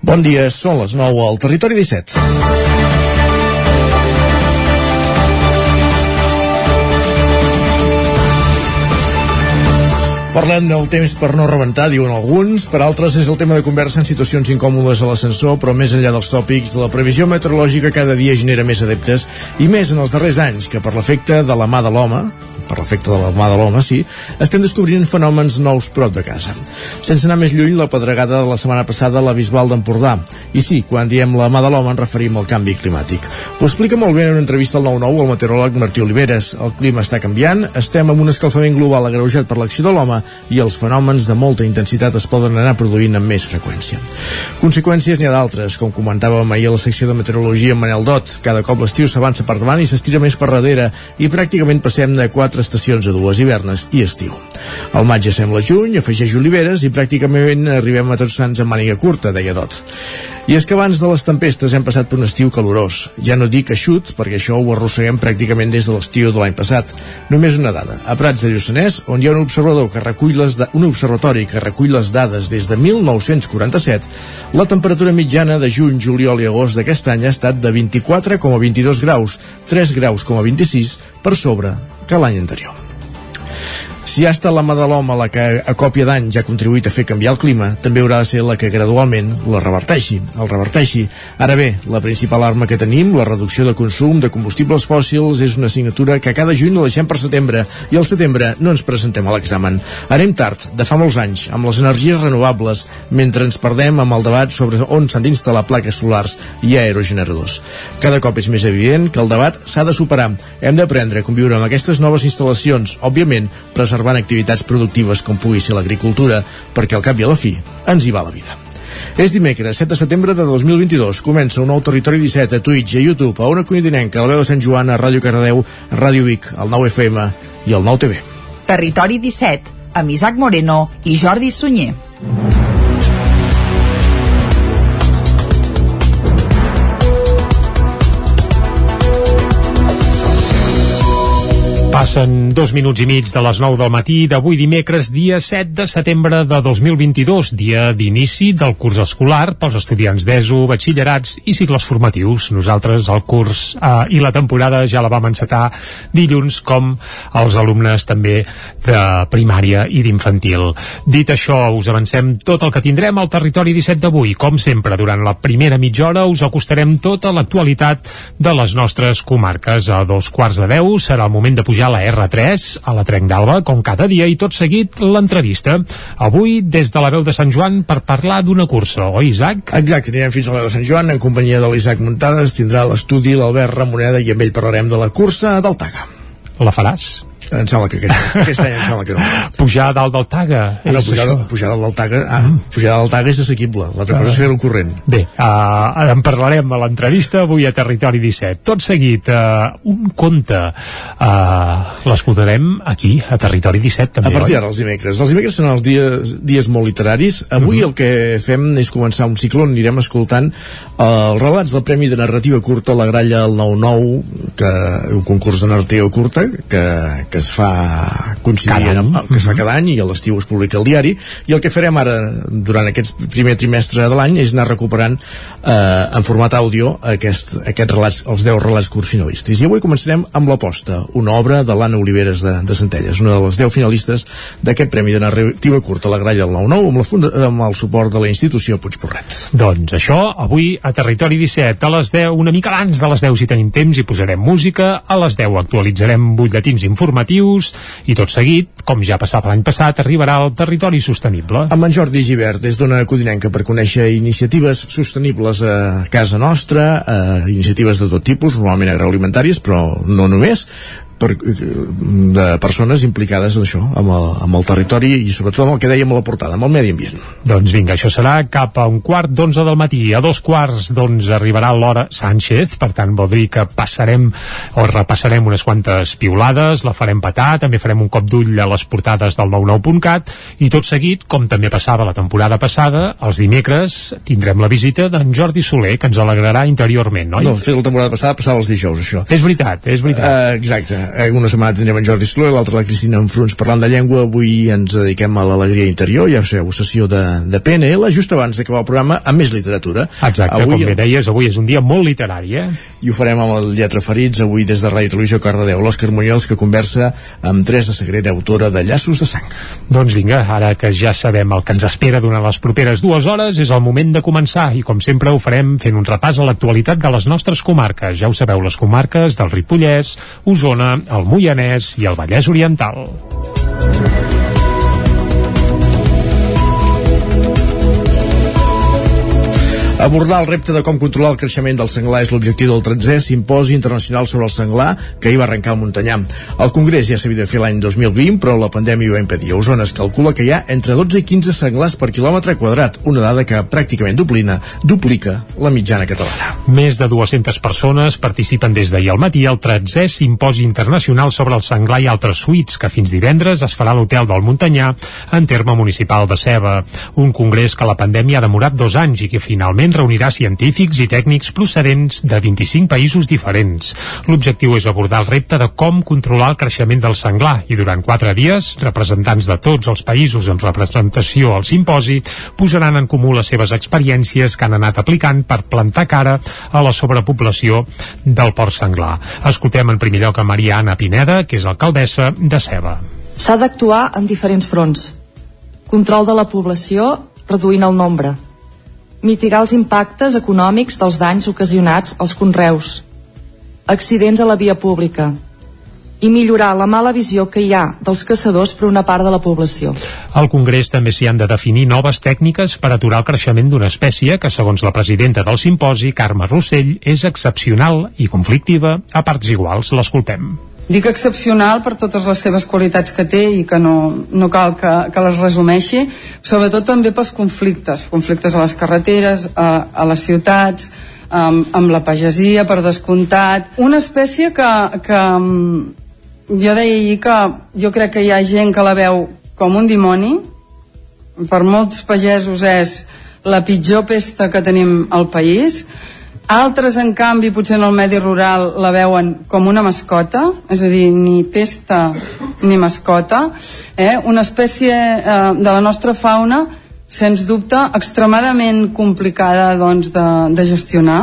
Bon dia, són les 9 al Territori 17. Parlem del temps per no rebentar, diuen alguns. Per altres és el tema de conversa en situacions incòmodes a l'ascensor, però més enllà dels tòpics, la previsió meteorològica cada dia genera més adeptes, i més en els darrers anys, que per l'efecte de la mà de l'home, per l'efecte de la mà de l'home, sí, estem descobrint fenòmens nous prop de casa. Sense anar més lluny, la pedregada de la setmana passada a la Bisbal d'Empordà. I sí, quan diem la mà de l'home ens referim al canvi climàtic. Ho explica molt bé en una entrevista al 9-9 el meteoròleg Martí Oliveres. El clima està canviant, estem amb un escalfament global agreujat per l'acció de l'home i els fenòmens de molta intensitat es poden anar produint amb més freqüència. Conseqüències n'hi ha d'altres, com comentàvem ahir a la secció de meteorologia amb Manel Dot. Cada cop l'estiu s'avança per davant i s'estira més per darrere i pràcticament passem de 4 quatre estacions a dues hivernes i estiu. El maig ja sembla juny, afegeix Oliveres i pràcticament arribem a tots sants amb màniga curta, deia Dot. I és que abans de les tempestes hem passat per un estiu calorós. Ja no dic eixut, perquè això ho arrosseguem pràcticament des de l'estiu de l'any passat. Només una dada. A Prats de Lluçanès, on hi ha un observador que recull les un observatori que recull les dades des de 1947, la temperatura mitjana de juny, juliol i agost d'aquest any ha estat de 24,22 graus, 3 graus com a 26 per sobre que l'any anterior. Si ha estat la mà de l'home la que a còpia d'any ja ha contribuït a fer canviar el clima, també haurà de ser la que gradualment la reverteixi, el reverteixi. Ara bé, la principal arma que tenim, la reducció de consum de combustibles fòssils, és una assignatura que cada juny la deixem per setembre i al setembre no ens presentem a l'examen. Anem tard, de fa molts anys, amb les energies renovables, mentre ens perdem amb el debat sobre on s'han d'instal·lar plaques solars i aerogeneradors. Cada cop és més evident que el debat s'ha de superar. Hem d'aprendre a conviure amb aquestes noves instal·lacions, òbviament, preservant activitats productives com pugui ser l'agricultura, perquè al cap i a la fi ens hi va la vida. És dimecres, 7 de setembre de 2022. Comença un nou Territori 17 a Twitch i a YouTube, a una conitinenca, a la veu de Sant Joan, a Ràdio Cardedeu, a Ràdio Vic, al 9 FM i al 9 TV. Territori 17, amb Isaac Moreno i Jordi Sunyer. Passen dos minuts i mig de les 9 del matí d'avui dimecres, dia 7 de setembre de 2022, dia d'inici del curs escolar pels estudiants d'ESO, batxillerats i cicles formatius. Nosaltres el curs eh, i la temporada ja la vam encetar dilluns, com els alumnes també de primària i d'infantil. Dit això, us avancem tot el que tindrem al territori 17 d'avui. Com sempre, durant la primera mitja hora us acostarem tota l'actualitat de les nostres comarques. A dos quarts de deu serà el moment de pujar la R3, a la Trenc d'Alba, com cada dia, i tot seguit l'entrevista. Avui, des de la veu de Sant Joan, per parlar d'una cursa, oi, Isaac? Exacte, anirem fins a la veu de Sant Joan, en companyia de l'Isaac Muntades, tindrà l'estudi l'Albert Ramoneda i amb ell parlarem de la cursa del Taga. La faràs? Em sembla que aquest, aquest any em sembla que no. Pujar a dalt del Taga? Ah, no, pujar, això? pujar dalt del Taga, ah, pujar dalt del Taga és assequible, l'altra cosa és fer el corrent. Bé, uh, en parlarem a l'entrevista avui a Territori 17. Tot seguit, uh, un conte uh, l'escoltarem aquí, a Territori 17 també, A partir d'ara, els dimecres. Els dimecres són els dies, dies molt literaris. Avui uh -huh. el que fem és començar un cicle on anirem escoltant uh, els relats del Premi de Narrativa Curta La Gralla al 9-9, que un concurs de narrativa curta que, que es fa coincidir amb, que es fa cada any i a l'estiu es publica el diari i el que farem ara durant aquest primer trimestre de l'any és anar recuperant eh, en format àudio aquest, aquests relats, els 10 relats curts finalistes i avui començarem amb l'aposta una obra de l'Anna Oliveres de, de Centelles una de les 10 finalistes d'aquest Premi de Narrativa Curta a la Gralla del 9-9 amb, la funda, amb el suport de la institució Puigporret. Doncs això, avui a Territori 17 a les 10, una mica abans de les 10 si tenim temps i posarem música, a les 10 actualitzarem butlletins informatius i tot seguit, com ja passava l'any passat, arribarà al territori sostenible. Amb en Jordi Givert, des d'una codinenca per conèixer iniciatives sostenibles a casa nostra, eh, iniciatives de tot tipus, normalment agroalimentàries, però no només, per, de persones implicades en això, amb el, amb el territori i sobretot amb el que dèiem a la portada, amb el medi ambient. Doncs vinga, això serà cap a un quart d'onze del matí. A dos quarts doncs arribarà l'hora Sánchez, per tant vol dir que passarem o repassarem unes quantes piulades, la farem petar, també farem un cop d'ull a les portades del 99.cat i tot seguit, com també passava la temporada passada, els dimecres tindrem la visita d'en Jordi Soler, que ens alegrarà interiorment, oi? No, fer la temporada passada passava els dijous, això. És veritat, és veritat. Uh, exacte eh, una setmana tindrem en Jordi Soler, l'altra la Cristina Enfruns parlant de llengua. Avui ens dediquem a l'alegria interior, ja sabeu, sessió de, de PNL, just abans d'acabar el programa, amb més literatura. Exacte, avui, com bé deies, avui és un dia molt literari, eh? I ho farem amb el Lletra Ferits, avui des de Ràdio Televisió Cardedeu, l'Òscar Muñoz, que conversa amb Teresa Sagrera, autora de Llaços de Sang. Doncs vinga, ara que ja sabem el que ens espera durant les properes dues hores, és el moment de començar, i com sempre ho farem fent un repàs a l'actualitat de les nostres comarques. Ja ho sabeu, les comarques del Ripollès, Osona, el Moianès i el Vallès Oriental. Abordar el repte de com controlar el creixement del senglar és l'objectiu del 13è Simposi Internacional sobre el Senglar que hi va arrencar el Muntanyà. El congrés ja s'havia de fer l'any 2020, però la pandèmia ho va impedir. Osona es calcula que hi ha entre 12 i 15 senglars per quilòmetre quadrat, una dada que pràcticament duplina, duplica la mitjana catalana. Més de 200 persones participen des d'ahir al matí al 13è Simposi Internacional sobre el Senglar i altres suïts, que fins divendres es farà a l'Hotel del Muntanyà, en terme municipal de Ceba. Un congrés que la pandèmia ha demorat dos anys i que finalment L'event reunirà científics i tècnics procedents de 25 països diferents. L'objectiu és abordar el repte de com controlar el creixement del senglar i durant quatre dies, representants de tots els països en representació al simposi posaran en comú les seves experiències que han anat aplicant per plantar cara a la sobrepoblació del port senglar. Escoltem en primer lloc a Maria Anna Pineda, que és alcaldessa de Ceba. S'ha d'actuar en diferents fronts. Control de la població, reduint el nombre mitigar els impactes econòmics dels danys ocasionats als conreus, accidents a la via pública i millorar la mala visió que hi ha dels caçadors per una part de la població. Al Congrés també s'hi han de definir noves tècniques per aturar el creixement d'una espècie que, segons la presidenta del simposi, Carme Rossell, és excepcional i conflictiva a parts iguals. L'escoltem. Dic excepcional per totes les seves qualitats que té i que no, no cal que, que les resumeixi, sobretot també pels conflictes, conflictes a les carreteres, a, a les ciutats, amb, amb la pagesia, per descomptat. Una espècie que, que jo deia ahir que jo crec que hi ha gent que la veu com un dimoni, per molts pagesos és la pitjor pesta que tenim al país, altres, en canvi, potser en el medi rural la veuen com una mascota, és a dir, ni pesta ni mascota, eh? una espècie eh, de la nostra fauna, sens dubte, extremadament complicada doncs, de, de gestionar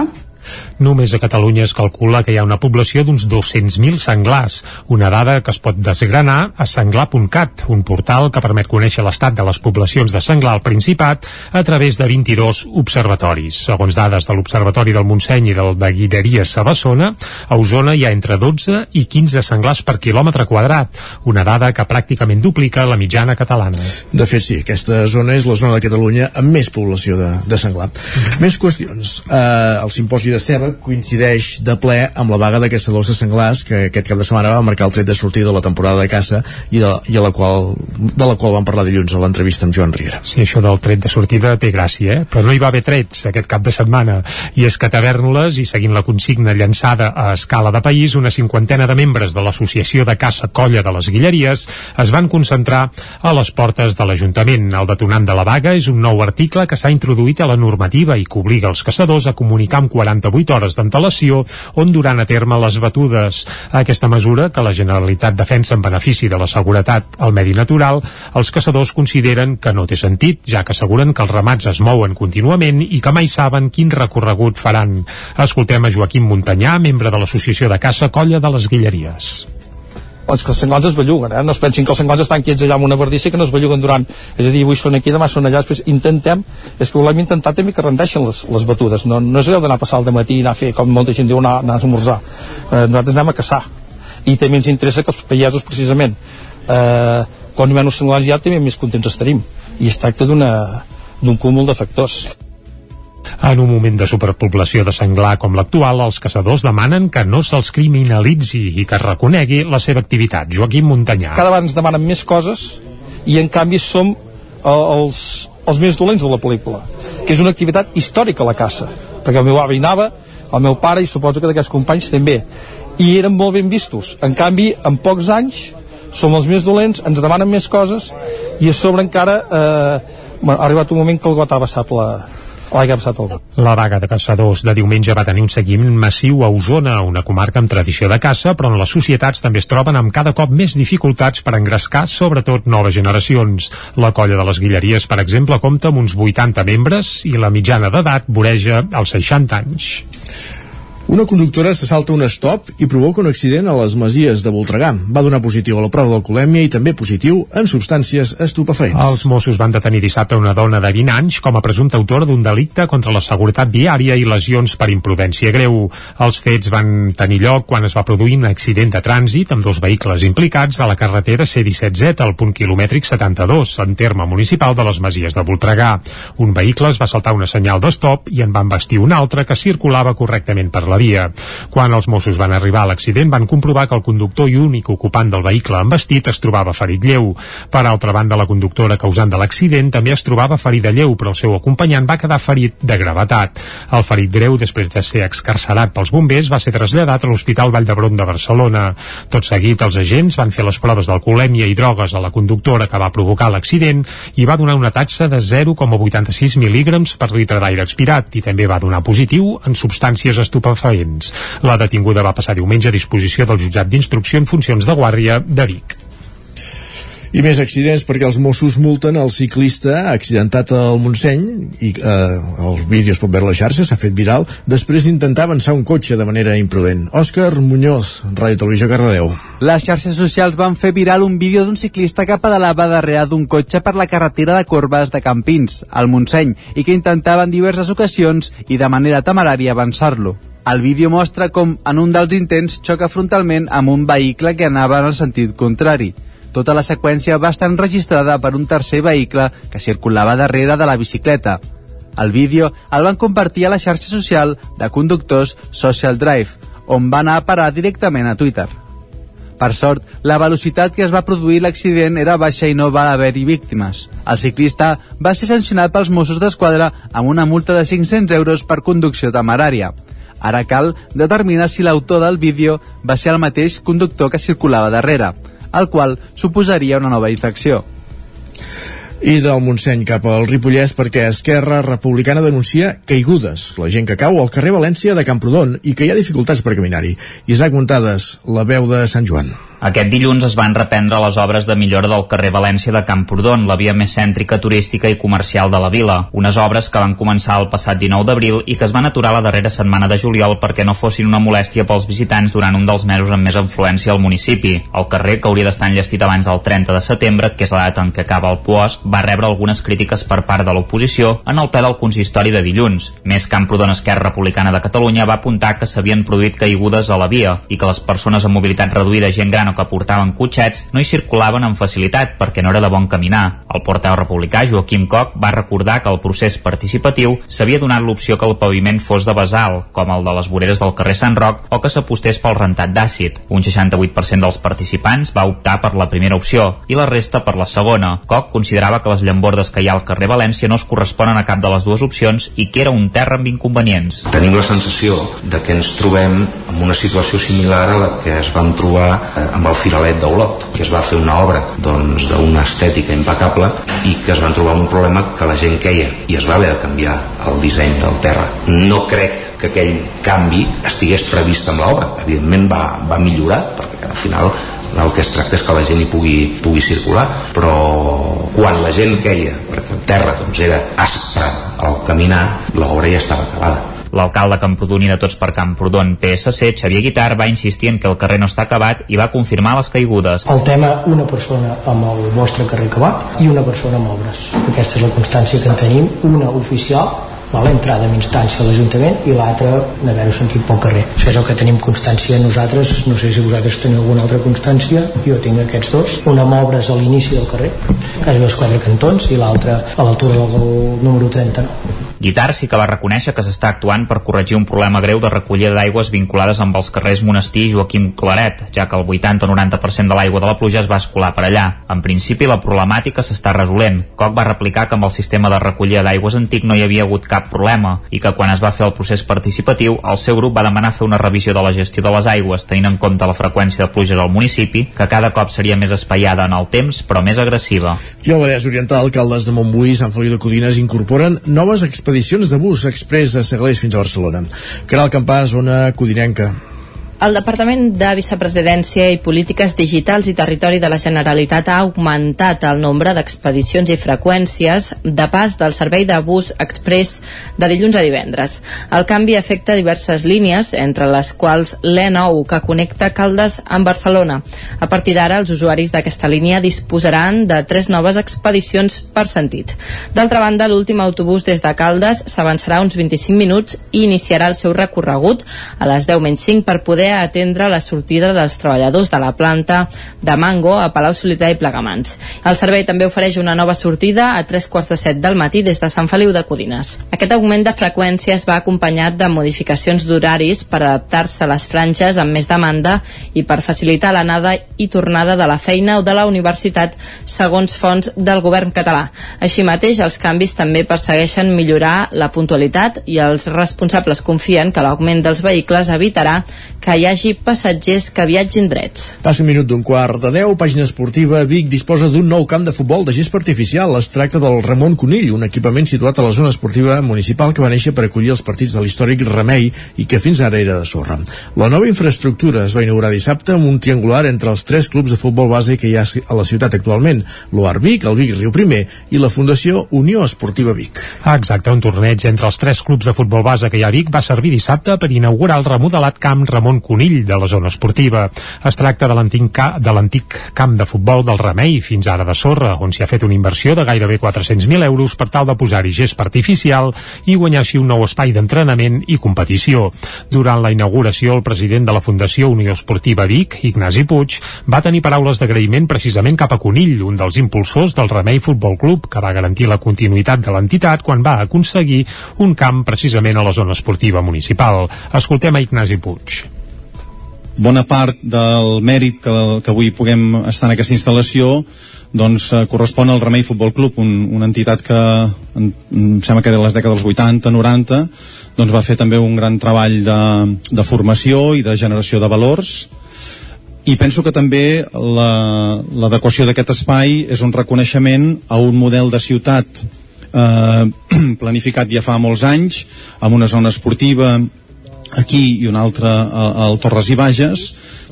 Només a Catalunya es calcula que hi ha una població d'uns 200.000 senglars, una dada que es pot desgranar a senglar.cat, un portal que permet conèixer l'estat de les poblacions de senglar al Principat a través de 22 observatoris. Segons dades de l'Observatori del Montseny i del de Guideria Sabassona, a Osona hi ha entre 12 i 15 senglars per quilòmetre quadrat, una dada que pràcticament duplica la mitjana catalana. De fet, sí, aquesta zona és la zona de Catalunya amb més població de, de senglar. Mm. Més qüestions. Uh, el simposi de Ceba coincideix de ple amb la vaga de caçadors de senglars que aquest cap de setmana va marcar el tret de sortida de la temporada de caça i de, i a la qual, de la qual vam parlar dilluns a l'entrevista amb Joan Riera. Sí, això del tret de sortida té gràcia, eh? però no hi va haver trets aquest cap de setmana i és que tavernes i seguint la consigna llançada a escala de país, una cinquantena de membres de l'Associació de Caça Colla de les Guilleries es van concentrar a les portes de l'Ajuntament. El detonant de la vaga és un nou article que s'ha introduït a la normativa i que obliga els caçadors a comunicar amb 48 hores d'antelació on duran a terme les batudes. Aquesta mesura, que la Generalitat defensa en benefici de la seguretat al medi natural, els caçadors consideren que no té sentit, ja que asseguren que els ramats es mouen contínuament i que mai saben quin recorregut faran. Escoltem a Joaquim Muntanyà, membre de l'Associació de Caça Colla de les Guilleries els que els senglars es belluguen, eh? no es pensin que els senglars estan quiets allà amb una verdissa que no es belluguen durant, és a dir, avui són aquí, demà són allà, després intentem, és que volem intentar també que rendeixen les, les batudes, no, no és allò d'anar a passar el matí i anar a fer, com molta gent diu, anar, anar a esmorzar, eh, nosaltres anem a caçar, i també ens interessa que els pagesos precisament, eh, quan hi ha uns senglars ja també més contents estarim, i es tracta d'un cúmul de factors. En un moment de superpoblació de senglar com l'actual, els caçadors demanen que no se'ls criminalitzi i que es reconegui la seva activitat. Joaquim Muntanyà. Cada vegada ens demanen més coses i en canvi som eh, els, els més dolents de la pel·lícula, que és una activitat històrica la caça, perquè el meu avi anava, el meu pare i suposo que d'aquests companys també, i eren molt ben vistos. En canvi, en pocs anys som els més dolents, ens demanen més coses i a sobre encara eh, bueno, ha arribat un moment que el got ha passat la, la que ha passat el La vaga de caçadors de diumenge va tenir un seguiment massiu a Osona, una comarca amb tradició de caça, però on les societats també es troben amb cada cop més dificultats per engrescar, sobretot noves generacions. La colla de les Guilleries, per exemple, compta amb uns 80 membres i la mitjana d'edat voreja els 60 anys. Una conductora se salta un stop i provoca un accident a les Masies de Voltregà. Va donar positiu a la prova d'alcoholèmia i també positiu en substàncies estupefaents. Els Mossos van detenir dissabte una dona de 20 anys com a presumpta autora d'un delicte contra la seguretat viària i lesions per imprudència greu. Els fets van tenir lloc quan es va produir un accident de trànsit amb dos vehicles implicats a la carretera C-17Z al punt quilomètric 72, en terme municipal de les Masies de Voltregà. Un vehicle es va saltar una senyal d'estop i en van vestir un altre que circulava correctament per la via. Quan els Mossos van arribar a l'accident van comprovar que el conductor i únic ocupant del vehicle envestit es trobava ferit lleu. Per altra banda, la conductora causant de l'accident també es trobava ferida lleu, però el seu acompanyant va quedar ferit de gravetat. El ferit greu, després de ser excarcerat pels bombers, va ser traslladat a l'Hospital Vall d'Hebron de Barcelona. Tot seguit, els agents van fer les proves d'alcoholèmia i drogues a la conductora que va provocar l'accident i va donar una taxa de 0,86 mil·lígrams per litre d'aire expirat i també va donar positiu en substàncies estupefaents feents. La detinguda va passar diumenge a disposició del jutjat d'instrucció en funcions de guàrdia de Vic. I més accidents perquè els Mossos multen el ciclista accidentat al Montseny i eh, el vídeo es pot veure a la xarxa, s'ha fet viral, després d'intentar avançar un cotxe de manera imprudent. Òscar Muñoz, Ràdio Televisió Cardedeu. Les xarxes socials van fer viral un vídeo d'un ciclista que pedalava darrere d'un cotxe per la carretera de Corbes de Campins, al Montseny, i que intentava en diverses ocasions i de manera temerària avançar-lo. El vídeo mostra com, en un dels intents, xoca frontalment amb un vehicle que anava en el sentit contrari. Tota la seqüència va estar enregistrada per un tercer vehicle que circulava darrere de la bicicleta. El vídeo el van compartir a la xarxa social de conductors Social Drive, on va anar a parar directament a Twitter. Per sort, la velocitat que es va produir l'accident era baixa i no va haver-hi víctimes. El ciclista va ser sancionat pels Mossos d'Esquadra amb una multa de 500 euros per conducció temerària. Ara cal determinar si l'autor del vídeo va ser el mateix conductor que circulava darrere, el qual suposaria una nova infracció. I del Montseny cap al Ripollès perquè Esquerra Republicana denuncia caigudes, la gent que cau al carrer València de Camprodon i que hi ha dificultats per caminar-hi. Isaac Muntades, la veu de Sant Joan. Aquest dilluns es van reprendre les obres de millora del carrer València de Camprodon, la via més cèntrica, turística i comercial de la vila. Unes obres que van començar el passat 19 d'abril i que es van aturar la darrera setmana de juliol perquè no fossin una molèstia pels visitants durant un dels mesos amb més influència al municipi. El carrer, que hauria d'estar enllestit abans del 30 de setembre, que és la data en què acaba el puosc, va rebre algunes crítiques per part de l'oposició en el ple del consistori de dilluns. Més Camprodon Esquerra Republicana de Catalunya va apuntar que s'havien produït caigudes a la via i que les persones amb mobilitat reduïda, gent gran o que portaven cotxets no hi circulaven amb facilitat perquè no era de bon caminar. El porteu republicà Joaquim Coc va recordar que el procés participatiu s'havia donat l'opció que el paviment fos de basal, com el de les voreres del carrer Sant Roc, o que s'apostés pel rentat d'àcid. Un 68% dels participants va optar per la primera opció i la resta per la segona. Coc considerava que les llambordes que hi ha al carrer València no es corresponen a cap de les dues opcions i que era un terra amb inconvenients. Tenim la sensació de que ens trobem en una situació similar a la que es vam trobar eh, amb el Firalet d'Olot, que es va fer una obra doncs d'una estètica impecable i que es van trobar un problema que la gent queia i es va haver de canviar el disseny del terra. No crec que aquell canvi estigués previst amb l'obra. Evidentment va, va millorar, perquè al final el que es tracta és que la gent hi pugui, pugui circular, però quan la gent queia, perquè el terra doncs, era aspre al caminar, l'obra ja estava acabada. L'alcalde Camprodon i de Tots per Camprodon, PSC, Xavier Guitar, va insistir en que el carrer no està acabat i va confirmar les caigudes. El tema, una persona amb el vostre carrer acabat i una persona amb obres. Aquesta és la constància que en tenim, una oficial val? entrada amb instància a l'Ajuntament i l'altra d'haver-ho sentit pel carrer. Això és el que tenim constància nosaltres, no sé si vosaltres teniu alguna altra constància, jo tinc aquests dos, una amb obres a l'inici del carrer, quasi els quatre cantons, i l'altra a l'altura del número 39. Guitar sí que va reconèixer que s'està actuant per corregir un problema greu de recollida d'aigües vinculades amb els carrers Monestir i Joaquim Claret, ja que el 80 o 90% de l'aigua de la pluja es va escolar per allà. En principi, la problemàtica s'està resolent. Coc va replicar que amb el sistema de recollida d'aigües antic no hi havia hagut cap problema i que quan es va fer el procés participatiu, el seu grup va demanar fer una revisió de la gestió de les aigües, tenint en compte la freqüència de pluges al municipi, que cada cop seria més espaiada en el temps, però més agressiva. I al Vallès Oriental, alcaldes de Montbui i Sant Feliu de Codines incorporen noves experiències expedicions de bus express a Seglers fins a Barcelona. Caral Campàs, zona Codinenca. El Departament de Vicepresidència i Polítiques Digitals i Territori de la Generalitat ha augmentat el nombre d'expedicions i freqüències de pas del servei de bus express de dilluns a divendres. El canvi afecta diverses línies, entre les quals l'E9, que connecta Caldes amb Barcelona. A partir d'ara, els usuaris d'aquesta línia disposaran de tres noves expedicions per sentit. D'altra banda, l'últim autobús des de Caldes s'avançarà uns 25 minuts i iniciarà el seu recorregut a les 10 menys 5 per poder atendre la sortida dels treballadors de la planta de Mango a Palau Solità i Plegamans. El servei també ofereix una nova sortida a tres quarts de set del matí des de Sant Feliu de Codines. Aquest augment de freqüències va acompanyat de modificacions d'horaris per adaptar-se a les franges amb més demanda i per facilitar l'anada i tornada de la feina o de la universitat segons fonts del govern català. Així mateix, els canvis també persegueixen millorar la puntualitat i els responsables confien que l'augment dels vehicles evitarà que hi hagi passatgers que viatgin drets. Passa un minut d'un quart de 10, pàgina esportiva. Vic disposa d'un nou camp de futbol de gespa artificial. Es tracta del Ramon Conill, un equipament situat a la zona esportiva municipal que va néixer per acollir els partits de l'històric Remei i que fins ara era de sorra. La nova infraestructura es va inaugurar dissabte amb un triangular entre els tres clubs de futbol base que hi ha a la ciutat actualment, l'OAR Vic, el Vic Riu Primer i la Fundació Unió Esportiva Vic. Ah, exacte, un torneig entre els tres clubs de futbol base que hi ha a Vic va servir dissabte per inaugurar el remodelat camp Ramon Conill de la zona esportiva. Es tracta de l'antic camp de futbol del Remei, fins ara de sorra, on s'hi ha fet una inversió de gairebé 400.000 euros per tal de posar-hi gest artificial i guanyar així un nou espai d'entrenament i competició. Durant la inauguració, el president de la Fundació Unió Esportiva Vic, Ignasi Puig, va tenir paraules d'agraïment precisament cap a Conill, un dels impulsors del Remei Futbol Club, que va garantir la continuïtat de l'entitat quan va aconseguir un camp precisament a la zona esportiva municipal. Escoltem a Ignasi Puig bona part del mèrit que, que avui puguem estar en aquesta instal·lació doncs eh, correspon al Remei Futbol Club, un, una entitat que en, em sembla que era les dècades dels 80-90 doncs va fer també un gran treball de, de formació i de generació de valors. I penso que també l'adequació la, d'aquest espai és un reconeixement a un model de ciutat eh, planificat ja fa molts anys amb una zona esportiva aquí i un altre al Torres i Bages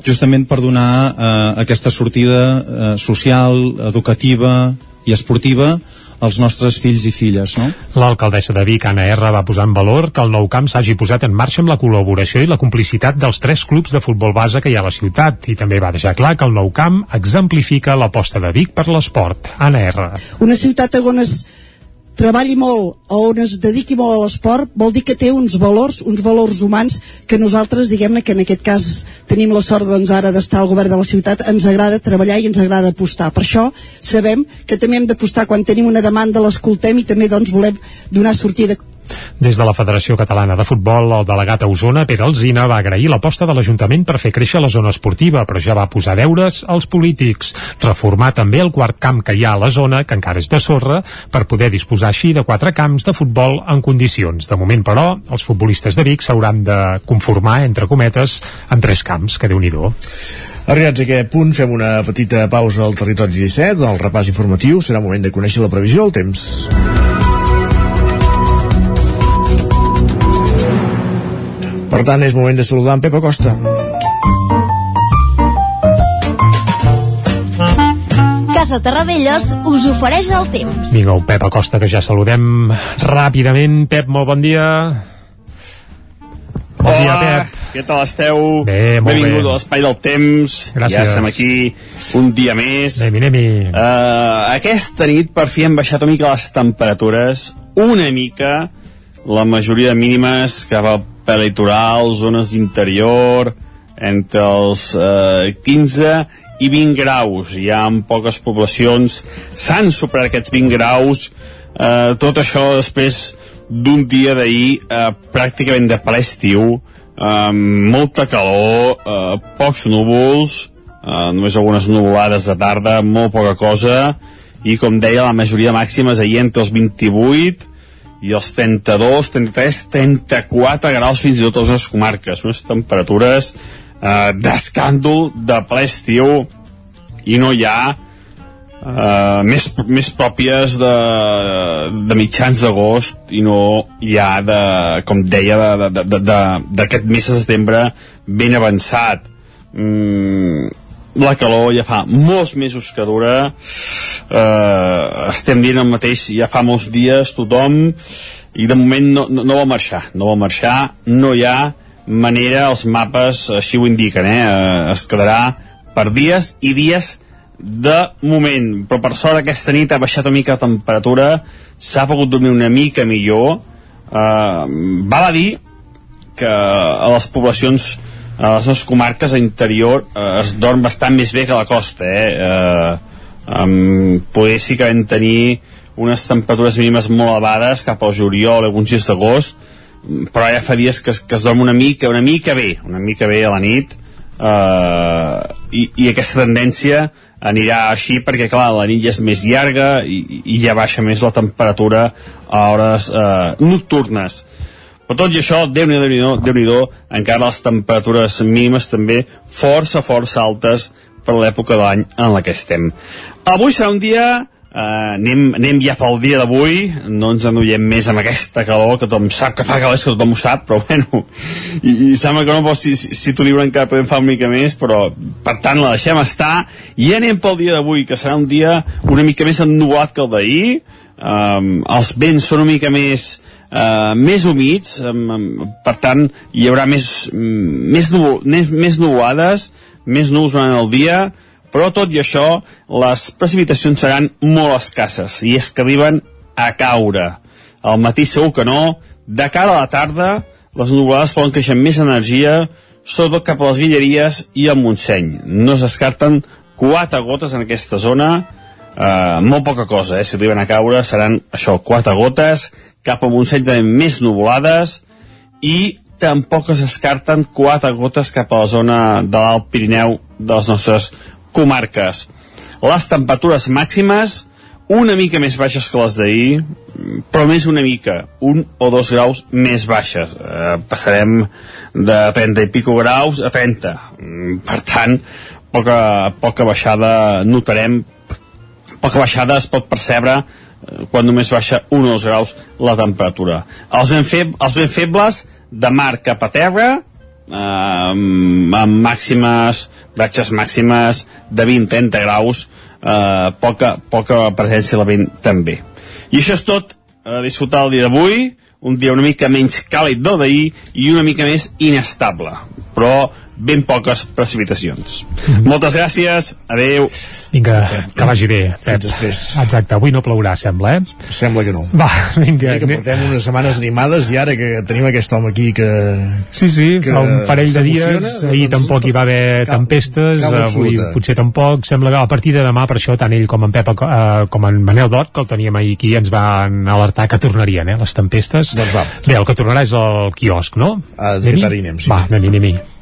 justament per donar eh, aquesta sortida eh, social, educativa i esportiva als nostres fills i filles. No? L'alcaldessa de Vic, Anna R, va posar en valor que el nou camp s'hagi posat en marxa amb la col·laboració i la complicitat dels tres clubs de futbol base que hi ha a la ciutat i també va deixar clar que el nou camp exemplifica l'aposta de Vic per l'esport. Anna R. Una ciutat on es treballi molt o on es dediqui molt a l'esport vol dir que té uns valors, uns valors humans que nosaltres, diguem-ne que en aquest cas tenim la sort doncs ara d'estar al govern de la ciutat, ens agrada treballar i ens agrada apostar. Per això sabem que també hem d'apostar quan tenim una demanda, l'escoltem i també doncs volem donar sortida des de la Federació Catalana de Futbol, el delegat a Osona, Pere Alzina, va agrair l'aposta de l'Ajuntament per fer créixer la zona esportiva, però ja va posar deures als polítics. Reformar també el quart camp que hi ha a la zona, que encara és de sorra, per poder disposar així de quatre camps de futbol en condicions. De moment, però, els futbolistes de Vic s'hauran de conformar, entre cometes, en tres camps, que déu nhi Arribats a aquest punt, fem una petita pausa al territori 17, del repàs informatiu. Serà moment de conèixer la previsió del temps. Per tant, és moment de saludar en Pep Acosta. Casa Terradellos us ofereix el temps. Vinga, el Pep Acosta, que ja saludem ràpidament. Pep, molt bon dia. Bon Hola, dia, Pep. què tal esteu? Bé, molt Benvingut bé. a l'Espai del Temps. Gràcies. Ja estem aquí un dia més. Anem-hi, anem uh, Aquesta nit per fi han baixat una mica les temperatures, una mica, la majoria de mínimes cap al prelitoral, zones d'interior, entre els eh, 15 i 20 graus. Hi ha poques poblacions s'han superat aquests 20 graus. Eh, tot això després d'un dia d'ahir eh, pràcticament de ple estiu, eh, molta calor, eh, pocs núvols, eh, només algunes nuvolades de tarda, molt poca cosa, i com deia, la majoria màximes ahir entre els 28 i els 32, 33, 34 graus fins i tot a les comarques, unes temperatures eh, d'escàndol de ple estiu i no hi ha uh, més, més pròpies de, de mitjans d'agost i no ja de, com deia, d'aquest mes de setembre ben avançat. Mm, la calor ja fa molts mesos que dura eh, estem dient el mateix ja fa molts dies tothom i de moment no, no, no vol marxar no vol marxar, no hi ha manera, els mapes així ho indiquen eh? eh es quedarà per dies i dies de moment, però per sort aquesta nit ha baixat una mica la temperatura s'ha pogut dormir una mica millor eh, val a dir que a les poblacions a les nostres comarques a interior eh, es dorm bastant més bé que a la costa eh? Eh, um, poder sí que vam tenir unes temperatures mínimes molt elevades cap al juliol, alguns dies d'agost però ja fa dies que es, que es dorm una mica una mica bé, una mica bé a la nit eh, i, i aquesta tendència anirà així perquè clar, la nit ja és més llarga i, i ja baixa més la temperatura a hores eh, nocturnes però tot i això, Déu-n'hi-do, Déu déu nhi déu encara les temperatures mínimes també força, força altes per l'època de l'any en la que estem. Avui serà un dia Uh, anem, anem ja pel dia d'avui. No ens enduiem més amb aquesta calor que tothom sap que fa calor, que tothom ho sap però bueno, i, i sembla que no pot si, si, t'ho lliure encara podem fer una mica més però per tant la deixem estar. I anem pel dia d'avui que serà un dia una mica més ennubulat que el d'ahir. Um, els vents són una mica més Uh, més humits, um, um, per tant hi haurà més, més, nu més, més nuvolades, més núvols durant el dia, però tot i això les precipitacions seran molt escasses i és que arriben a caure. Al matí segur que no, de cara a la tarda les nuvolades poden créixer amb més energia, sobretot cap a les Guilleries i al Montseny. No es descarten quatre gotes en aquesta zona, eh, molt poca cosa, eh? si arriben a caure seran això, quatre gotes, cap a Montseny també més nuvolades i tampoc es descarten quatre gotes cap a la zona de l'Alt Pirineu de les nostres comarques. Les temperatures màximes una mica més baixes que les d'ahir, però més una mica, un o dos graus més baixes. Eh, passarem de 30 i pico graus a 30. Mm, per tant, poca, poca baixada notarem, poca baixada es pot percebre quan només baixa 1 o 2 graus la temperatura. Els ben, feb els ben febles de mar cap a terra, eh, amb màximes, ratxes màximes de 20-30 graus, eh, poca, poca presència la vent també. I això és tot a disfrutar el dia d'avui, un dia una mica menys càlid del d'ahir i una mica més inestable. Però ben poques precipitacions. Mm -hmm. Moltes gràcies, adeu. Vinga, que vagi bé. Fins després. Exacte, avui no plourà, sembla, eh? Sembla que no. Va, vinga. que portem unes setmanes animades i ara que tenim aquest home aquí que... Sí, sí, que un parell de dies, ahir doncs, tampoc hi va haver cal, tempestes, cal avui potser tampoc, sembla que a partir de demà, per això, tant ell com en Pep, eh, com en Manel Dot, que el teníem ahir aquí, ens van alertar que tornarien, eh, les tempestes. Doncs va. Bé, el que tornarà és el quiosc, no? Ah, de fet, ara hi anem, sí. Va, anem, anem.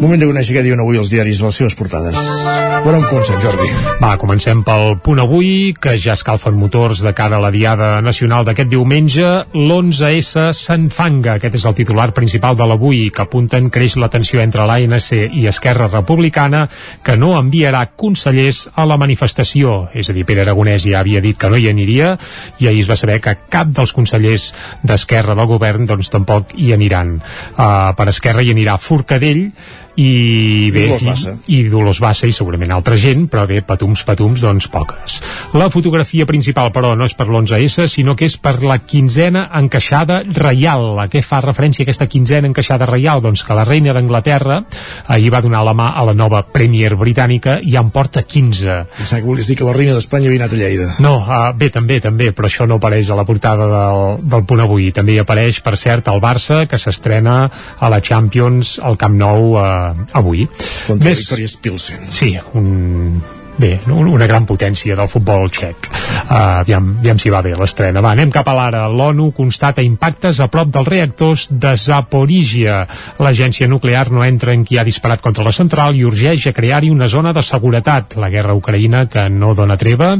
Moment de conèixer què diuen avui els diaris a les seves portades. Per on comencem, Jordi? Va, comencem pel punt avui, que ja escalfen motors de cara a la Diada Nacional d'aquest diumenge. L'11S s'enfanga. Aquest és el titular principal de l'avui, que apunten creix la tensió entre l'ANC i Esquerra Republicana, que no enviarà consellers a la manifestació. És a dir, Pere Aragonès ja havia dit que no hi aniria, i ahir es va saber que cap dels consellers d'Esquerra del govern doncs tampoc hi aniran. Uh, per Esquerra hi anirà Forcadell, i bé, Dolors Bassa. I, i Dolors Bassa i segurament altra gent, però bé, patums, patums, doncs poques. La fotografia principal, però, no és per l'11S, sinó que és per la quinzena encaixada reial. A què fa referència aquesta quinzena encaixada reial? Doncs que la reina d'Anglaterra ahir va donar la mà a la nova Premier britànica i en porta 15. Pensava que volies dir que la reina d'Espanya havia anat a Lleida. No, uh, bé, també, també, però això no apareix a la portada del, del punt avui. També hi apareix, per cert, el Barça, que s'estrena a la Champions al Camp Nou uh, avui. Contra Ves... Victoria Spilsen. Sí, un bé, una gran potència del futbol txec. Uh, aviam, aviam si va bé l'estrena. Va, anem cap a l'ara, l'ONU constata impactes a prop dels reactors de Zaporígia l'agència nuclear no entra en qui ha disparat contra la central i urgeix a crear-hi una zona de seguretat. La guerra ucraïna que no dona treva.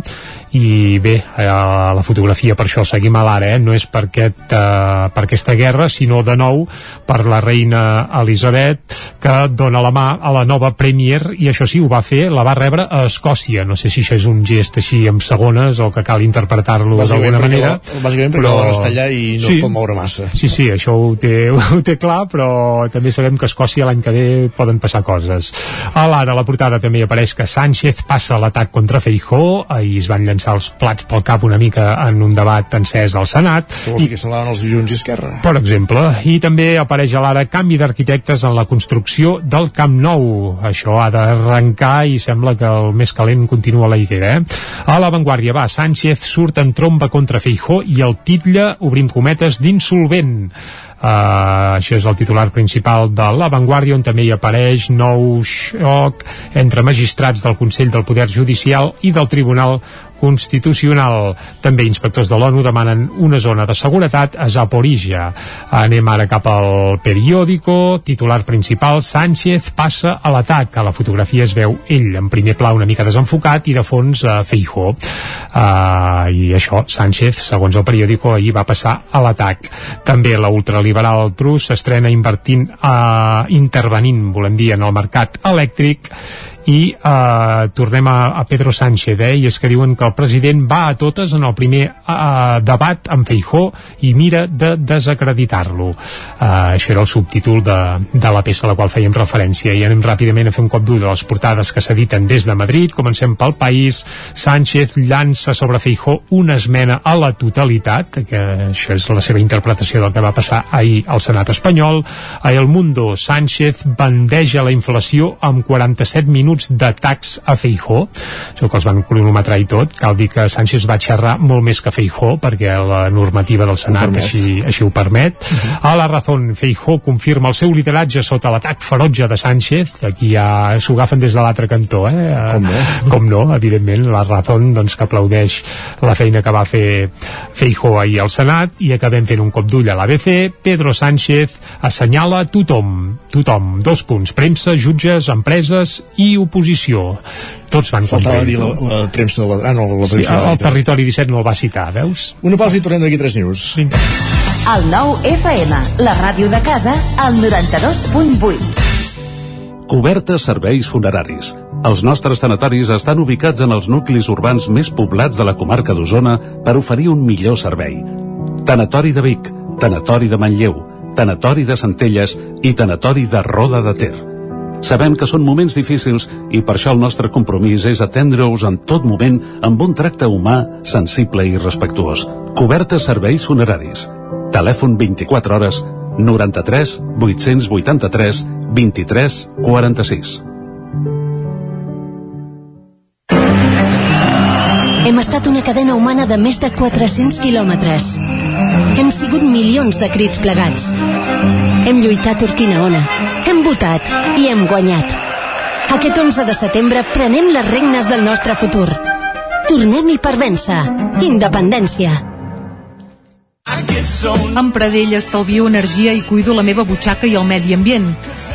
I bé, eh, la fotografia per això seguim a l'ara, eh? no és per, aquest, eh, per aquesta guerra, sinó de nou per la reina Elisabet que dona la mà a la nova Premier i això sí, ho va fer, la va rebre a Escòcia, no sé si això és un gest així amb segones o que cal interpretar-lo d'alguna manera la, bàsicament perquè però... està allà i no sí, es pot moure massa. Sí, sí, això ho té, ho té clar però també sabem que a Escòcia l'any que ve poden passar coses. A l'ara la portada també apareix que Sánchez passa l'atac contra Feijó ahir es van llançar els plats pel cap una mica en un debat encès al Senat. I que se els Junts i Esquerra? Per exemple, i també apareix a l'ara canvi d'arquitectes en la construcció del Camp Nou. Això ha d'arrencar i sembla que el més calent continua la higuera eh? a l'avantguàrdia va, Sánchez surt en tromba contra Feijó i el titlla, obrim cometes, d'insolvent Uh, això és el titular principal de La Vanguardia on també hi apareix nou xoc entre magistrats del Consell del Poder Judicial i del Tribunal Constitucional. També inspectors de l'ONU demanen una zona de seguretat a Zaporizhia. Anem ara cap al periòdico, titular principal, Sánchez passa a l'atac. A la fotografia es veu ell en primer pla una mica desenfocat i de fons uh, Feijó. Uh, I això, Sánchez, segons el periòdico, ahir va passar a l'atac. També la ultraliberal Trus s'estrena invertint, uh, intervenint, volem dir, en el mercat elèctric i eh, tornem a, a Pedro Sánchez eh, i és que diuen que el president va a totes en el primer eh, debat amb Feijó i mira de desacreditar-lo. Eh, això era el subtítol de, de la peça a la qual fèiem referència. I anem ràpidament a fer un cop d'ull a les portades que s'editen des de Madrid. Comencem pel País. Sánchez llança sobre Feijó una esmena a la totalitat que això és la seva interpretació del que va passar ahir al Senat espanyol. A El Mundo Sánchez bandeja la inflació amb 47 minuts minuts d'atacs a Feijó això que els van cronometrar i tot. Cal dir que Sánchez va xerrar molt més que Feijó perquè la normativa del Senat així, així ho permet. Uh mhm. -huh. a la raó Feijó confirma el seu lideratge sota l'atac ferotge de Sánchez. Aquí ja s'ho agafen des de l'altre cantó eh? com no, com no evidentment. La raó doncs, que aplaudeix la feina que va fer Feijó ahir al Senat i acabem fent un cop d'ull a l'ABC Pedro Sánchez assenyala tothom tothom, dos punts, premsa, jutges, empreses i oposició tots van Faltava dir la, la premsa de la... Ah, no, la sí, el, el territori 17 no el va citar, veus? Una pausa i tornem d'aquí 3 minuts. El nou FM, la ràdio de casa, al 92.8. Cobertes serveis funeraris. Els nostres tanatoris estan ubicats en els nuclis urbans més poblats de la comarca d'Osona per oferir un millor servei. Tanatori de Vic, Tanatori de Manlleu, Tanatori de Centelles i Tanatori de Roda de Ter Sabem que són moments difícils i per això el nostre compromís és atendre-us en tot moment amb un tracte humà, sensible i respectuós. Cobertes serveis funeraris. Telèfon 24 hores 93 883 23 46. Hem estat una cadena humana de més de 400 quilòmetres. Hem sigut milions de crits plegats. Hem lluitat Urquina Ona. Hem votat i hem guanyat. Aquest 11 de setembre prenem les regnes del nostre futur. Tornem-hi per vèncer. Independència. Amb Pradell estalvio energia i cuido la meva butxaca i el medi ambient.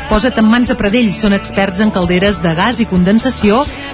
Posa't en mans a Pradell, són experts en calderes de gas i condensació,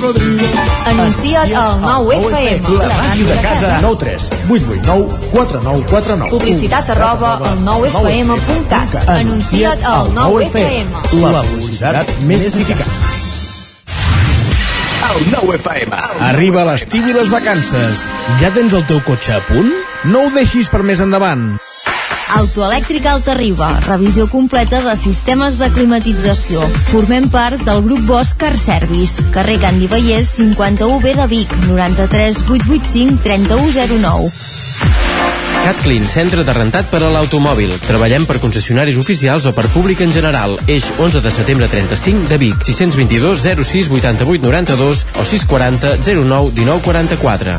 cocodrilo. Anuncia't al 9FM. La màquina de casa. 9 3 8 8 9 4 9 4 9 Publicitat arroba al 9FM.cat. Anuncia't al 9FM. La publicitat més eficaç. El 9FM. Arriba l'estiu i les vacances. Ja tens el teu cotxe a punt? No ho deixis per més endavant. Autoelèctrica Alta-riba, revisió completa de sistemes de climatització. Formem part del grup Bosch Car Service, carrer Candi Vallès 51B de Vic, 93 885 3109. CatClean, centre de rentat per a l'automòbil. Treballem per concessionaris oficials o per públic en general. Eix 11 de setembre 35 de Vic. 622 06 88 92 o 640 09 19 44.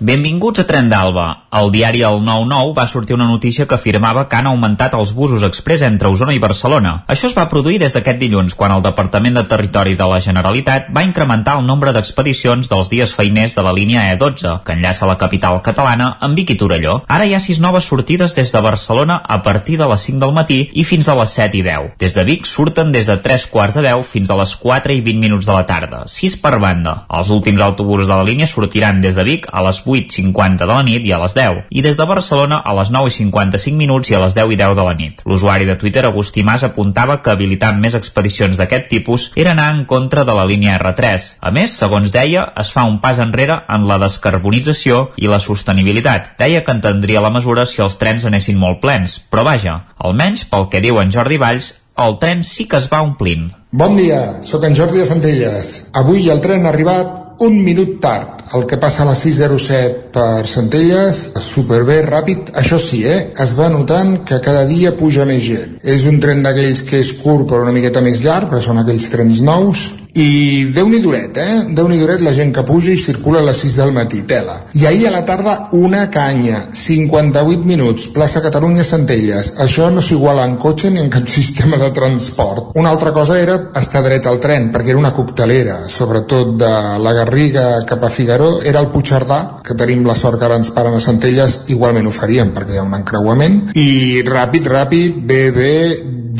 Benvinguts a Tren d'Alba. Al diari El 9-9 va sortir una notícia que afirmava que han augmentat els busos express entre Osona i Barcelona. Això es va produir des d'aquest dilluns, quan el Departament de Territori de la Generalitat va incrementar el nombre d'expedicions dels dies feiners de la línia E12, que enllaça la capital catalana amb Vic i Torelló. Ara hi ha sis noves sortides des de Barcelona a partir de les 5 del matí i fins a les 7 i 10. Des de Vic surten des de 3 quarts de 10 fins a les 4 i 20 minuts de la tarda, 6 per banda. Els últims autobusos de la línia sortiran des de Vic a les 8.50 de la nit i a les 10, i des de Barcelona a les 9.55 minuts i a les 10 i 10 de la nit. L'usuari de Twitter Agustí Mas apuntava que habilitar més expedicions d'aquest tipus era anar en contra de la línia R3. A més, segons deia, es fa un pas enrere en la descarbonització i la sostenibilitat. Deia que entendria la mesura si els trens anessin molt plens, però vaja, almenys pel que diu en Jordi Valls, el tren sí que es va omplint. Bon dia, sóc en Jordi de Centelles. Avui el tren ha arribat un minut tard. El que passa a les 6.07 per Centelles, superbé, ràpid. Això sí, eh? Es va notant que cada dia puja més gent. És un tren d'aquells que és curt però una miqueta més llarg, però són aquells trens nous. I déu-n'hi duret, eh? Déu-n'hi duret la gent que puja i circula a les 6 del matí, tela. I ahir a la tarda una canya, 58 minuts, plaça Catalunya Centelles. Això no s'iguala en cotxe ni en cap sistema de transport. Una altra cosa era estar dret al tren, perquè era una coctelera, sobretot de la Garriga cap a Figaró, era el Puigcerdà, que tenim la sort que ara ens paren a Centelles, igualment ho faríem, perquè hi ha un encreuament, i ràpid, ràpid, bé, bé,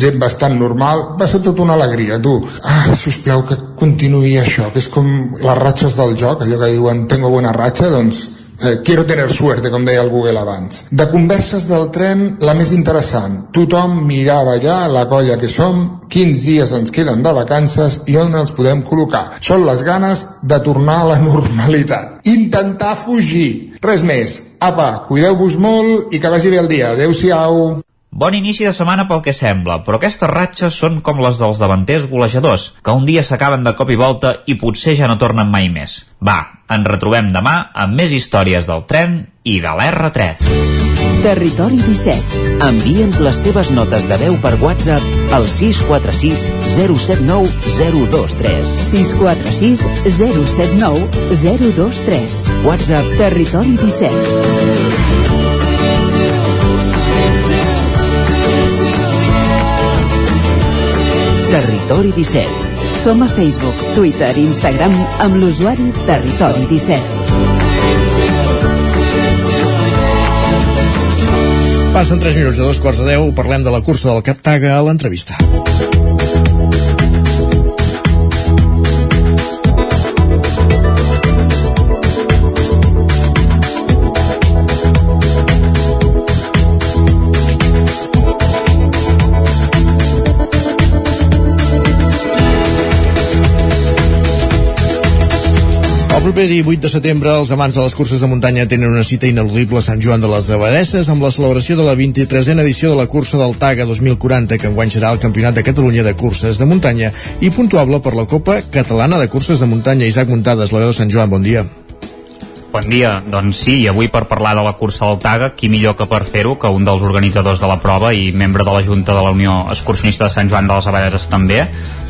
gent bastant normal, va ser tota una alegria, tu. Ah, sisplau, que continuï això, que és com les ratxes del joc, allò que diuen tengo buena ratxa, doncs eh, quiero tener suerte, com deia el Google abans. De converses del tren, la més interessant. Tothom mirava ja la colla que som, quins dies ens queden de vacances i on els podem col·locar. Són les ganes de tornar a la normalitat. Intentar fugir. Res més. Apa, cuideu-vos molt i que vagi bé el dia. Adéu-siau. Bon inici de setmana pel que sembla, però aquestes ratxes són com les dels davanters golejadors, que un dia s'acaben de cop i volta i potser ja no tornen mai més. Va, ens retrobem demà amb més històries del tren i de l'R3. Territori 17. Envia'ns les teves notes de veu per WhatsApp al 646 079 023. 646 079 023. WhatsApp Territori 17. Territori 17. Som a Facebook, Twitter i Instagram amb l'usuari Territori 17. Passen 3 minuts de dos quarts de 10, parlem de la cursa del Captaga a l'entrevista. El proper 18 de setembre, els amants de les curses de muntanya tenen una cita ineludible a Sant Joan de les Abadesses amb la celebració de la 23a edició de la cursa del Taga 2040, que enguany serà el Campionat de Catalunya de Curses de Muntanya i puntuable per la Copa Catalana de Curses de Muntanya. Isaac Muntades, la veu de Sant Joan, bon dia. Bon dia, doncs sí, i avui per parlar de la cursa del Taga, qui millor que per fer-ho que un dels organitzadors de la prova i membre de la Junta de la Unió Excursionista de Sant Joan de les Abadeses també,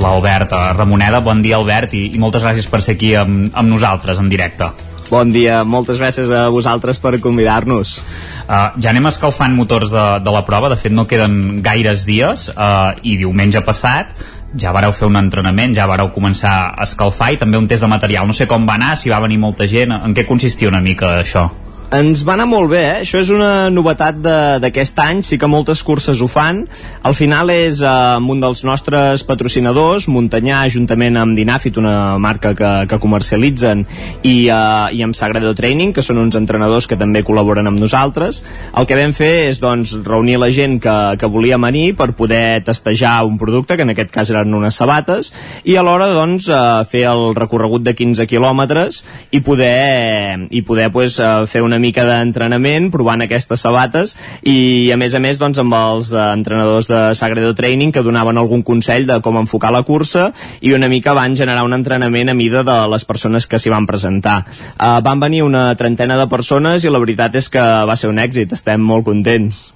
l'Albert Ramoneda. Bon dia, Albert, i, i moltes gràcies per ser aquí amb, amb nosaltres en directe. Bon dia, moltes gràcies a vosaltres per convidar-nos. Uh, ja anem escalfant motors de, de la prova, de fet no queden gaires dies uh, i diumenge passat ja vareu fer un entrenament, ja vareu començar a escalfar i també un test de material. No sé com va anar, si va venir molta gent, en què consistia una mica això? Ens va anar molt bé, eh? això és una novetat d'aquest any, sí que moltes curses ho fan. Al final és eh, amb un dels nostres patrocinadors, Muntanyà, juntament amb Dinafit, una marca que, que comercialitzen, i, eh, i amb Sagredo Training, que són uns entrenadors que també col·laboren amb nosaltres. El que vam fer és doncs, reunir la gent que, que volia venir per poder testejar un producte, que en aquest cas eren unes sabates, i alhora doncs, eh, fer el recorregut de 15 quilòmetres i poder, i poder pues, eh, fer una mica d'entrenament provant aquestes sabates i a més a més doncs, amb els eh, entrenadors de Sagredo Training que donaven algun consell de com enfocar la cursa i una mica van generar un entrenament a mida de les persones que s'hi van presentar. Uh, van venir una trentena de persones i la veritat és que va ser un èxit, estem molt contents.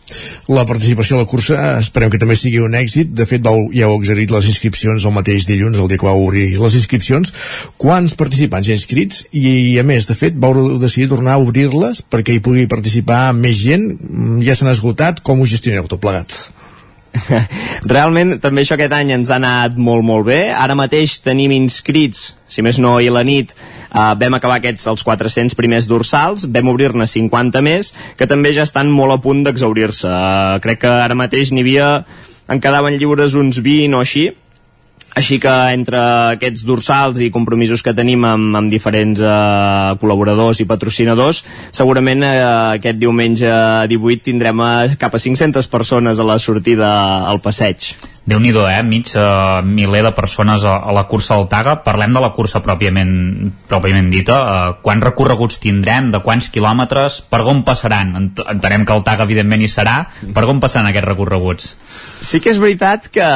La participació a la cursa esperem que també sigui un èxit. De fet, vau, ja heu exerit les inscripcions el mateix dilluns, el dia que vau obrir les inscripcions. Quants participants hi ha inscrits? I, a més, de fet, vau decidir tornar a obrir-les perquè hi pugui participar més gent. Ja s'han esgotat. Com ho gestioneu tot plegat? Realment, també això aquest any ens ha anat molt, molt bé. Ara mateix tenim inscrits, si més no, i la nit, uh, vam acabar aquests els 400 primers dorsals, vam obrir-ne 50 més, que també ja estan molt a punt d'exaurir-se. Uh, crec que ara mateix n'hi havia, en quedaven lliures uns 20 o així, així que entre aquests dorsals i compromisos que tenim amb, amb diferents eh, col·laboradors i patrocinadors, segurament eh, aquest diumenge 18 tindrem eh, cap a 500 persones a la sortida al passeig déu nhi eh? Mig uh, miler de persones a, a la cursa del Taga. Parlem de la cursa pròpiament, pròpiament dita. Uh, quants recorreguts tindrem? De quants quilòmetres? Per on passaran? Ent entenem que el Taga, evidentment, hi serà. Per on passaran aquests recorreguts? Sí que és veritat que,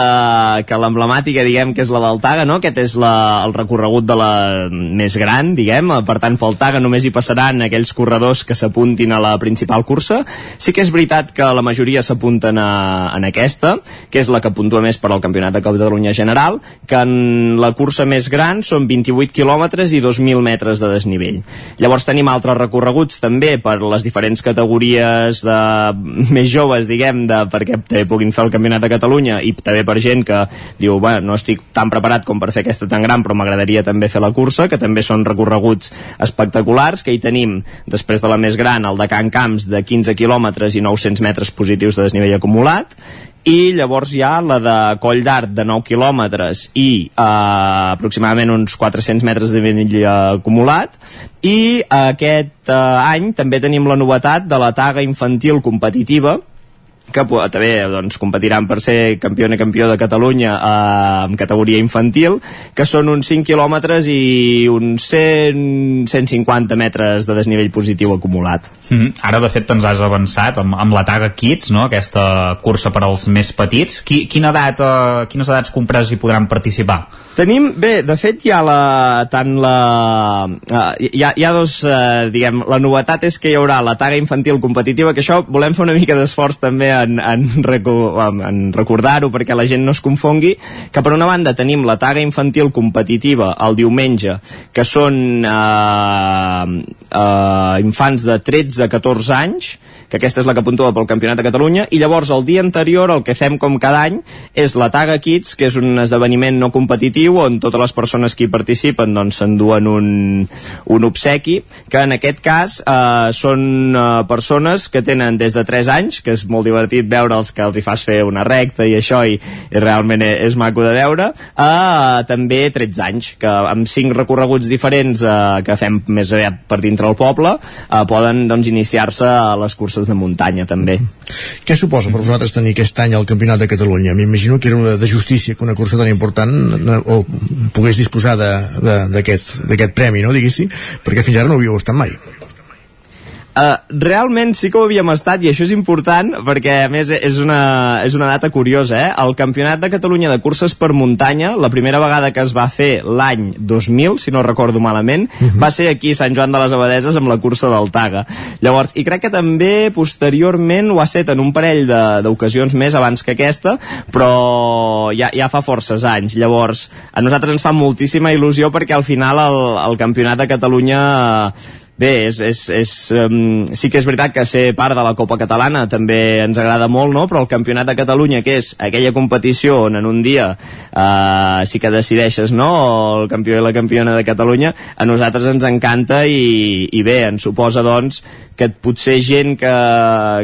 que l'emblemàtica, diguem, que és la del Taga, no? Aquest és la, el recorregut de la més gran, diguem. Per tant, pel Taga només hi passaran aquells corredors que s'apuntin a la principal cursa. Sí que és veritat que la majoria s'apunten en aquesta, que és la que puntua més per al Campionat de Catalunya General, que en la cursa més gran són 28 quilòmetres i 2.000 metres de desnivell. Llavors tenim altres recorreguts també per les diferents categories de més joves, diguem, de, perquè també puguin fer el Campionat de Catalunya i també per gent que diu, bueno, no estic tan preparat com per fer aquesta tan gran, però m'agradaria també fer la cursa, que també són recorreguts espectaculars, que hi tenim, després de la més gran, el de Can Camps, de 15 quilòmetres i 900 metres positius de desnivell acumulat, i llavors hi ha la de Coll d'Art de 9 quilòmetres i eh, aproximadament uns 400 metres de nivell acumulat. I aquest eh, any també tenim la novetat de la taga infantil competitiva que també doncs, competiran per ser campió i campió de Catalunya eh, en categoria infantil, que són uns 5 quilòmetres i uns 100, 150 metres de desnivell positiu acumulat. Mm -hmm. Ara, de fet, te'ns has avançat amb, amb la Taga Kids, no? aquesta cursa per als més petits. Qui, quina edat, eh, quines edats compreses hi podran participar? Tenim, bé, de fet hi ha la, tant la... Uh, hi, ha, hi ha dos, uh, diguem, la novetat és que hi haurà la taga infantil competitiva, que això volem fer una mica d'esforç també en, en, en recordar-ho perquè la gent no es confongui, que per una banda tenim la taga infantil competitiva el diumenge, que són uh, uh, infants de 13 a 14 anys, que aquesta és la que puntua pel Campionat de Catalunya, i llavors el dia anterior el que fem com cada any és la Taga Kids, que és un esdeveniment no competitiu on totes les persones que hi participen doncs s'enduen un, un obsequi, que en aquest cas eh, són eh, persones que tenen des de 3 anys, que és molt divertit veure'ls que els hi fas fer una recta i això, i, i realment és, és maco de veure, a eh, també 13 anys, que amb 5 recorreguts diferents eh, que fem més aviat per dintre el poble, eh, poden doncs, iniciar-se a les curses de muntanya també. Què suposa per vosaltres tenir aquest any el Campionat de Catalunya? M'imagino que era una de justícia que una cursa tan important o pogués disposar d'aquest premi, no, diguéssim, perquè fins ara no ho havíeu estat mai. Uh, realment sí que ho havíem estat i això és important perquè a més és una, és una data curiosa eh? el Campionat de Catalunya de curses per muntanya la primera vegada que es va fer l'any 2000 si no recordo malament uh -huh. va ser aquí Sant Joan de les Abadeses amb la cursa del Taga llavors i crec que també posteriorment ho ha set en un parell d'ocasions més abans que aquesta però ja, ja fa forces anys llavors a nosaltres ens fa moltíssima il·lusió perquè al final el, el Campionat de Catalunya Bé, és, és, és, um, sí que és veritat que ser part de la Copa Catalana també ens agrada molt, no? però el Campionat de Catalunya, que és aquella competició on en un dia uh, sí que decideixes no? el campió i la campiona de Catalunya, a nosaltres ens encanta i, i bé, ens suposa doncs que potser gent que,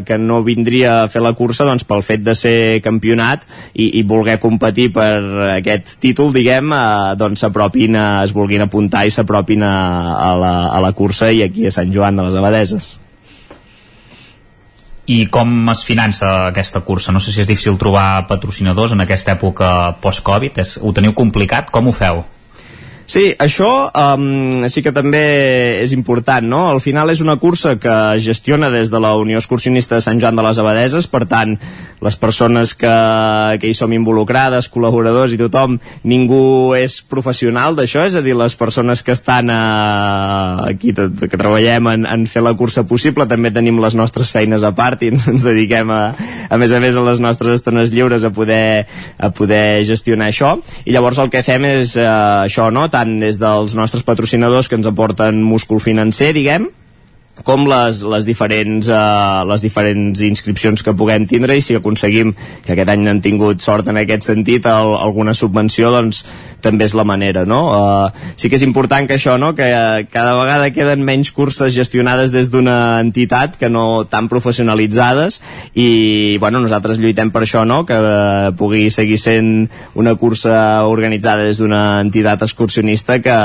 que no vindria a fer la cursa doncs, pel fet de ser campionat i, i voler competir per aquest títol, diguem, eh, doncs s'apropin, es vulguin apuntar i s'apropin a, a, la, a la cursa i aquí a Sant Joan de les Abadeses. I com es finança aquesta cursa? No sé si és difícil trobar patrocinadors en aquesta època post-Covid. Ho teniu complicat? Com ho feu? Sí, això um, sí que també és important, no? Al final és una cursa que es gestiona des de la Unió Excursionista de Sant Joan de les Abadeses, per tant, les persones que, que hi som involucrades, col·laboradors i tothom, ningú és professional d'això, és a dir, les persones que estan a, aquí, que treballem en, en fer la cursa possible, també tenim les nostres feines a part i ens, ens dediquem a, a més a més a les nostres estones lliures a poder, a poder gestionar això, i llavors el que fem és eh, això, no? Tant des dels nostres patrocinadors que ens aporten múscul financer, diguem, com les, les, diferents, uh, les diferents inscripcions que puguem tindre i si aconseguim, que aquest any han tingut sort en aquest sentit, el, alguna subvenció, doncs també és la manera, no? Uh, sí que és important que això, no?, que uh, cada vegada queden menys curses gestionades des d'una entitat que no tan professionalitzades i, bueno, nosaltres lluitem per això, no?, que uh, pugui seguir sent una cursa organitzada des d'una entitat excursionista que,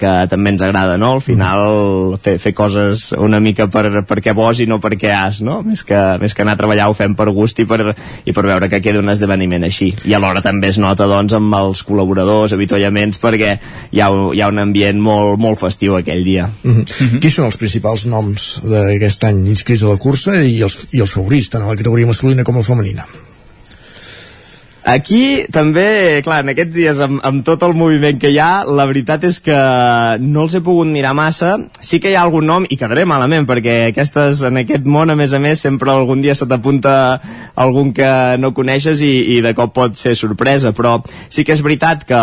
que també ens agrada, no? Al final fer, fer coses una mica per, perquè vols i no perquè has, no? Més que, més que anar a treballar ho fem per gust i per, i per veure que queda un esdeveniment així. I alhora també es nota, doncs, amb els col·laboradors, avituallaments, perquè hi ha, hi ha un ambient molt, molt festiu aquell dia. Mm -hmm. Mm -hmm. Qui són els principals noms d'aquest any inscrits a la cursa i els, i els favorits, tant a la categoria masculina com a la femenina? Aquí també, clar, en aquests dies amb, amb tot el moviment que hi ha, la veritat és que no els he pogut mirar massa. Sí que hi ha algun nom, i quedaré malament, perquè aquestes, en aquest món, a més a més, sempre algun dia se t'apunta algun que no coneixes i, i de cop pot ser sorpresa, però sí que és veritat que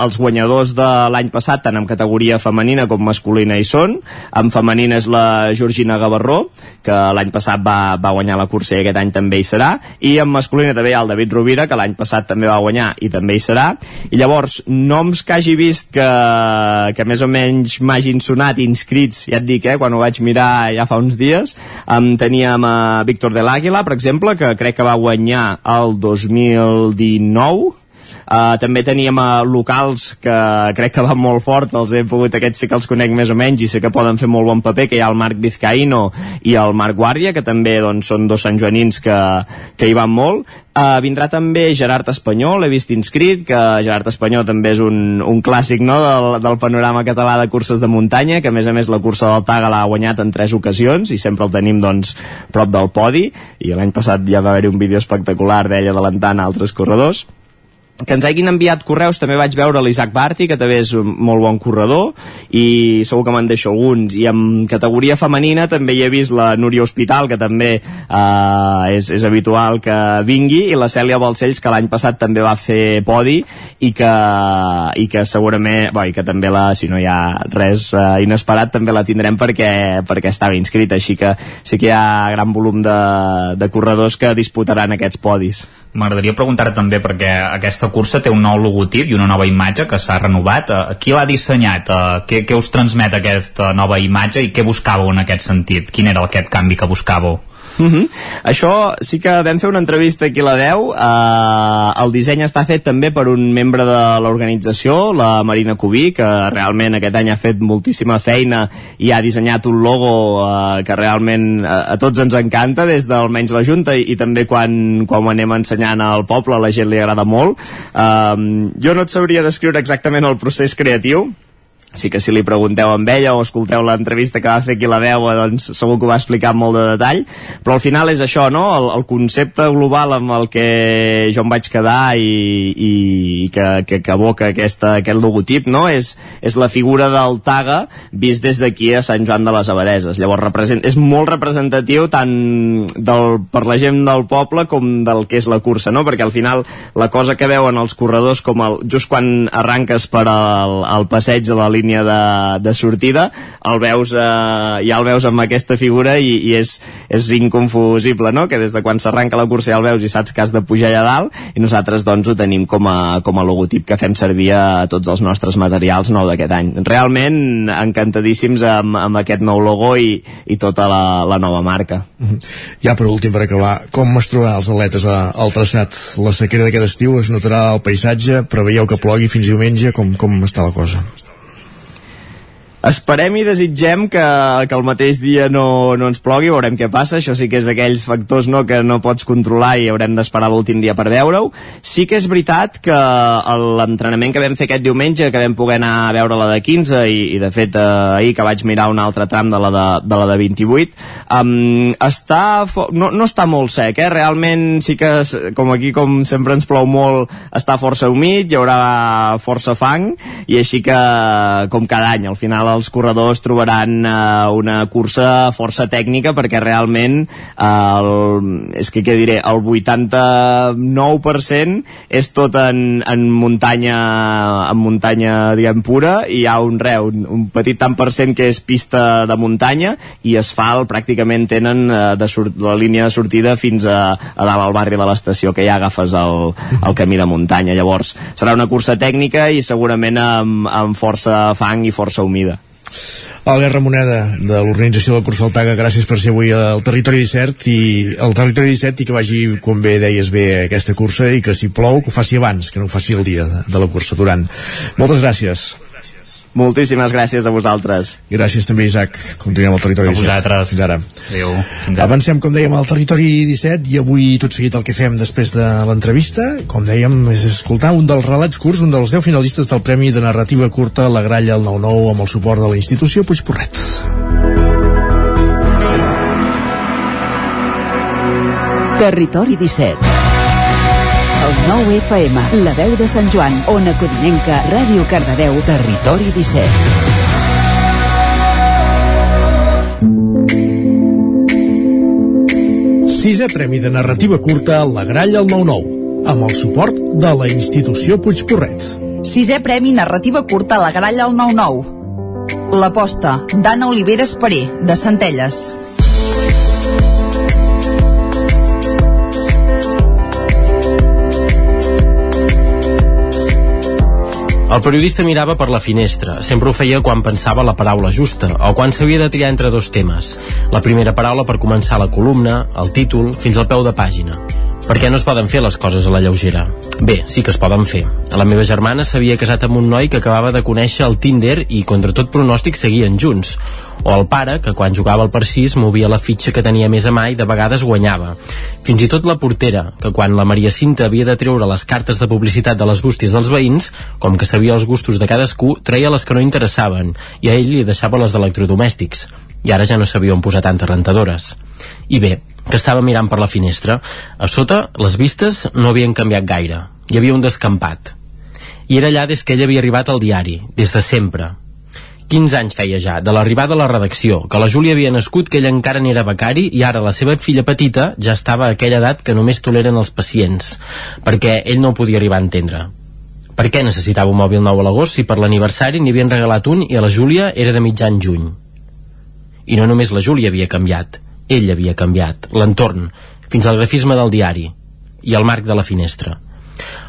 els guanyadors de l'any passat, tant en categoria femenina com masculina hi són. En femenina és la Georgina Gavarró, que l'any passat va, va guanyar la cursa i aquest any també hi serà, i en masculina també hi ha el David Rovira, que l'any passat també va guanyar i també hi serà. I llavors noms que hagi vist que, que més o menys m'hagin sonat inscrits, ja et dic, eh, quan ho vaig mirar ja fa uns dies um, teníem a Víctor de l'Àguila per exemple, que crec que va guanyar el 2019 Uh, també teníem uh, locals que crec que van molt forts, els he pogut, aquests sí que els conec més o menys i sé que poden fer molt bon paper, que hi ha el Marc Vizcaíno i el Marc Guàrdia, que també doncs, són dos santjoanins que, que hi van molt. Uh, vindrà també Gerard Espanyol, l'he vist inscrit, que Gerard Espanyol també és un, un clàssic no, del, del panorama català de curses de muntanya, que a més a més la cursa del Taga l'ha guanyat en tres ocasions i sempre el tenim doncs, prop del podi, i l'any passat ja va haver-hi un vídeo espectacular d'ell adelantant altres corredors que ens hagin enviat correus també vaig veure l'Isaac Barti que també és un molt bon corredor i segur que me'n deixo alguns. I en categoria femenina també hi he vist la Núria Hospital que també eh, és, és habitual que vingui i la Cèlia Balcells que l'any passat també va fer podi i que, i que segurament bo, i que també la, si no hi ha res eh, inesperat també la tindrem perquè, perquè estava inscrita. Així que sí que hi ha gran volum de, de corredors que disputaran aquests podis. M'agradaria preguntar també perquè aquesta cursa té un nou logotip i una nova imatge que s'ha renovat. Uh, qui l'ha dissenyat? Uh, què, què us transmet aquesta nova imatge i què buscàveu en aquest sentit? Quin era aquest canvi que buscàveu? Uh mhm. -huh. Això sí que vam fer una entrevista aquí a la 10 uh, el disseny està fet també per un membre de l'organització la Marina Cubí que realment aquest any ha fet moltíssima feina i ha dissenyat un logo uh, que realment a, a tots ens encanta des d'almenys la Junta i, i també quan, quan ho anem ensenyant al poble a la gent li agrada molt uh, jo no et sabria descriure exactament el procés creatiu sí que si li pregunteu amb ella o escolteu l'entrevista que va fer aquí la veu, doncs segur que ho va explicar molt de detall, però al final és això, no? El, el concepte global amb el que jo em vaig quedar i, i que, que, que aboca aquesta, aquest logotip, no? És, és la figura del Taga vist des d'aquí a Sant Joan de les Abadeses. Llavors represent, és molt representatiu tant del, per la gent del poble com del que és la cursa, no? Perquè al final la cosa que veuen els corredors com el, just quan arranques per al, al passeig de la línia de, de sortida, el veus, eh, ja el veus amb aquesta figura i, i és, és inconfusible, no? Que des de quan s'arranca la cursa ja el veus i saps que has de pujar allà dalt i nosaltres doncs ho tenim com a, com a logotip que fem servir a tots els nostres materials nou d'aquest any. Realment encantadíssims amb, amb aquest nou logo i, i tota la, la nova marca. Ja per últim, per acabar, com es trobaran els atletes al traçat? La sequera d'aquest estiu es notarà el paisatge? Preveieu que plogui fins diumenge? Com, com està la cosa? Esperem i desitgem que, que el mateix dia no, no ens plogui, veurem què passa, això sí que és aquells factors no, que no pots controlar i haurem d'esperar l'últim dia per veure-ho. Sí que és veritat que l'entrenament que vam fer aquest diumenge, que vam poder anar a veure la de 15 i, i de fet eh, ahir que vaig mirar un altre tram de la de, de, la de 28, um, està no, no està molt sec, eh? realment sí que com aquí com sempre ens plou molt, està força humit, hi haurà força fang i així que com cada any al final els corredors trobaran eh, una cursa força tècnica perquè realment eh, el, és que què diré, el 89% és tot en, en muntanya en muntanya diguem pura i hi ha un re, un, un petit tant per cent que és pista de muntanya i asfalt pràcticament tenen eh, de sort, la línia de sortida fins a, a dalt al barri de l'estació que ja agafes el, el camí de muntanya. Llavors serà una cursa tècnica i segurament amb, amb força fang i força humida Albert Ramoneda, de l'organització del Curs Altaga, gràcies per ser avui al Territori 17 i al Territori 17 i que vagi, com bé deies bé, aquesta cursa i que si plou, que ho faci abans, que no ho faci el dia de, la cursa, durant. Moltes gràcies. Moltíssimes gràcies a vosaltres. Gràcies també, Isaac. Continuem al territori a 17. vosaltres. Fins ara. Adéu. Fins ara. Avancem, com dèiem, al territori 17 i avui tot seguit el que fem després de l'entrevista, com dèiem, és escoltar un dels relats curts, un dels 10 finalistes del Premi de Narrativa Curta La Gralla al 9-9 amb el suport de la institució Puigporret. Territori 17 el 9 FM, la veu de Sant Joan, Ona Codinenca, Ràdio Cardedeu, Territori 17. Sisè Premi de Narrativa Curta La Gralla al 9-9, amb el suport de la institució Puigporret. Sisè Premi Narrativa Curta La Gralla al 9-9. L'aposta d'Anna Oliveres Paré, de Centelles. El periodista mirava per la finestra. Sempre ho feia quan pensava la paraula justa o quan s'havia de triar entre dos temes. La primera paraula per començar la columna, el títol, fins al peu de pàgina. Per què no es poden fer les coses a la lleugera? Bé, sí que es poden fer. La meva germana s'havia casat amb un noi que acabava de conèixer el Tinder i contra tot pronòstic seguien junts. O el pare, que quan jugava al parcís movia la fitxa que tenia més a mà i de vegades guanyava. Fins i tot la portera, que quan la Maria Cinta havia de treure les cartes de publicitat de les bústies dels veïns, com que sabia els gustos de cadascú, treia les que no interessaven i a ell li deixava les d'electrodomèstics. I ara ja no sabia on posar tantes rentadores. I bé, que estava mirant per la finestra. A sota, les vistes no havien canviat gaire. Hi havia un descampat. I era allà des que ell havia arribat al diari, des de sempre. 15 anys feia ja, de l'arribada a la redacció, que la Júlia havia nascut, que ell encara n'era becari i ara la seva filla petita ja estava a aquella edat que només toleren els pacients, perquè ell no podia arribar a entendre. Per què necessitava un mòbil nou a l'agost si per l'aniversari n'hi havien regalat un i a la Júlia era de mitjan juny? I no només la Júlia havia canviat, ell havia canviat, l'entorn, fins al grafisme del diari i el marc de la finestra.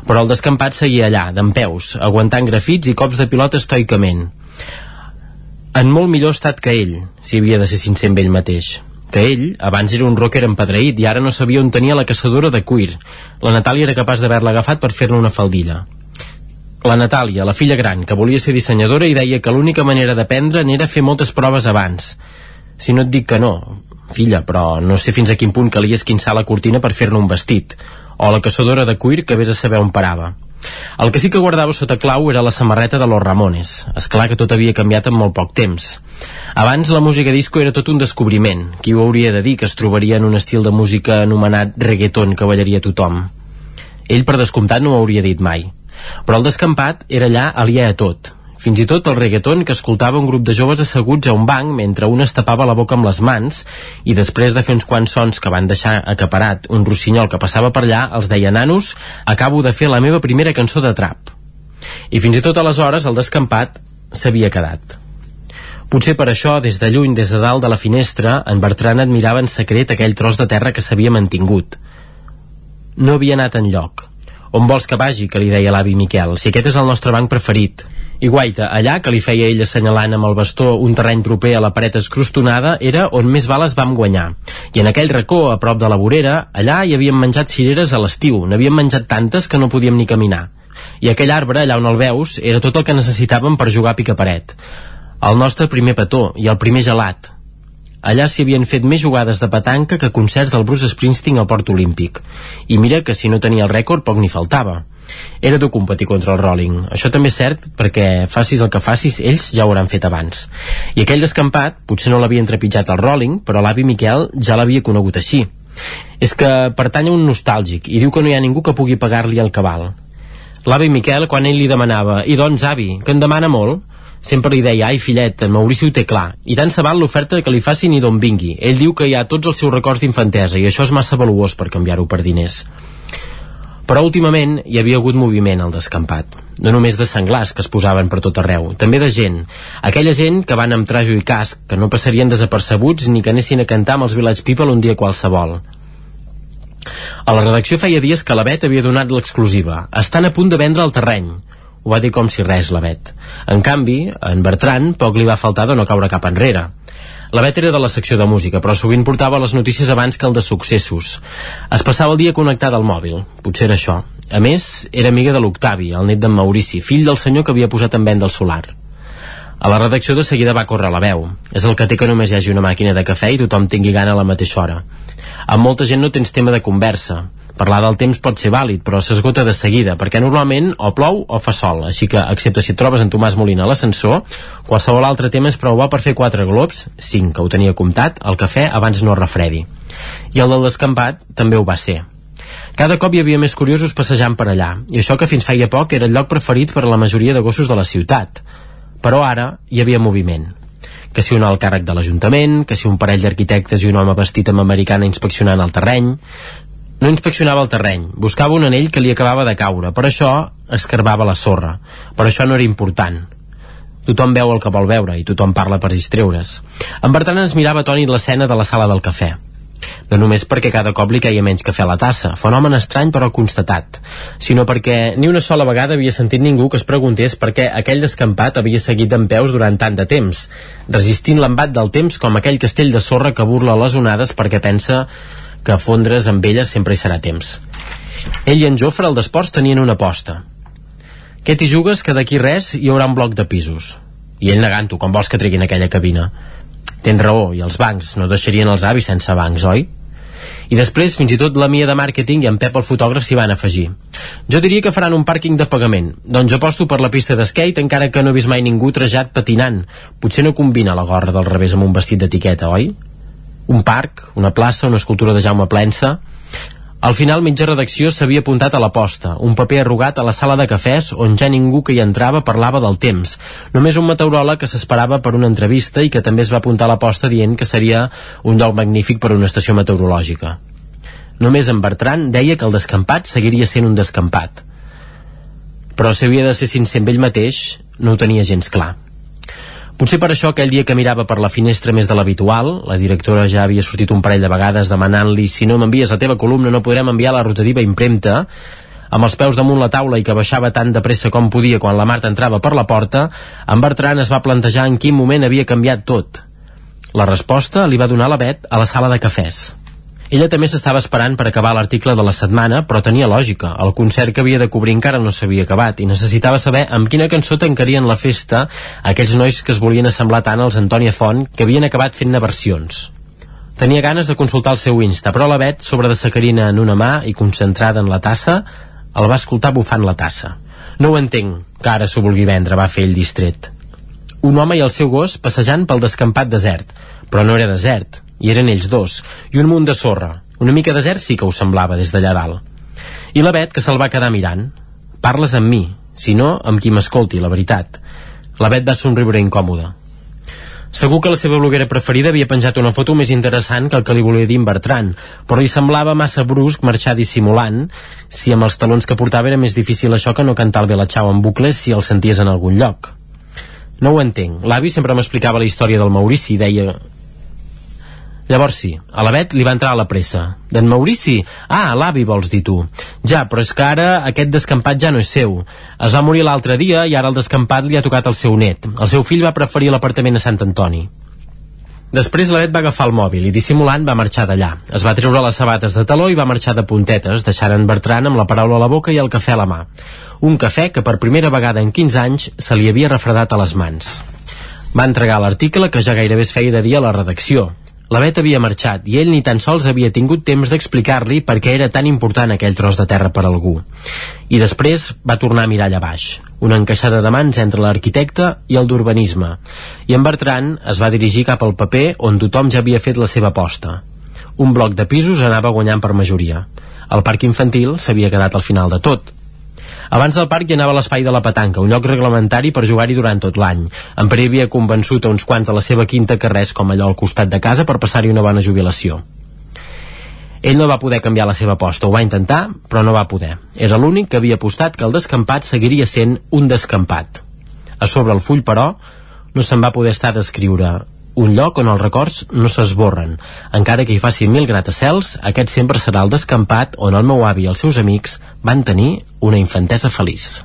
Però el descampat seguia allà, d'en peus, aguantant grafits i cops de pilota estoicament. En molt millor estat que ell, si havia de ser sincer amb ell mateix que ell, abans era un rocker empedreït i ara no sabia on tenia la caçadora de cuir. La Natàlia era capaç d'haver-la agafat per fer-ne una faldilla. La Natàlia, la filla gran, que volia ser dissenyadora i deia que l'única manera d'aprendre n'era fer moltes proves abans. Si no et dic que no, filla, però no sé fins a quin punt calia esquinçar la cortina per fer-ne un vestit, o la caçadora de cuir que vés a saber on parava. El que sí que guardava sota clau era la samarreta de los Ramones. És clar que tot havia canviat en molt poc temps. Abans la música disco era tot un descobriment. Qui ho hauria de dir que es trobaria en un estil de música anomenat reggaeton que ballaria tothom? Ell, per descomptat, no ho hauria dit mai. Però el descampat era allà aliè a tot fins i tot el reggaeton que escoltava un grup de joves asseguts a un banc mentre un es tapava la boca amb les mans i després de fer uns quants sons que van deixar acaparat un rossinyol que passava per allà els deia nanos, acabo de fer la meva primera cançó de trap. I fins i tot aleshores el descampat s'havia quedat. Potser per això, des de lluny, des de dalt de la finestra, en Bertran admirava en secret aquell tros de terra que s'havia mantingut. No havia anat en lloc. On vols que vagi, que li deia l'avi Miquel, si aquest és el nostre banc preferit. I guaita, allà, que li feia ell assenyalant amb el bastó un terreny proper a la paret escrostonada, era on més bales vam guanyar. I en aquell racó, a prop de la vorera, allà hi havíem menjat cireres a l'estiu, n'havíem menjat tantes que no podíem ni caminar. I aquell arbre, allà on el veus, era tot el que necessitàvem per jugar a picaparet. El nostre primer petó i el primer gelat. Allà s'hi havien fet més jugades de petanca que concerts del Bruce Springsteen al Port Olímpic. I mira que si no tenia el rècord poc ni faltava era dur competir contra el Rolling. Això també és cert perquè facis el que facis, ells ja ho hauran fet abans. I aquell descampat potser no l'havia entrepitjat al Rolling, però l'avi Miquel ja l'havia conegut així. És que pertany a un nostàlgic i diu que no hi ha ningú que pugui pagar-li el cabal. L'avi Miquel, quan ell li demanava «I doncs, avi, que en demana molt?» Sempre li deia, ai fillet, en Maurici ho té clar i tant se val l'oferta que li facin i d'on vingui ell diu que hi ha tots els seus records d'infantesa i això és massa valuós per canviar-ho per diners però últimament hi havia hagut moviment al descampat. No només de senglars que es posaven per tot arreu, també de gent. Aquella gent que van amb trajo i casc, que no passarien desapercebuts ni que anessin a cantar amb els Village People un dia qualsevol. A la redacció feia dies que la Bet havia donat l'exclusiva. Estan a punt de vendre el terreny. Ho va dir com si res, la Bet. En canvi, en Bertran poc li va faltar de no caure cap enrere. La Bet era de la secció de música, però sovint portava les notícies abans que el de successos. Es passava el dia connectada al mòbil, potser era això. A més, era amiga de l'Octavi, el net d'en Maurici, fill del senyor que havia posat en venda el solar. A la redacció de seguida va córrer la veu. És el que té que només hi hagi una màquina de cafè i tothom tingui gana a la mateixa hora. Amb molta gent no tens tema de conversa. Parlar del temps pot ser vàlid, però s'esgota de seguida, perquè normalment o plou o fa sol, així que, excepte si et trobes en Tomàs Molina a l'ascensor, qualsevol altre tema és prou bo per fer quatre globs, cinc, que ho tenia comptat, el cafè abans no refredi. I el del descampat també ho va ser. Cada cop hi havia més curiosos passejant per allà, i això que fins feia poc era el lloc preferit per a la majoria de gossos de la ciutat. Però ara hi havia moviment que si un alt càrrec de l'Ajuntament, que si un parell d'arquitectes i un home vestit amb americana inspeccionant el terreny, no inspeccionava el terreny, buscava un anell que li acabava de caure, per això escarbava la sorra. Per això no era important. Tothom veu el que vol veure i tothom parla per distreure's. En Bertran ens mirava atònit l'escena de la sala del cafè. No només perquè cada cop li caia menys cafè a la tassa, fenomen estrany però constatat, sinó perquè ni una sola vegada havia sentit ningú que es preguntés per què aquell descampat havia seguit en peus durant tant de temps, resistint l'embat del temps com aquell castell de sorra que burla les onades perquè pensa que fondre's amb elles sempre hi serà temps. Ell i en Jofre, al d'esports, tenien una aposta. Què t'hi jugues que d'aquí res hi haurà un bloc de pisos? I ell negant-ho, com vols que treguin aquella cabina? Tens raó, i els bancs, no deixarien els avis sense bancs, oi? I després, fins i tot la Mia de màrqueting i en Pep el fotògraf s'hi van afegir. Jo diria que faran un pàrquing de pagament. Doncs aposto per la pista d'skate encara que no he vist mai ningú trajat patinant. Potser no combina la gorra del revés amb un vestit d'etiqueta, oi? Un parc, una plaça, una escultura de Jaume Plensa... Al final, mitja redacció s'havia apuntat a l'aposta, un paper arrugat a la sala de cafès on ja ningú que hi entrava parlava del temps. Només un meteoròleg que s'esperava per una entrevista i que també es va apuntar a l'aposta dient que seria un lloc magnífic per a una estació meteorològica. Només en Bertran deia que el descampat seguiria sent un descampat. Però si havia de ser sincer amb ell mateix, no ho tenia gens clar. Potser per això aquell dia que mirava per la finestra més de l'habitual, la directora ja havia sortit un parell de vegades demanant-li si no m'envies la teva columna no podrem enviar la rotativa impremta, amb els peus damunt la taula i que baixava tan de pressa com podia quan la Marta entrava per la porta, en Bertran es va plantejar en quin moment havia canviat tot. La resposta li va donar la Bet a la sala de cafès. Ella també s'estava esperant per acabar l'article de la setmana, però tenia lògica. El concert que havia de cobrir encara no s'havia acabat i necessitava saber amb quina cançó tancarien la festa aquells nois que es volien assemblar tant als Antònia Font que havien acabat fent-ne versions. Tenia ganes de consultar el seu Insta, però la Bet, sobre de sacarina en una mà i concentrada en la tassa, El va escoltar bufant la tassa. No ho entenc, que ara s'ho vulgui vendre, va fer ell distret. Un home i el seu gos passejant pel descampat desert, però no era desert, i eren ells dos, i un munt de sorra. Una mica desert sí que ho semblava des d'allà dalt. I la Bet, que se'l va quedar mirant. Parles amb mi, si no, amb qui m'escolti, la veritat. La Bet va somriure incòmoda. Segur que la seva bloguera preferida havia penjat una foto més interessant que el que li volia dir en Bertran, però li semblava massa brusc marxar dissimulant si amb els talons que portava era més difícil això que no cantar el Belachau en bucles si el senties en algun lloc. No ho entenc. L'avi sempre m'explicava la història del Maurici i deia Llavors sí, a la Bet li va entrar a la pressa. D'en Maurici? Ah, l'avi vols dir tu. Ja, però és que ara aquest descampat ja no és seu. Es va morir l'altre dia i ara el descampat li ha tocat el seu net. El seu fill va preferir l'apartament a Sant Antoni. Després la Bet va agafar el mòbil i dissimulant va marxar d'allà. Es va treure les sabates de taló i va marxar de puntetes, deixant en Bertran amb la paraula a la boca i el cafè a la mà. Un cafè que per primera vegada en 15 anys se li havia refredat a les mans. Va entregar l'article que ja gairebé es feia de dia a la redacció. La Bet havia marxat i ell ni tan sols havia tingut temps d'explicar-li per què era tan important aquell tros de terra per algú. I després va tornar a mirar allà baix, una encaixada de mans entre l'arquitecte i el d'urbanisme. I en Bertran es va dirigir cap al paper on tothom ja havia fet la seva aposta. Un bloc de pisos anava guanyant per majoria. El parc infantil s'havia quedat al final de tot, abans del parc hi anava l'espai de la petanca, un lloc reglamentari per jugar-hi durant tot l'any. En Pere havia convençut a uns quants de la seva quinta que res com allò al costat de casa per passar-hi una bona jubilació. Ell no va poder canviar la seva aposta, ho va intentar, però no va poder. Era l'únic que havia apostat que el descampat seguiria sent un descampat. A sobre el full, però, no se'n va poder estar d'escriure un lloc on els records no s'esborren. Encara que hi faci mil gratacels, aquest sempre serà el descampat on el meu avi i els seus amics van tenir una infantesa feliç.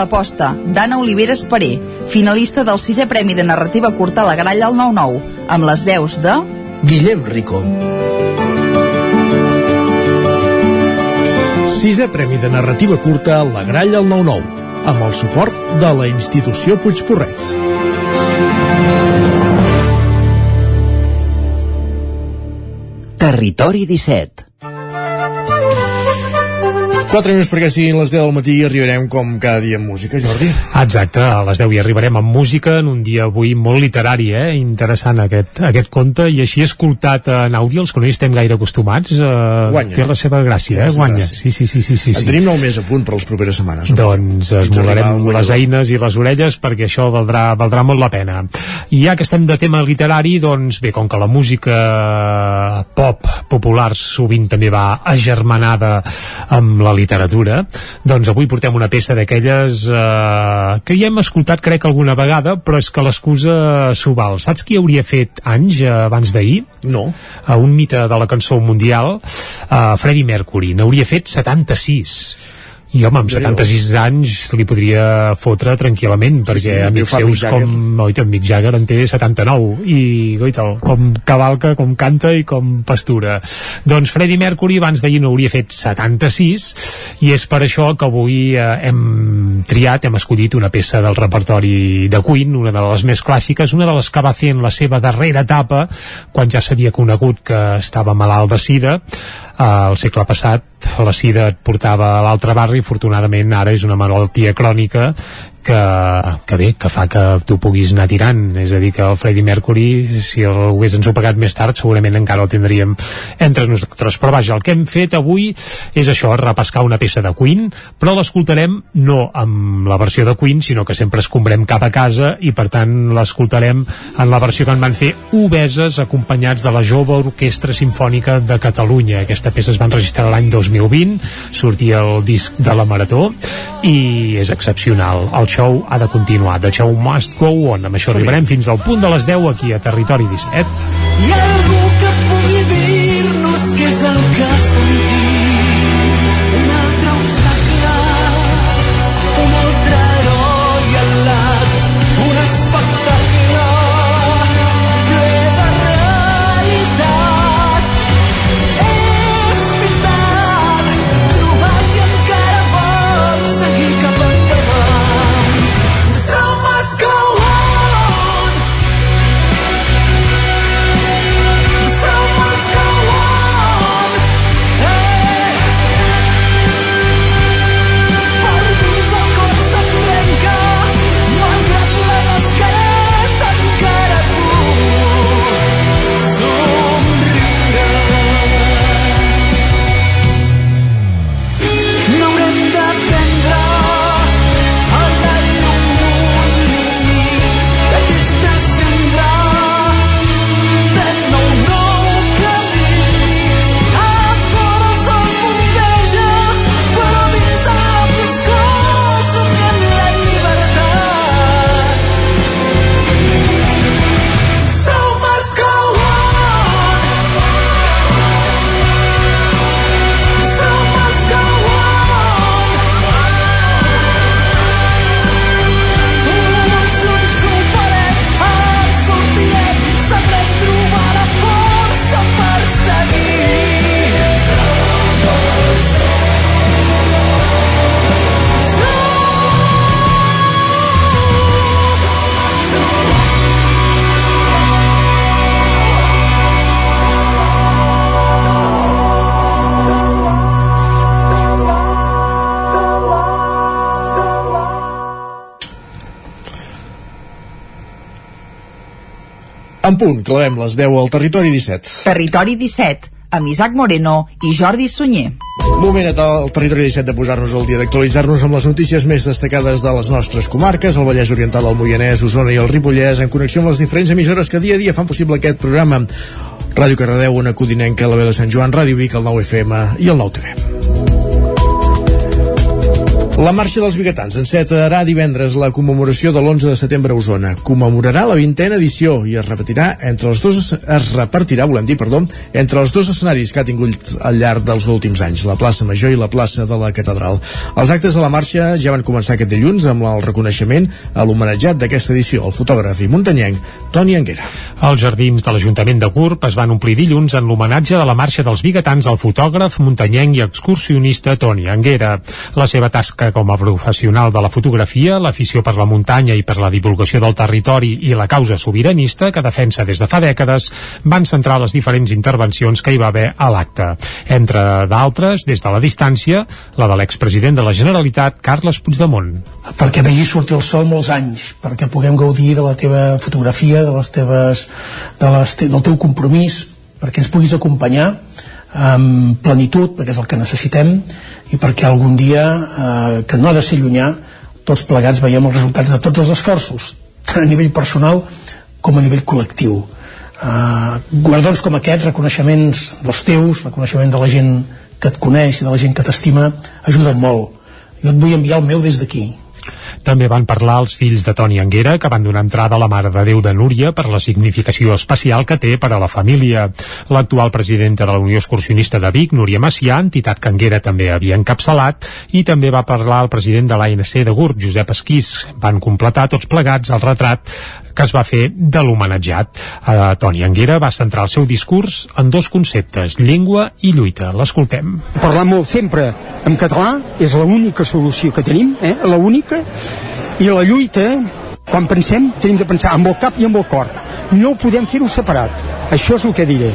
L'aposta, d'Anna Oliveres Paré, finalista del sisè Premi de Narrativa Curta a la Gralla al 9-9, amb les veus de... Guillem Rico. Sisè Premi de Narrativa Curta a la Gralla al 9-9, amb el suport de la institució Puigporrets. Territori 17 4 minuts perquè siguin les 10 del matí i arribarem com cada dia amb música, Jordi. Exacte, a les 10 hi arribarem amb música en un dia avui molt literari, eh? interessant aquest, aquest conte, i així escoltat en àudio, els que no hi estem gaire acostumats, eh, Guanya. té la seva gràcia, eh? guanya. Sí, sí, sí, sí, sí, En sí. tenim nou més a punt per les properes setmanes. Doncs Fins esmolarem les eines i les orelles perquè això valdrà, valdrà molt la pena. I ja que estem de tema literari, doncs bé, com que la música pop popular sovint també va agermanada amb la literatura, doncs avui portem una peça d'aquelles eh, que ja hem escoltat crec alguna vegada, però és que l'excusa s'ho val. Saps qui hauria fet anys eh, abans d'ahir? No. A un mite de la cançó mundial, uh, Freddie Mercury, n'hauria fet 76 i home, amb 76 anys li podria fotre tranquil·lament perquè sí, amics seus com en Mick Jagger en té 79 i goita, com cavalca, com canta i com pastura. Doncs Freddie Mercury abans d'ahir no hauria fet 76 i és per això que avui eh, hem triat, hem escollit una peça del repertori de Queen, una de les més clàssiques, una de les que va fer en la seva darrera etapa quan ja s'havia conegut que estava malalt de sida. Al segle passat la sida et portava a l'altre barri. Afortunadament ara és una malaltia crònica que, que bé, que fa que tu puguis anar tirant, és a dir que el Freddie Mercury, si el hagués ensopegat més tard segurament encara el tindríem entre nosaltres, però vaja, el que hem fet avui és això, repescar una peça de Queen però l'escoltarem no amb la versió de Queen, sinó que sempre escombrem cap a casa i per tant l'escoltarem en la versió que en van fer obeses acompanyats de la jove orquestra sinfònica de Catalunya. Aquesta peça es va enregistrar l'any 2020 sortia el disc de la Marató i és excepcional. El show ha de continuar, the show must go on. Amb això arribarem fins al punt de les 10 aquí a Territori 17 Hi ha algú que pugui dir-nos què és el En punt, clavem les 10 al Territori 17. Territori 17, amb Isaac Moreno i Jordi Sunyer. Moment al territori 17 de posar-nos al dia d'actualitzar-nos amb les notícies més destacades de les nostres comarques, el Vallès Oriental, el Moianès, Osona i el Ripollès, en connexió amb les diferents emissores que dia a dia fan possible aquest programa. Ràdio Cardedeu, una Codinenca, la veu de Sant Joan, Ràdio Vic, el 9 FM i el 9 TV. La marxa dels biguetans encetarà divendres la commemoració de l'11 de setembre a Osona. Commemorarà la vintena edició i es repetirà entre els dos es repartirà, volem dir, perdó, entre els dos escenaris que ha tingut al llarg dels últims anys, la plaça Major i la plaça de la Catedral. Els actes de la marxa ja van començar aquest dilluns amb el reconeixement a l'homenatjat d'aquesta edició, el fotògraf i muntanyenc Toni Anguera. Els jardins de l'Ajuntament de Gurb es van omplir dilluns en l'homenatge de la marxa dels biguetans al fotògraf, muntanyenc i excursionista Toni Anguera. La seva tasca com a professional de la fotografia, l'afició per la muntanya i per la divulgació del territori i la causa sobiranista que defensa des de fa dècades van centrar les diferents intervencions que hi va haver a l'acte. Entre d'altres, des de la distància, la de l'expresident de la Generalitat, Carles Puigdemont. perquè vegis sortir el sol molts anys, perquè puguem gaudir de la teva fotografia, de les teves, de les te del teu compromís, perquè ens puguis acompanyar amb plenitud, perquè és el que necessitem, i perquè algun dia, eh, que no ha de ser llunyà, tots plegats veiem els resultats de tots els esforços, tant a nivell personal com a nivell col·lectiu. Eh, guardons com aquests, reconeixements dels teus, reconeixement de la gent que et coneix i de la gent que t'estima, ajuden molt. Jo et vull enviar el meu des d'aquí, també van parlar els fills de Toni Anguera, que van donar entrada a la Mare de Déu de Núria per la significació especial que té per a la família. L'actual presidenta de la Unió Excursionista de Vic, Núria Macià, entitat que Anguera també havia encapçalat, i també va parlar el president de l'ANC de Gurb, Josep Esquís. Van completar tots plegats el retrat que es va fer de l'homenatjat. Eh, Toni Anguera va centrar el seu discurs en dos conceptes, llengua i lluita. L'escoltem. Parlar molt sempre en català és l'única solució que tenim, eh? l'única, i la lluita, quan pensem, tenim de pensar amb el cap i amb el cor. No podem fer-ho separat. Això és el que diré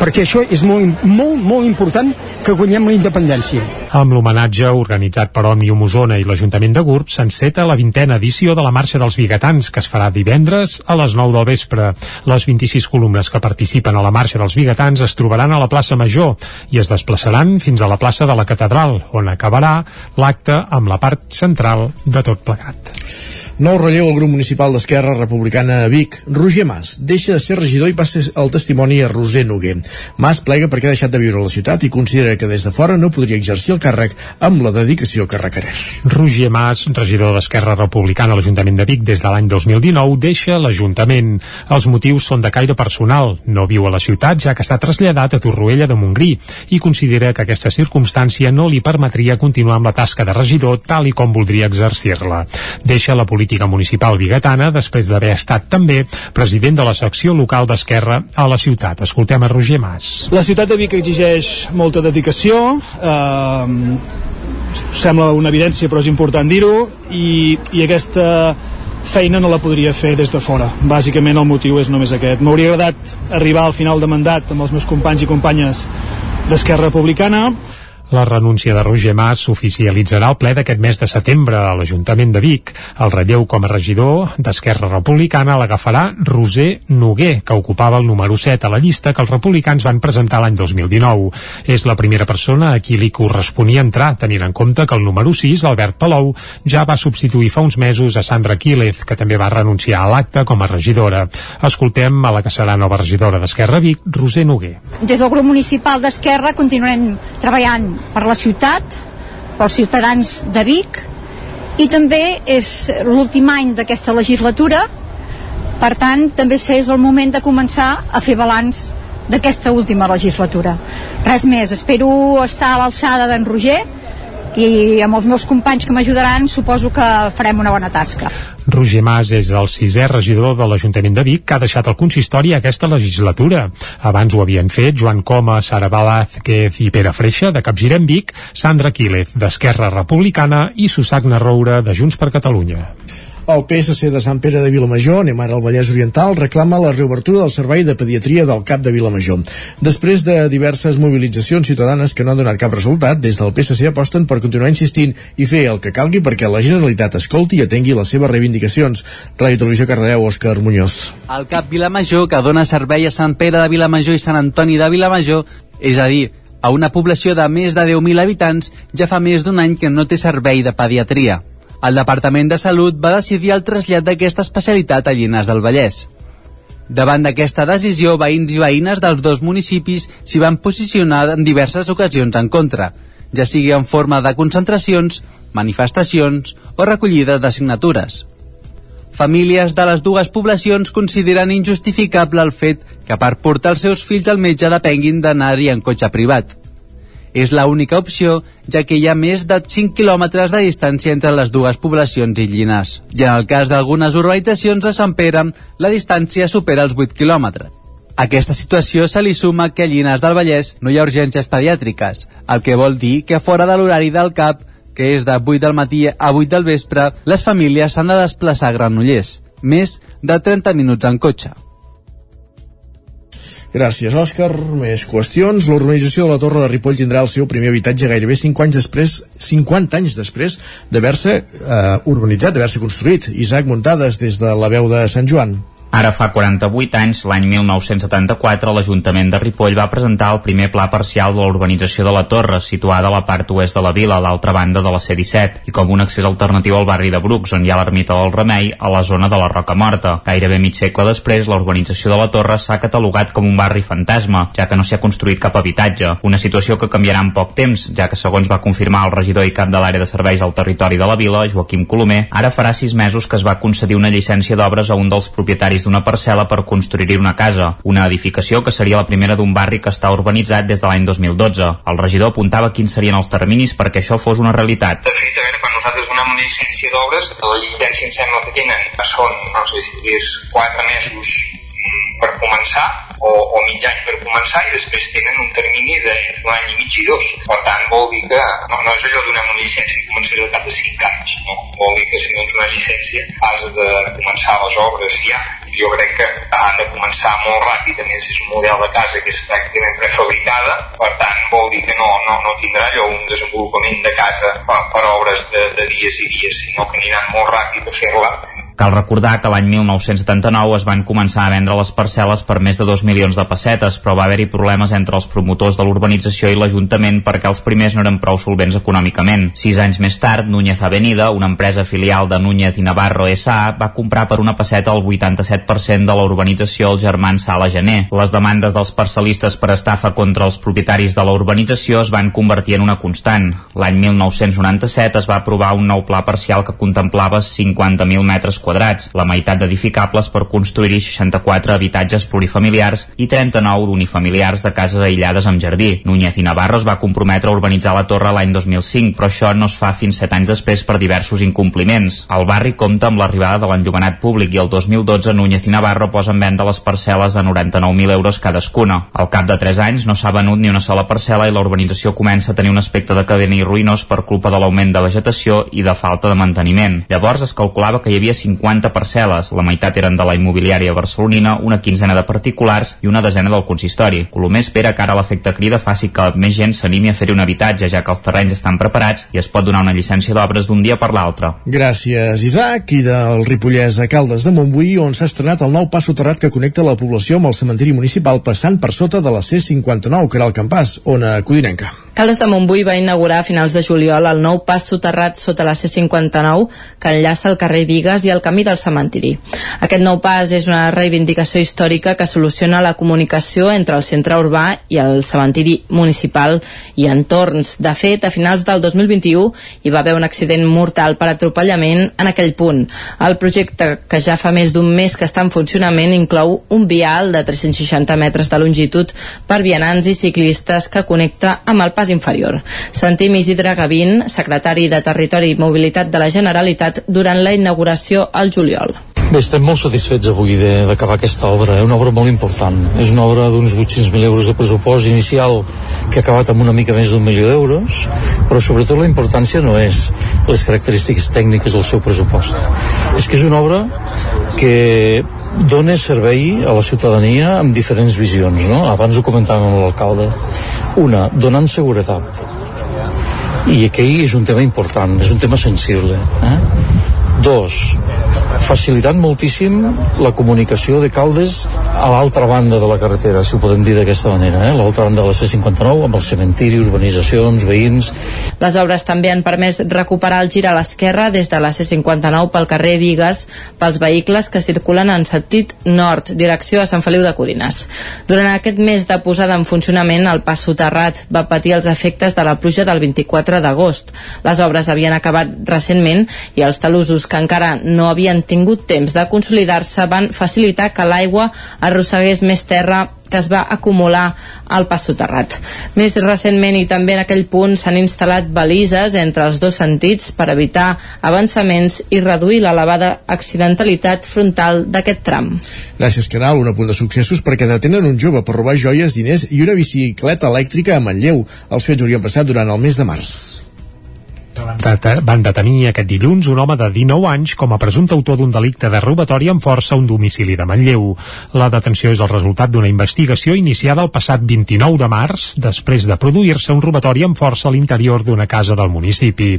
perquè això és molt, molt, molt important que guanyem la independència. Amb l'homenatge organitzat per Òmnium Osona i l'Ajuntament de Gurb s'enceta la vintena edició de la Marxa dels Bigatans, que es farà divendres a les 9 del vespre. Les 26 columnes que participen a la Marxa dels Bigatans es trobaran a la plaça Major i es desplaçaran fins a la plaça de la Catedral, on acabarà l'acte amb la part central de tot plegat. Nou relleu al grup municipal d'Esquerra Republicana a Vic. Roger Mas deixa de ser regidor i passa el testimoni a Roser Noguer. Mas plega perquè ha deixat de viure a la ciutat i considera que des de fora no podria exercir el càrrec amb la dedicació que requereix. Roger Mas, regidor d'Esquerra Republicana a l'Ajuntament de Vic des de l'any 2019, deixa l'Ajuntament. Els motius són de caire personal. No viu a la ciutat, ja que està traslladat a Torroella de Montgrí i considera que aquesta circumstància no li permetria continuar amb la tasca de regidor tal i com voldria exercir-la. Deixa la política municipal biguetana després d'haver estat també president de la secció local d'Esquerra a la ciutat. Escoltem a Roger Mas. La ciutat de Vic exigeix molta dedicació, eh, sembla una evidència però és important dir-ho, i, i aquesta feina no la podria fer des de fora. Bàsicament el motiu és només aquest. M'hauria agradat arribar al final de mandat amb els meus companys i companyes d'Esquerra Republicana, la renúncia de Roger Mas s'oficialitzarà al ple d'aquest mes de setembre a l'Ajuntament de Vic. El relleu com a regidor d'Esquerra Republicana l'agafarà Roser Noguer, que ocupava el número 7 a la llista que els republicans van presentar l'any 2019. És la primera persona a qui li corresponia entrar, tenint en compte que el número 6, Albert Palou, ja va substituir fa uns mesos a Sandra Quílez, que també va renunciar a l'acte com a regidora. Escoltem a la que serà nova regidora d'Esquerra Vic, Roser Noguer. Des del grup municipal d'Esquerra continuarem treballant per la ciutat, pels ciutadans de Vic, i també és l'últim any d'aquesta legislatura, per tant, també és el moment de començar a fer balanç d'aquesta última legislatura. Res més, espero estar a l'alçada d'en Roger, i amb els meus companys que m'ajudaran suposo que farem una bona tasca. Roger Mas és el sisè regidor de l'Ajuntament de Vic que ha deixat el consistori aquesta legislatura. Abans ho havien fet Joan Coma, Sara Balázquez i Pere Freixa, de Capgirem Vic, Sandra Quílez, d'Esquerra Republicana i Susagna Roura, de Junts per Catalunya. El PSC de Sant Pere de Vilamajor, anem ara al Vallès Oriental, reclama la reobertura del servei de pediatria del CAP de Vilamajor. Després de diverses mobilitzacions ciutadanes que no han donat cap resultat, des del PSC aposten per continuar insistint i fer el que calgui perquè la Generalitat escolti i atengui les seves reivindicacions. Ràdio Televisió Cardedeu, Òscar Muñoz. El CAP Vilamajor, que dona servei a Sant Pere de Vilamajor i Sant Antoni de Vilamajor, és a dir, a una població de més de 10.000 habitants, ja fa més d'un any que no té servei de pediatria el Departament de Salut va decidir el trasllat d'aquesta especialitat a Llinars del Vallès. Davant d'aquesta decisió, veïns i veïnes dels dos municipis s'hi van posicionar en diverses ocasions en contra, ja sigui en forma de concentracions, manifestacions o recollida de signatures. Famílies de les dues poblacions consideren injustificable el fet que per portar els seus fills al metge depenguin d'anar-hi en cotxe privat. És la única opció, ja que hi ha més de 5 quilòmetres de distància entre les dues poblacions i Llinars. I en el cas d'algunes urbanitzacions de Sant Pere, la distància supera els 8 quilòmetres. A aquesta situació se li suma que a Llinars del Vallès no hi ha urgències pediàtriques, el que vol dir que fora de l'horari del CAP, que és de 8 del matí a 8 del vespre, les famílies s'han de desplaçar a Granollers, més de 30 minuts en cotxe. Gràcies, Òscar. Més qüestions. L'urbanització de la Torre de Ripoll tindrà el seu primer habitatge gairebé 5 anys després, 50 anys després d'haver-se eh, urbanitzat, d'haver-se construït. Isaac Muntades, des de la veu de Sant Joan. Ara fa 48 anys, l'any 1974, l'Ajuntament de Ripoll va presentar el primer pla parcial de l'urbanització de la Torre, situada a la part oest de la vila, a l'altra banda de la C-17, i com un accés alternatiu al barri de Brucs, on hi ha l'ermita del Remei, a la zona de la Roca Morta. Gairebé mig segle després, la urbanització de la Torre s'ha catalogat com un barri fantasma, ja que no s'hi ha construït cap habitatge, una situació que canviarà en poc temps, ja que segons va confirmar el regidor i cap de l'àrea de serveis al territori de la vila, Joaquim Colomer, ara farà sis mesos que es va concedir una llicència d'obres a un dels propietaris propietaris d'una parcel·la per construir-hi una casa, una edificació que seria la primera d'un barri que està urbanitzat des de l'any 2012. El regidor apuntava quins serien els terminis perquè això fos una realitat. De fet, a veure, quan nosaltres donem una llicència d'obres, la llicència em sembla que tenen, són, no sé si és 4 mesos per començar o, o mig any per començar i després tenen un termini d'entre un any i mig i dos. Per tant, vol dir que no, no és allò donem una llicència i començaré al cap de 5 anys, no? Vol dir que si dones una llicència has de començar les obres ja. Jo crec que han de començar molt ràpid, a més és un model de casa que és pràcticament prefabricada, per tant vol dir que no, no, no tindrà allò un desenvolupament de casa per, per obres de, de dies i dies, sinó que aniran molt ràpid a fer-la Cal recordar que l'any 1979 es van començar a vendre les parcel·les per més de 2 milions de pessetes, però va haver-hi problemes entre els promotors de l'urbanització i l'Ajuntament perquè els primers no eren prou solvents econòmicament. Sis anys més tard, Núñez Avenida, una empresa filial de Núñez i Navarro S.A., va comprar per una pesseta el 87% de la urbanització al germán Sala Gené. Les demandes dels parcel·listes per estafa contra els propietaris de la urbanització es van convertir en una constant. L'any 1997 es va aprovar un nou pla parcial que contemplava 50.000 metres quadrats, la meitat d'edificables per construir 64 habitatges plurifamiliars i 39 d'unifamiliars de cases aïllades amb jardí. Núñez i Navarro es va comprometre a urbanitzar la torre l'any 2005, però això no es fa fins 7 anys després per diversos incompliments. El barri compta amb l'arribada de l'enllumenat públic i el 2012 Núñez i Navarro posa en venda les parcel·les a 99.000 euros cadascuna. Al cap de 3 anys no s'ha venut ni una sola parcel·la i la urbanització comença a tenir un aspecte decadent i ruïnós per culpa de l'augment de vegetació i de falta de manteniment. Llavors es calculava que hi havia 50 50 parcel·les, la meitat eren de la immobiliària barcelonina, una quinzena de particulars i una desena del consistori. Colomer espera que ara l'efecte crida faci que més gent s'animi a fer un habitatge, ja que els terrenys estan preparats i es pot donar una llicència d'obres d'un dia per l'altre. Gràcies, Isaac. I del Ripollès a Caldes de Montbui, on s'ha estrenat el nou pas soterrat que connecta la població amb el cementiri municipal passant per sota de la C59, que era el campàs, on a Codinenca. Caldes de Montbui va inaugurar a finals de juliol el nou pas soterrat sota la C59 que enllaça el carrer Vigues i el camí del cementiri. Aquest nou pas és una reivindicació històrica que soluciona la comunicació entre el centre urbà i el cementiri municipal i entorns. De fet, a finals del 2021 hi va haver un accident mortal per atropellament en aquell punt. El projecte, que ja fa més d'un mes que està en funcionament, inclou un vial de 360 metres de longitud per vianants i ciclistes que connecta amb el pas inferior. Sentim Isidre Gavín, secretari de Territori i Mobilitat de la Generalitat, durant la inauguració al juliol. Bé, estem molt satisfets avui d'acabar aquesta obra, eh? una obra molt important. És una obra d'uns 800.000 euros de pressupost inicial que ha acabat amb una mica més d'un milió d'euros, però sobretot la importància no és les característiques tècniques del seu pressupost. És que és una obra que dona servei a la ciutadania amb diferents visions, no? Abans ho comentàvem amb l'alcalde. Una, donant seguretat. I aquí és un tema important, és un tema sensible. Eh? Dos, facilitant moltíssim la comunicació de Caldes a l'altra banda de la carretera, si ho podem dir d'aquesta manera, eh? l'altra banda de la C59, amb el cementiri, urbanitzacions, veïns... Les obres també han permès recuperar el gir a l'esquerra des de la C59 pel carrer Vigues pels vehicles que circulen en sentit nord, direcció a Sant Feliu de Codines. Durant aquest mes de posada en funcionament, el pas soterrat va patir els efectes de la pluja del 24 d'agost. Les obres havien acabat recentment i els talusos que encara no havien tingut temps de consolidar-se van facilitar que l'aigua arrossegués més terra que es va acumular al pas soterrat. Més recentment i també en aquell punt s'han instal·lat balises entre els dos sentits per evitar avançaments i reduir l'elevada accidentalitat frontal d'aquest tram. Gràcies, Caral. Un apunt de successos perquè detenen un jove per robar joies, diners i una bicicleta elèctrica a Manlleu. Els fets haurien passat durant el mes de març. Van detenir aquest dilluns un home de 19 anys com a presumpte autor d'un delicte de robatori amb força a un domicili de Manlleu. La detenció és el resultat d'una investigació iniciada el passat 29 de març, després de produir-se un robatori amb força a l'interior d'una casa del municipi.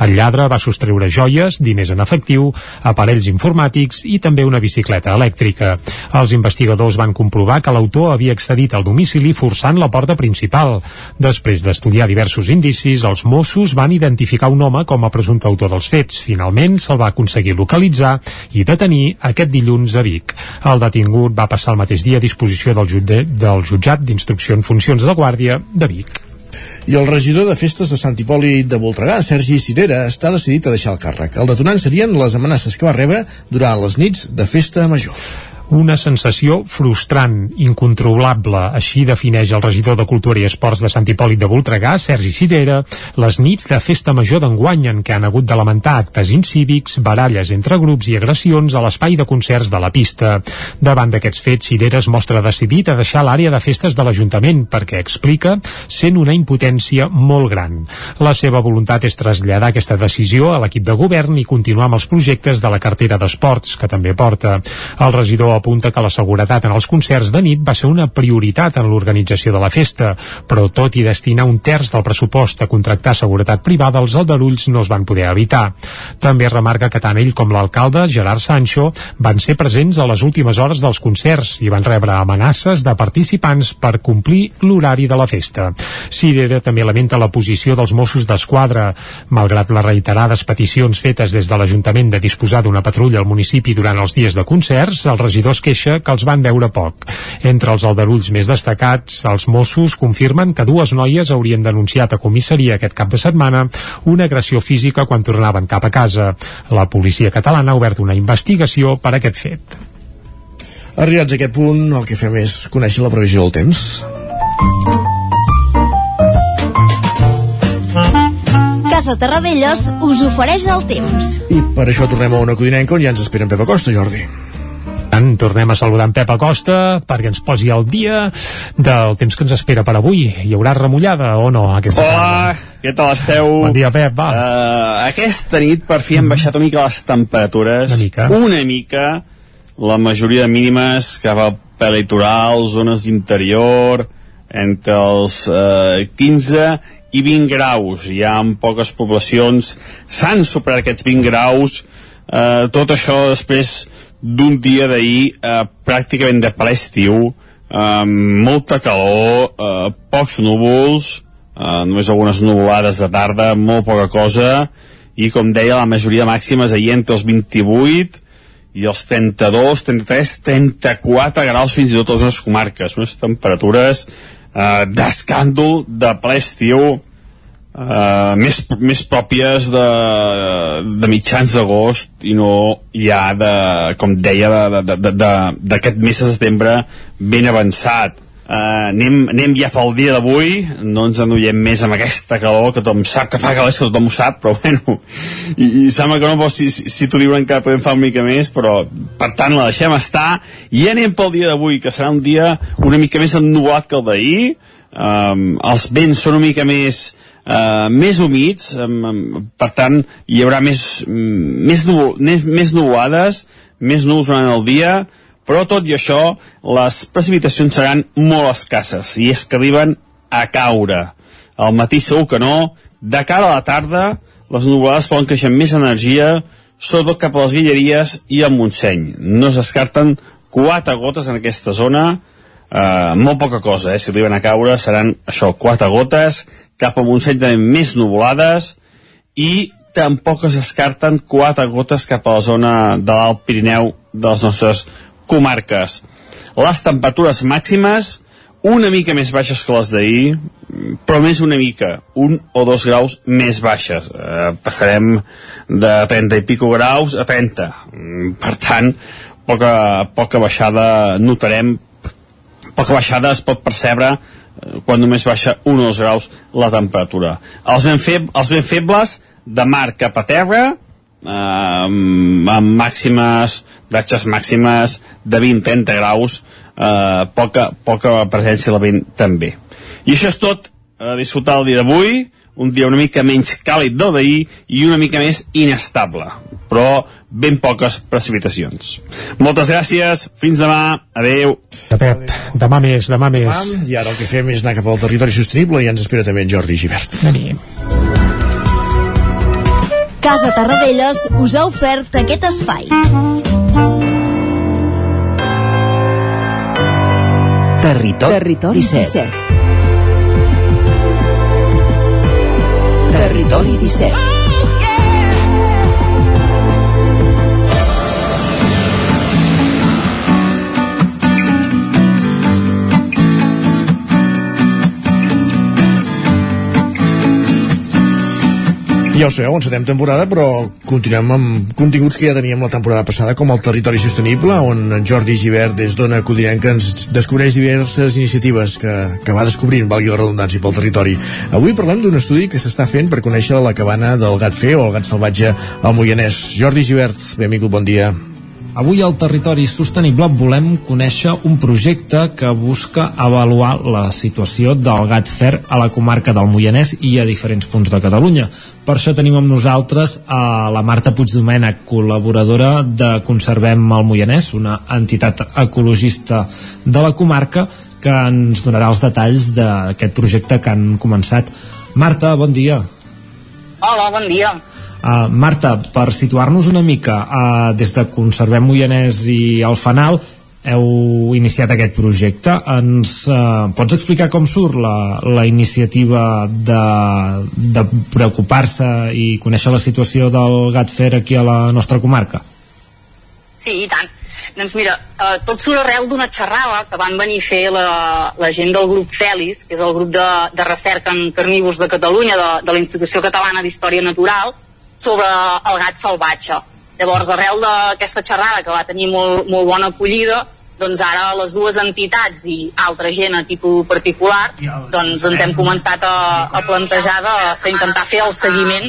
El lladre va sostreure joies, diners en efectiu, aparells informàtics i també una bicicleta elèctrica. Els investigadors van comprovar que l'autor havia accedit al domicili forçant la porta principal. Després d'estudiar diversos indicis, els Mossos van identificar un home com a presumpte autor dels fets. Finalment se'l va aconseguir localitzar i detenir aquest dilluns a Vic. El detingut va passar el mateix dia a disposició del, jutge, del jutjat d'instrucció en funcions de guàrdia de Vic. I el regidor de festes de Sant Hipòlit de Voltregà, Sergi Cirera, està decidit a deixar el càrrec. El detonant serien les amenaces que va rebre durant les nits de festa major. Una sensació frustrant, incontrolable, així defineix el regidor de Cultura i Esports de Sant Hipòlit de Voltregà, Sergi Cirera, les nits de festa major d'enguany en què han hagut de lamentar actes incívics, baralles entre grups i agressions a l'espai de concerts de la pista. Davant d'aquests fets, Cirera es mostra decidit a deixar l'àrea de festes de l'Ajuntament perquè explica sent una impotència molt gran. La seva voluntat és traslladar aquesta decisió a l'equip de govern i continuar amb els projectes de la cartera d'esports, que també porta. El regidor apunta que la seguretat en els concerts de nit va ser una prioritat en l'organització de la festa, però tot i destinar un terç del pressupost a contractar seguretat privada, els aldarulls no es van poder evitar. També remarca que tant ell com l'alcalde, Gerard Sancho, van ser presents a les últimes hores dels concerts i van rebre amenaces de participants per complir l'horari de la festa. Cirera també lamenta la posició dels Mossos d'Esquadra. Malgrat les reiterades peticions fetes des de l'Ajuntament de disposar d'una patrulla al municipi durant els dies de concerts, el regidor es queixa que els van veure poc. Entre els aldarulls més destacats, els Mossos confirmen que dues noies haurien denunciat a comissaria aquest cap de setmana una agressió física quan tornaven cap a casa. La policia catalana ha obert una investigació per aquest fet. Arribats a aquest punt, el que fem és conèixer la previsió del temps. Casa Terradellos us ofereix el temps. I per això tornem a una codinenca on ja ens espera en Pep Acosta, Jordi. Tant, tornem a saludar en Pep Acosta perquè ens posi al dia del temps que ens espera per avui. Hi haurà remullada o no aquesta Hola, tarda? què tal esteu? Bon dia, Pep, va. Uh, aquesta nit per fi han baixat una mica les temperatures. Una mica. Una mica. La majoria de mínimes cap al prelitoral, zones d'interior, entre els uh, 15 i 20 graus. Ja en poques poblacions s'han superat aquests 20 graus. Uh, tot això després d'un dia d'ahir uh, pràcticament de ple estiu, uh, molta calor, uh, pocs núvols, uh, només algunes nuvolades de tarda, molt poca cosa, i com deia, la majoria màximes ahir entre els 28 i els 32, 33, 34 graus fins i tot a les comarques, unes temperatures uh, d'escàndol de ple estiu, uh, més, més pròpies de, de mitjans d'agost i no ja de, com deia, d'aquest mes de setembre ben avançat. Uh, anem, anem ja pel dia d'avui, no ens enduiem més amb aquesta calor, que tothom sap que fa calor, que tothom ho sap, però bueno, i, i sembla que no vols si, si, si t'ho diuen que podem fer una mica més, però per tant la deixem estar, i anem pel dia d'avui, que serà un dia una mica més ennubulat que el d'ahir, um, els vents són una mica més, uh, més humits, um, um, per tant hi haurà més, més, nu, més, més nuvolades, més núvols durant el dia, però tot i això les precipitacions seran molt escasses i és que arriben a caure. Al matí segur que no. De cara a la tarda les nuvolades poden créixer amb més energia sobretot cap a les Guilleries i al Montseny. No es descarten quatre gotes en aquesta zona. Eh, molt poca cosa, eh? si arriben a caure seran això, quatre gotes cap a Montseny també més nuvolades i tampoc es descarten quatre gotes cap a la zona de l'Alt Pirineu de les nostres comarques. Les temperatures màximes una mica més baixes que les d'ahir, però més una mica, un o dos graus més baixes. Eh, passarem de 30 i pico graus a 30. Mm, Per tant, poca, poca baixada notarem, poca baixada es pot percebre quan només baixa un o dos graus la temperatura. Els ben, feb els ben febles de mar cap a terra, eh, amb màximes, datxes màximes de 20-30 graus, eh, poca, poca presència de vent també. I això és tot, a disfrutar el dia d'avui, un dia una mica menys càlid del d'ahir i una mica més inestable, però ben poques precipitacions. Moltes gràcies, fins demà, adeu. Pep, demà més, demà més. Demà, I ara el que fem és anar cap al territori sostenible i ens espera també en Jordi Givert. Anem. Casa Tarradellas us ha ofert aquest espai. Territori, Territori 17. 17. Territori 17. Ja ho sabeu, encetem temporada, però continuem amb continguts que ja teníem la temporada passada, com el Territori Sostenible, on en Jordi Givert des d'Ona Codinenca ens descobreix diverses iniciatives que, que va descobrint, valgui la redundància, pel territori. Avui parlem d'un estudi que s'està fent per conèixer la cabana del gat fer o el gat salvatge al Moianès. Jordi Givert, benvingut, bon dia. Avui al Territori Sostenible volem conèixer un projecte que busca avaluar la situació del gat fer a la comarca del Moianès i a diferents punts de Catalunya. Per això tenim amb nosaltres a la Marta Puigdomènech, col·laboradora de Conservem el Moianès, una entitat ecologista de la comarca que ens donarà els detalls d'aquest projecte que han començat. Marta, bon dia. Hola, bon dia. Uh, Marta, per situar-nos una mica, uh, des de Conservem Moianès i el Fanal, heu iniciat aquest projecte. Ens uh, pots explicar com surt la, la iniciativa de, de preocupar-se i conèixer la situació del gat fer aquí a la nostra comarca? Sí, i tant. Doncs mira, eh, tot surt arrel d'una xerrada que van venir a fer la, la gent del grup FELIS, que és el grup de, de recerca en carnívors de Catalunya, de, de la Institució Catalana d'Història Natural, sobre el gat salvatge. Llavors, arrel d'aquesta xerrada que va tenir molt, molt bona acollida, doncs ara les dues entitats i altra gent a títol particular doncs ens hem començat a, a plantejar de, d'intentar fer el seguiment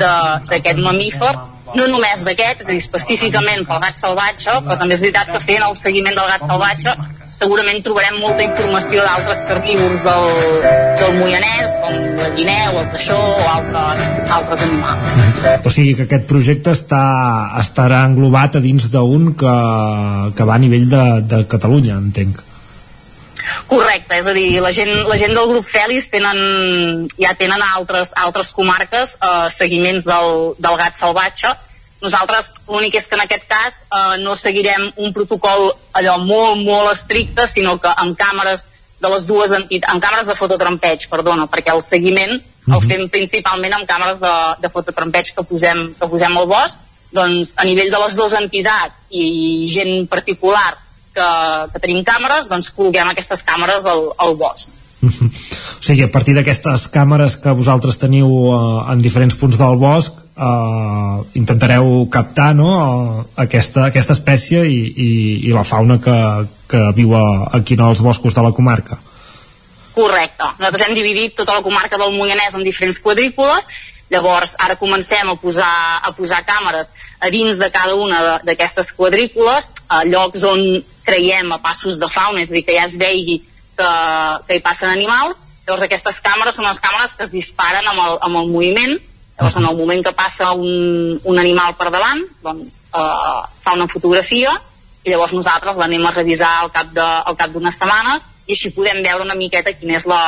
de- d'aquest mamífer no només d'aquest, és a dir, específicament pel gat salvatge, però també és veritat que fent el seguiment del gat salvatge segurament trobarem molta informació d'altres carnívors del, del Moianès, com la guineu, el caixó o altres, altres animals. O sigui que aquest projecte està, estarà englobat a dins d'un que, que va a nivell de, de Catalunya, entenc. Correcte, és a dir, la gent, la gent del grup Fèlix tenen, ja tenen a altres, altres comarques eh, seguiments del, del gat salvatge. Nosaltres l'únic és que en aquest cas eh, no seguirem un protocol allò molt, molt estricte, sinó que amb càmeres de les dues entitats, amb càmeres de fototrampeig, perdona, perquè el seguiment el fem principalment amb càmeres de, de fototrampeig que posem, que posem al bosc, doncs a nivell de les dues entitats i gent particular que, que tenim càmeres, doncs col·loquem aquestes càmeres al, al bosc. O sigui, a partir d'aquestes càmeres que vosaltres teniu eh, en diferents punts del bosc, eh, intentareu captar no, eh, aquesta, aquesta espècie i, i, i la fauna que, que viu a, aquí els boscos de la comarca. Correcte. Nosaltres hem dividit tota la comarca del Moianès en diferents quadrícules Llavors, ara comencem a posar, a posar càmeres a dins de cada una d'aquestes quadrícules, a llocs on creiem a passos de fauna, és a dir, que ja es vegi que, que hi passen animals. Llavors, aquestes càmeres són les càmeres que es disparen amb el, amb el moviment. Llavors, en el moment que passa un, un animal per davant, doncs, eh, fa una fotografia i llavors nosaltres l'anem a revisar al cap d'unes setmanes i així podem veure una miqueta quina és la,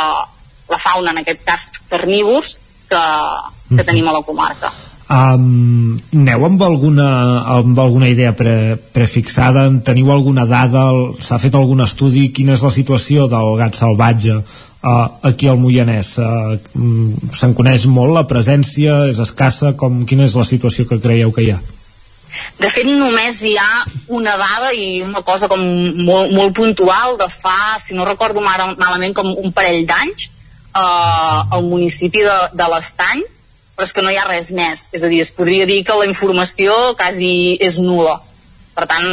la fauna, en aquest cas carnívors, que, que tenim a la comarca. Um, aneu amb alguna, amb alguna idea pre, prefixada? Teniu alguna dada? S'ha fet algun estudi? Quina és la situació del gat salvatge uh, aquí al Moianès? Uh, Se'n coneix molt la presència? És escassa? Com, quina és la situació que creieu que hi ha? De fet, només hi ha una dada i una cosa com molt, molt puntual de fa, si no recordo mal, malament, com un parell d'anys uh, al municipi de, de l'Estany però és que no hi ha res més. És a dir, es podria dir que la informació quasi és nula. Per tant,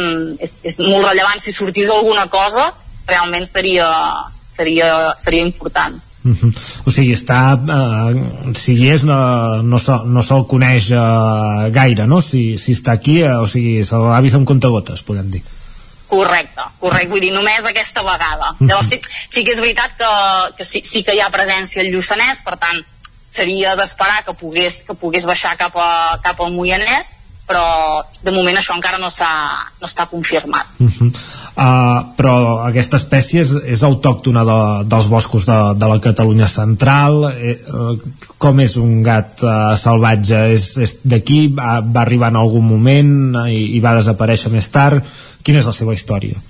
és, és molt rellevant. Si sortís alguna cosa, realment seria, seria, seria important. Uh -huh. O sigui, està eh, si hi és no, no, se, no se'l coneix eh, gaire no? si, si està aquí, eh, o sigui se l'ha vist amb contagotes, podem dir Correcte, correcte, vull dir, només aquesta vegada. Uh -huh. Llavors sí, sí que és veritat que, que sí, sí que hi ha presència al Lluçanès, per tant, seria d'esperar que pogués, que pogués baixar cap, a, cap al Moianès però de moment això encara no, no està confirmat. Uh -huh. uh, però aquesta espècie és, és autòctona de, dels boscos de, de la Catalunya central. Eh, uh, com és un gat uh, salvatge? És, és d'aquí? Va, va arribar en algun moment i, i va desaparèixer més tard? Quina és la seva història?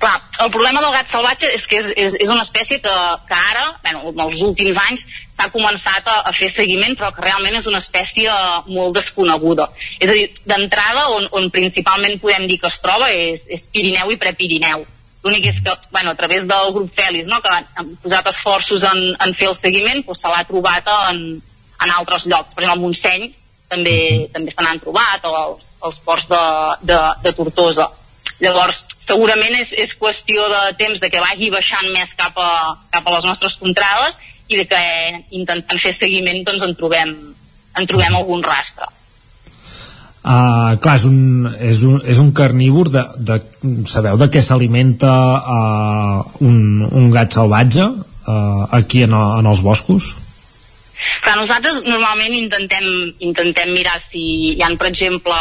Clar, el problema del gat salvatge és que és, és, és una espècie que, que ara, bueno, en els últims anys, s'ha començat a, a fer seguiment, però que realment és una espècie molt desconeguda. És a dir, d'entrada, on, on principalment podem dir que es troba és, és Pirineu i Prepirineu. L'únic és que, bueno, a través del grup Fèlix, no, que han posat esforços en, en fer el seguiment, doncs se l'ha trobat en, en altres llocs. Per exemple, al Montseny també, també se n'han trobat, o els, els ports de, de, de Tortosa Llavors, segurament és, és qüestió de temps de que vagi baixant més cap a, cap a les nostres contrades i de que intentant fer seguiment doncs en trobem, en trobem algun rastre. Uh, clar, és un, és un, és un carnívor de, de, sabeu de què s'alimenta uh, un, un gat salvatge uh, aquí en, en els boscos? Clar, nosaltres normalment intentem, intentem mirar si hi ha, per exemple,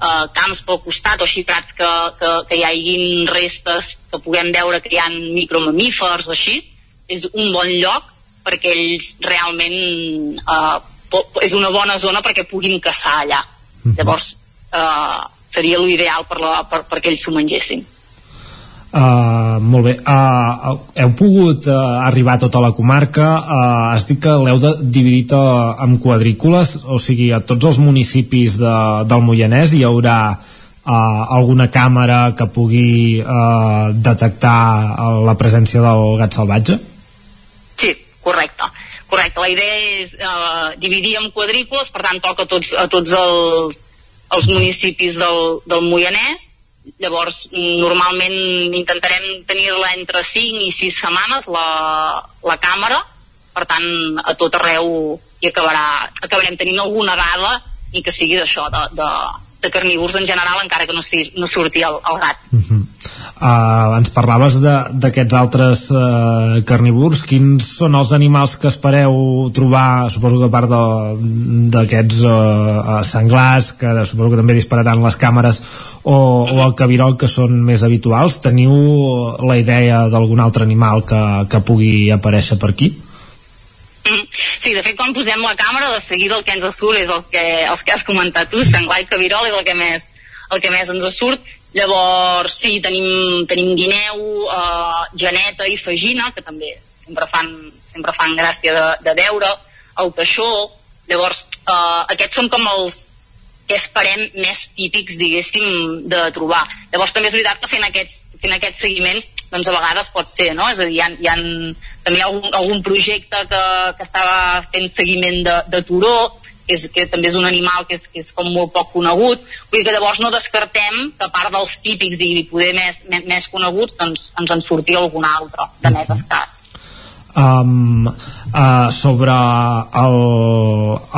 eh, camps pel costat o xifrats que, que, que hi hagin restes que puguem veure que hi ha micromamífers o així, és un bon lloc perquè ells realment eh, és una bona zona perquè puguin caçar allà. Mm -hmm. Llavors, eh, seria l'ideal per, la, per, perquè ells s'ho mengessin. Uh, molt bé, uh, heu pogut uh, arribar a tota la comarca. Uh, has dit que l'heu dividit uh, en quadrícules, o sigui a tots els municipis de, del Moianès hi haurà uh, alguna càmera que pugui uh, detectar la presència del gat salvatge? Sí, correcte. Correcte, la idea és uh, dividir en quadrícules, per tant toca a tots, a tots els, els municipis del, del Moianès llavors normalment intentarem tenir-la entre 5 i 6 setmanes la, la càmera per tant a tot arreu hi acabarà, acabarem tenint alguna dada i que sigui d'això de, de, de carnívors en general encara que no, si, no surti el, el gat uh -huh. Uh, ens parlaves d'aquests altres uh, carnívors. Quins són els animals que espereu trobar? Suposo que a part d'aquests uh, senglars que suposo que també dispararan les càmeres o, o el cabirol que són més habituals. Teniu la idea d'algun altre animal que, que pugui aparèixer per aquí? Sí, de fet, quan posem la càmera, de seguida el que ens surt és els que, els que has comentat tu, senglar i cabirol és el que més, el que més ens surt Llavors, sí, tenim, tenim guineu, eh, geneta i fagina, que també sempre fan, sempre fan gràcia de, de veure, el teixó, llavors eh, aquests són com els que esperem més típics, diguéssim, de trobar. Llavors també és veritat que fent aquests, fent aquests seguiments doncs a vegades pot ser, no? És a dir, hi ha, hi ha també hi ha algun, algun projecte que, que estava fent seguiment de, de turó, que, és, que també és un animal que és, que és com molt poc conegut, vull dir que llavors no descartem que a part dels típics i poder més, més, més coneguts doncs ens en surti algun altre de més escàs um, uh, sobre el,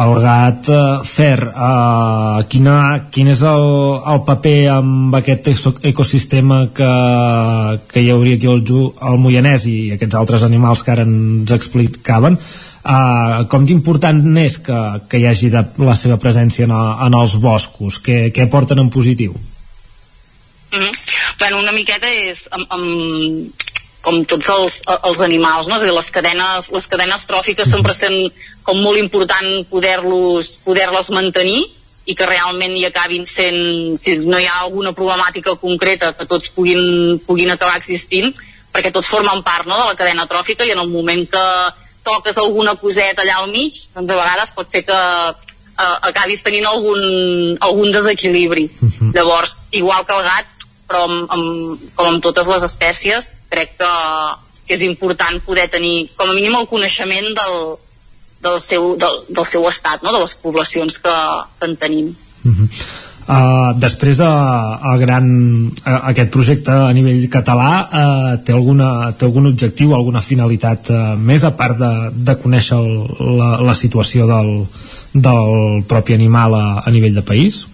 el gat uh, fer uh, quina, quin és el, el paper amb aquest ecosistema que, que hi hauria aquí al, al Moianès i aquests altres animals que ara ens explicaven uh, com d'important és que, que hi hagi de, la seva presència en, en els boscos què, què porten en positiu? Mm -hmm. bueno, una miqueta és amb, amb, com tots els, els animals, no? És a dir, les cadenes, les cadenes tròfiques sempre sent com molt important poder-los poder-les mantenir i que realment hi acabin sent, si no hi ha alguna problemàtica concreta que tots puguin, puguin acabar existint, perquè tots formen part no, de la cadena tròfica i en el moment que toques alguna coseta allà al mig, doncs a vegades pot ser que eh, acabis tenint algun, algun desequilibri. Uh -huh. Llavors, igual que el gat, però amb, amb, com amb totes les espècies, crec que, que és important poder tenir com a mínim el coneixement del, del, seu, del, del seu estat, no? de les poblacions que, que en tenim. Uh -huh. Uh, després de el gran, uh, aquest projecte a nivell català uh, té, alguna, té algun objectiu alguna finalitat uh, més a part de, de conèixer el, la, la situació del, del propi animal a, a nivell de país?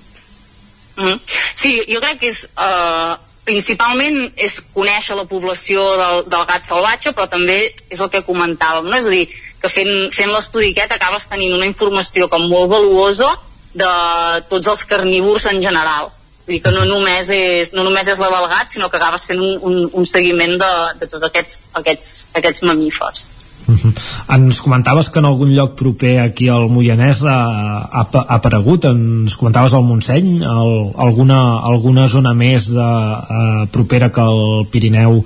Mm. Sí, jo crec que és uh, principalment és conèixer la població del, del gat salvatge, però també és el que comentàvem, no? és a dir, que fent, fent l'estudi aquest acabes tenint una informació com molt valuosa de tots els carnívors en general. Vull dir que no només és, no només és la del gat, sinó que acabes fent un, un, un seguiment de, de tots aquests, aquests, aquests mamífers. Uh -huh. Ens comentaves que en algun lloc proper aquí al Moianès ha, ha, ha aparegut, ens comentaves al Montseny, el, alguna, alguna zona més de, uh, propera que el Pirineu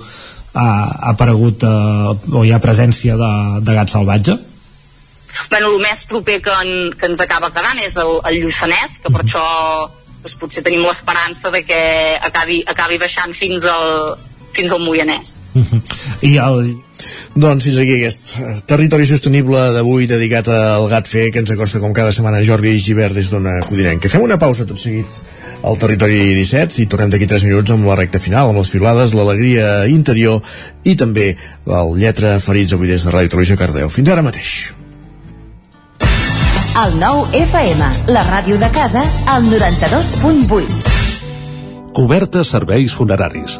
ha, ha aparegut uh, o hi ha presència de, de gat salvatge? Bueno, el més proper que, en, que ens acaba quedant és el, el Lluçanès, que per això doncs, potser tenim l'esperança de que acabi, acabi baixant fins al, fins al Moianès. Uh -huh. I el, doncs fins aquí aquest territori sostenible d'avui dedicat al gat fer que ens acosta com cada setmana Jordi Givert des d'Ona Codinenca. Fem una pausa tot seguit al territori 17 i tornem d'aquí 3 minuts amb la recta final, amb les pilades, l'alegria interior i també el lletra ferits avui des de Ràdio Televisió Cardeu. Fins ara mateix. El nou FM, la ràdio de casa, al 92.8. Cobertes serveis funeraris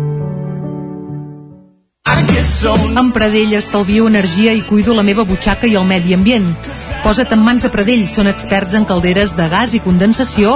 Amb Pradell estalvio energia i cuido la meva butxaca i el medi ambient. Posa't en mans a Pradell, són experts en calderes de gas i condensació,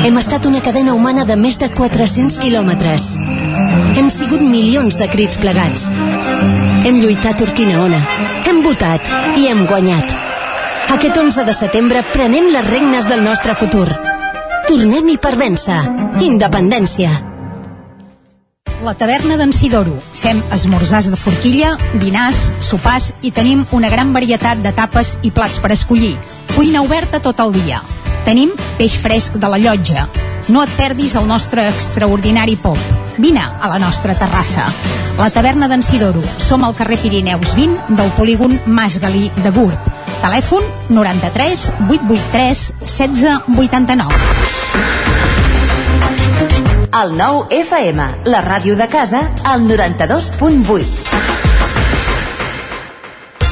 Hem estat una cadena humana de més de 400 quilòmetres. Hem sigut milions de crits plegats. Hem lluitat Urquina Ona, hem votat i hem guanyat. Aquest 11 de setembre prenem les regnes del nostre futur. Tornem-hi per vèncer. Independència. La taverna d'en Sidoro. Fem esmorzars de forquilla, dinars, sopars i tenim una gran varietat de tapes i plats per escollir. Cuina oberta tot el dia. Tenim peix fresc de la llotja. No et perdis el nostre extraordinari pop. Vine a la nostra terrassa. La taverna d'en Sidoro. Som al carrer Pirineus 20 del polígon Mas Galí de Gurb. Telèfon 93 883 1689. El nou FM, la ràdio de casa, al 92.8.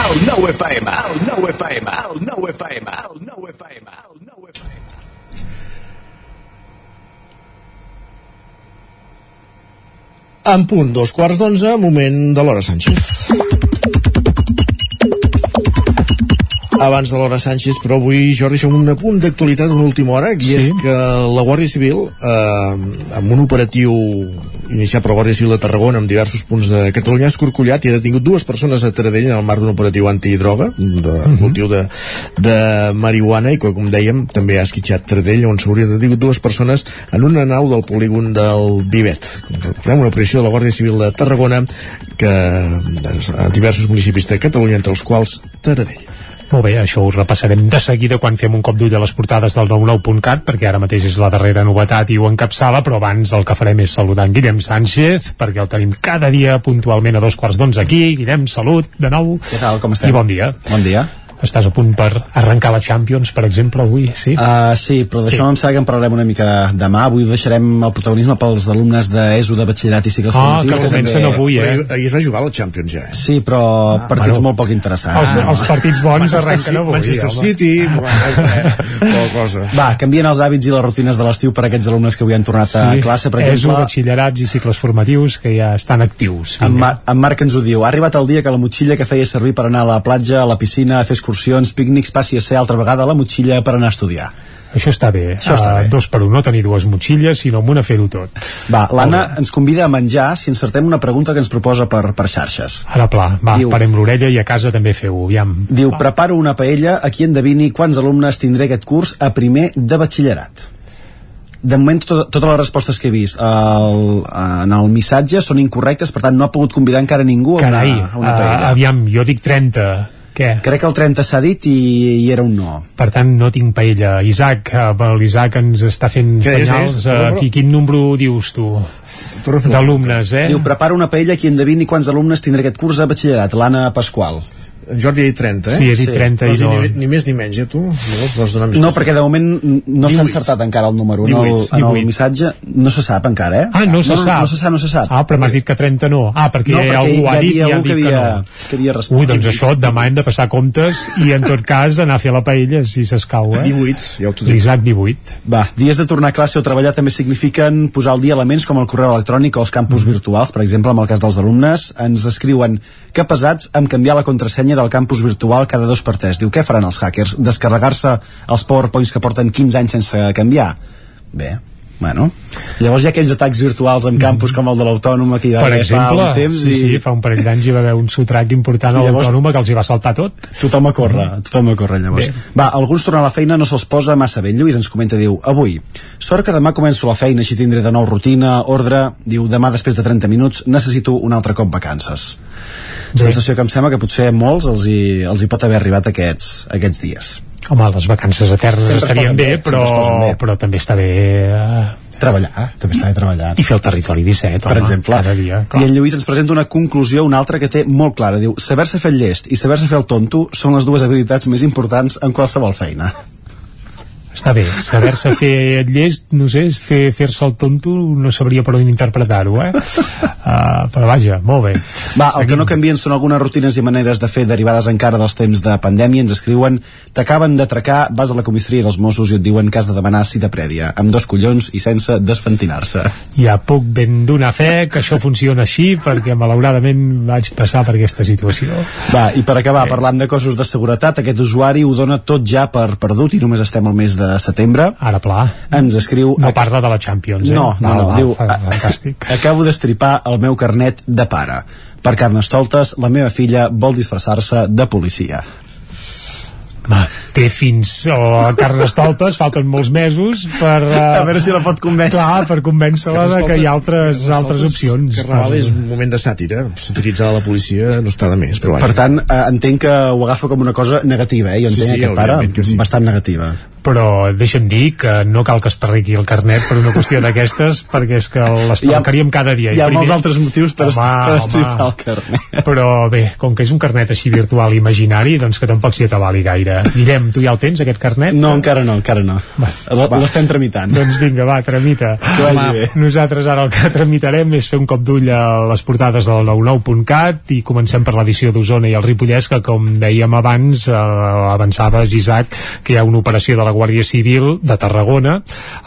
El 9 FM, el 9 FM, el 9 FM, el 9 FM, el 9 FM. En punt, dos quarts d'onze, moment de l'hora Sánchez. Abans de l'hora Sánchez, però avui, Jordi, fem un apunt d'actualitat d'una última hora, i sí. és que la Guàrdia Civil, eh, amb un operatiu iniciat per la Guàrdia Civil de Tarragona en diversos punts de Catalunya, ha escorcollat i ha detingut dues persones a Taradell en el marc d'un operatiu antidroga, de uh -huh. cultiu de, de marihuana, i que, com dèiem, també ha esquitxat Taradell, on s'hauria detingut dues persones en una nau del polígon del Vivet. Una operació de la Guàrdia Civil de Tarragona que a diversos municipis de Catalunya, entre els quals Taradell. Molt bé, això ho repassarem de seguida quan fem un cop d'ull a les portades del 99.cat, perquè ara mateix és la darrera novetat i ho encapçala, però abans el que farem és saludar en Guillem Sánchez, perquè el tenim cada dia puntualment a dos quarts d'onze aquí. Guillem, salut, de nou. Què tal, com estem? I bon dia. Bon dia. Estàs a punt per arrencar la Champions, per exemple, avui, sí? Uh, sí, però d'això Sí. sí. em sembla que en parlarem una mica demà. Avui deixarem el protagonisme pels alumnes d'ESO de batxillerat i cicles Ah, formatius. que comencen també- avui, eh? Ahir, ahir es va jugar a la Champions ja, eh? Sí, però ah, partits bueno. molt poc interessants. Els, els partits bons Manchester arrenquen avui. Manchester home. City, eh, qualque cosa. Va, canvien els hàbits i les rutines de l'estiu per a aquests alumnes que avui han tornat a classe, per ESO, exemple. batxillerats i cicles formatius que ja estan actius. En, Mar en Marc ens ho diu. Ha arribat el dia que la motxilla que feia servir per anar a la platja, a la piscina, a fer excursions, pícnics, passi a ser altra vegada la motxilla per anar a estudiar. Això està bé. Això està Ah, bé. Dos per un, no tenir dues motxilles, sinó amb una fer-ho tot. Va, l'Anna ens convida a menjar si encertem una pregunta que ens proposa per, per xarxes. Ara pla, va, Diu- parem l'orella i a casa també feu-ho, aviam. Diu, preparo una paella, a qui endevini quants alumnes tindré aquest curs a primer de batxillerat. De moment, to totes les respostes que he vist el, en el missatge són incorrectes, per tant, no ha pogut convidar encara ningú a Carai, una, a una paella. aviam, jo dic 30. Què? Crec que el 30 s'ha dit i, i era un no. Per tant, no tinc paella. Isaac, eh, l'Isaac ens està fent Què és, senyals. és? Eh, Número? qui, quin número dius tu? D'alumnes, eh? Diu, prepara una paella, qui endevini quants alumnes tindré aquest curs a batxillerat. L'Anna Pasqual. En Jordi ha dit 30, eh? Sí, he dit 30 i Vols dir no. Ni, ni més ni menys, eh, tu? Llavors, vols donar més No, perquè de moment no s'ha 18. encertat encara el número. En el, 18. en el missatge no se sap encara, eh? Ah, no se no, sap. No, se sap, no se sap. Ah, però m'has dit que 30 no. Ah, perquè, No, perquè algú ha dit i ha dit que que, havia- no. que havia respost. Ui, doncs això, demà hem de passar comptes i en tot cas anar a fer la paella si s'escau, eh? 18, ja ho t'ho dic. L'Isaac 18. Va, dies de tornar a classe o treballar també signifiquen posar al dia elements com el correu electrònic o els campus Mm. virtuals, per exemple, amb el cas dels alumnes, ens escriuen que pesats amb canviar la contrasenya del campus virtual cada dos per tres. Diu, què faran els hackers? Descarregar-se els powerpoints que porten 15 anys sense canviar? Bé, bueno. Llavors hi ha aquells atacs virtuals en campus com el de l'Autònoma que hi va Per haver exemple, fa un temps sí, i sí, fa un parell d'anys hi va haver un sotrac important a l'Autònoma que els hi va saltar tot. Tothom a córrer, tothom a córrer llavors. Bé. Va, alguns tornen a la feina no se'ls posa massa bé. Lluís ens comenta, diu, avui, sort que demà començo la feina, així tindré de nou rutina, ordre, diu, demà després de 30 minuts necessito un altre cop vacances. Sensació que em sembla que potser a molts els hi, els hi pot haver arribat aquests, aquests dies. Home, les vacances eternes Sempre es estarien bé, bé, però, bé. però també està bé... Eh, Treballar, també està bé treballar. I fer el territori 17, per home, exemple. cada dia. I en Lluís ens presenta una conclusió, una altra que té molt clara. Diu, saber-se fer el llest i saber-se fer el tonto són les dues habilitats més importants en qualsevol feina. Està bé, saber-se fer el llest, no sé, és fer- fer-se el tonto, no sabria per on interpretar-ho, eh? Uh, però vaja, molt bé. Va, el que no canvien són algunes rutines i maneres de fer derivades encara dels temps de pandèmia. Ens escriuen, t'acaben d'atracar, vas a la comissaria dels Mossos i et diuen que has de demanar cita prèvia, amb dos collons i sense despentinar-se. Ja puc ben donar fe que això funciona així, perquè malauradament vaig passar per aquesta situació. Va, i per acabar, parlant de cossos de seguretat, aquest usuari ho dona tot ja per perdut i només estem al mes de setembre. Ara, pla. Ens escriu... No parla de la Champions, eh? No, no, no, val, diu, fa- fantàstic. acabo d'estripar el meu carnet de pare. Per Carnestoltes, la meva filla vol disfressar-se de policia. Va, té fins o a Carnestoltes falten molts mesos per... Uh, a veure si la pot convèncer. Clar, per convèncer-la de que hi ha altres, altres opcions. Carnaval és un moment de sàtira, satiritzar la policia no està de més, però vaja. Per tant, eh, entenc que ho agafa com una cosa negativa, eh? Jo entenc Sí, sí, aquest pare sí. bastant negativa. però deixa'm dir que no cal que es perriqui el carnet per una qüestió d'aquestes perquè és que l'espercaríem cada dia Hi ha I molts altres motius per, Home, per home. estripar el carnet. però bé, com que és un carnet així virtual imaginari, doncs que tampoc s'hi atabali gaire Guillem, tu ja el tens aquest carnet? No, encara no, encara no. L'estem tramitant. Doncs vinga, va, tramita. Que vagi Home, bé. Nosaltres ara el que tramitarem és fer un cop d'ull a les portades del 99.cat i comencem per l'edició d'Osona i el Ripollès, que com dèiem abans, eh, avançaves, Isaac, que hi ha una operació de la Guàrdia Civil de Tarragona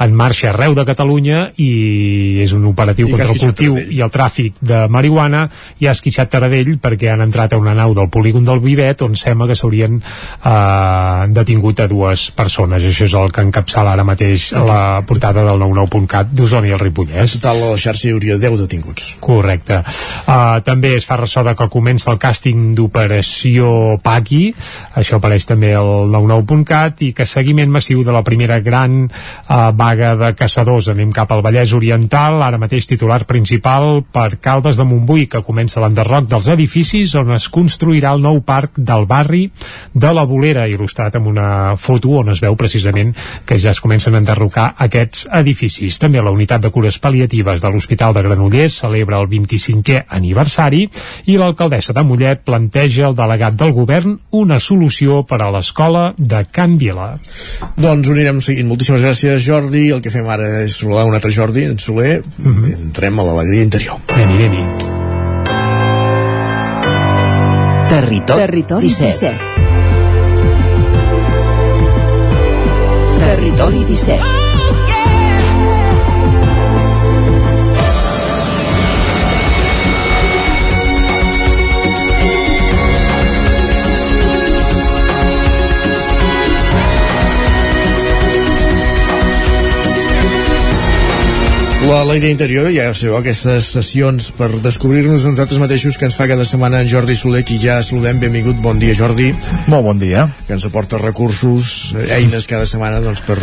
en marxa arreu de Catalunya i és un operatiu I contra el cultiu i el tràfic de marihuana i ha esquitxat Taradell perquè han entrat a una nau del polígon del Vivet on sembla que s'haurien eh, detingut a dues persones. Això és el que encapçala ara mateix la portada del 99.cat d'Osona i el Ripollès. En total a la xarxa hi hauria 10 detinguts. Correcte. Uh, també es fa ressò de que comença el càsting d'Operació Paqui, això apareix també al 99.cat, i que seguiment massiu de la primera gran uh, vaga de caçadors. Anem cap al Vallès Oriental, ara mateix titular principal per Caldes de Montbui, que comença l'enderroc dels edificis on es construirà el nou parc del barri de la Bolera, il·lustrat amb una foto on es veu precisament que ja es comencen a enderrocar aquests edificis. També la unitat de cures pal·liatives de l'Hospital de Granollers celebra el 25è aniversari i l'alcaldessa de Mollet planteja al delegat del govern una solució per a l'escola de Can Vila. Doncs ho anirem seguint. Moltíssimes gràcies, Jordi. El que fem ara és saludar un altre Jordi, en Soler. Entrem a l'alegria interior. Anem-hi, anem-hi. Territori, Territori 17. 17. Territori 17. L'alegria interior, ja sabeu, aquestes sessions per descobrir-nos nosaltres mateixos que ens fa cada setmana en Jordi Soler, qui ja saludem. Benvingut, bon dia, Jordi. Molt bon dia. Que ens aporta recursos, eines cada setmana, doncs, per,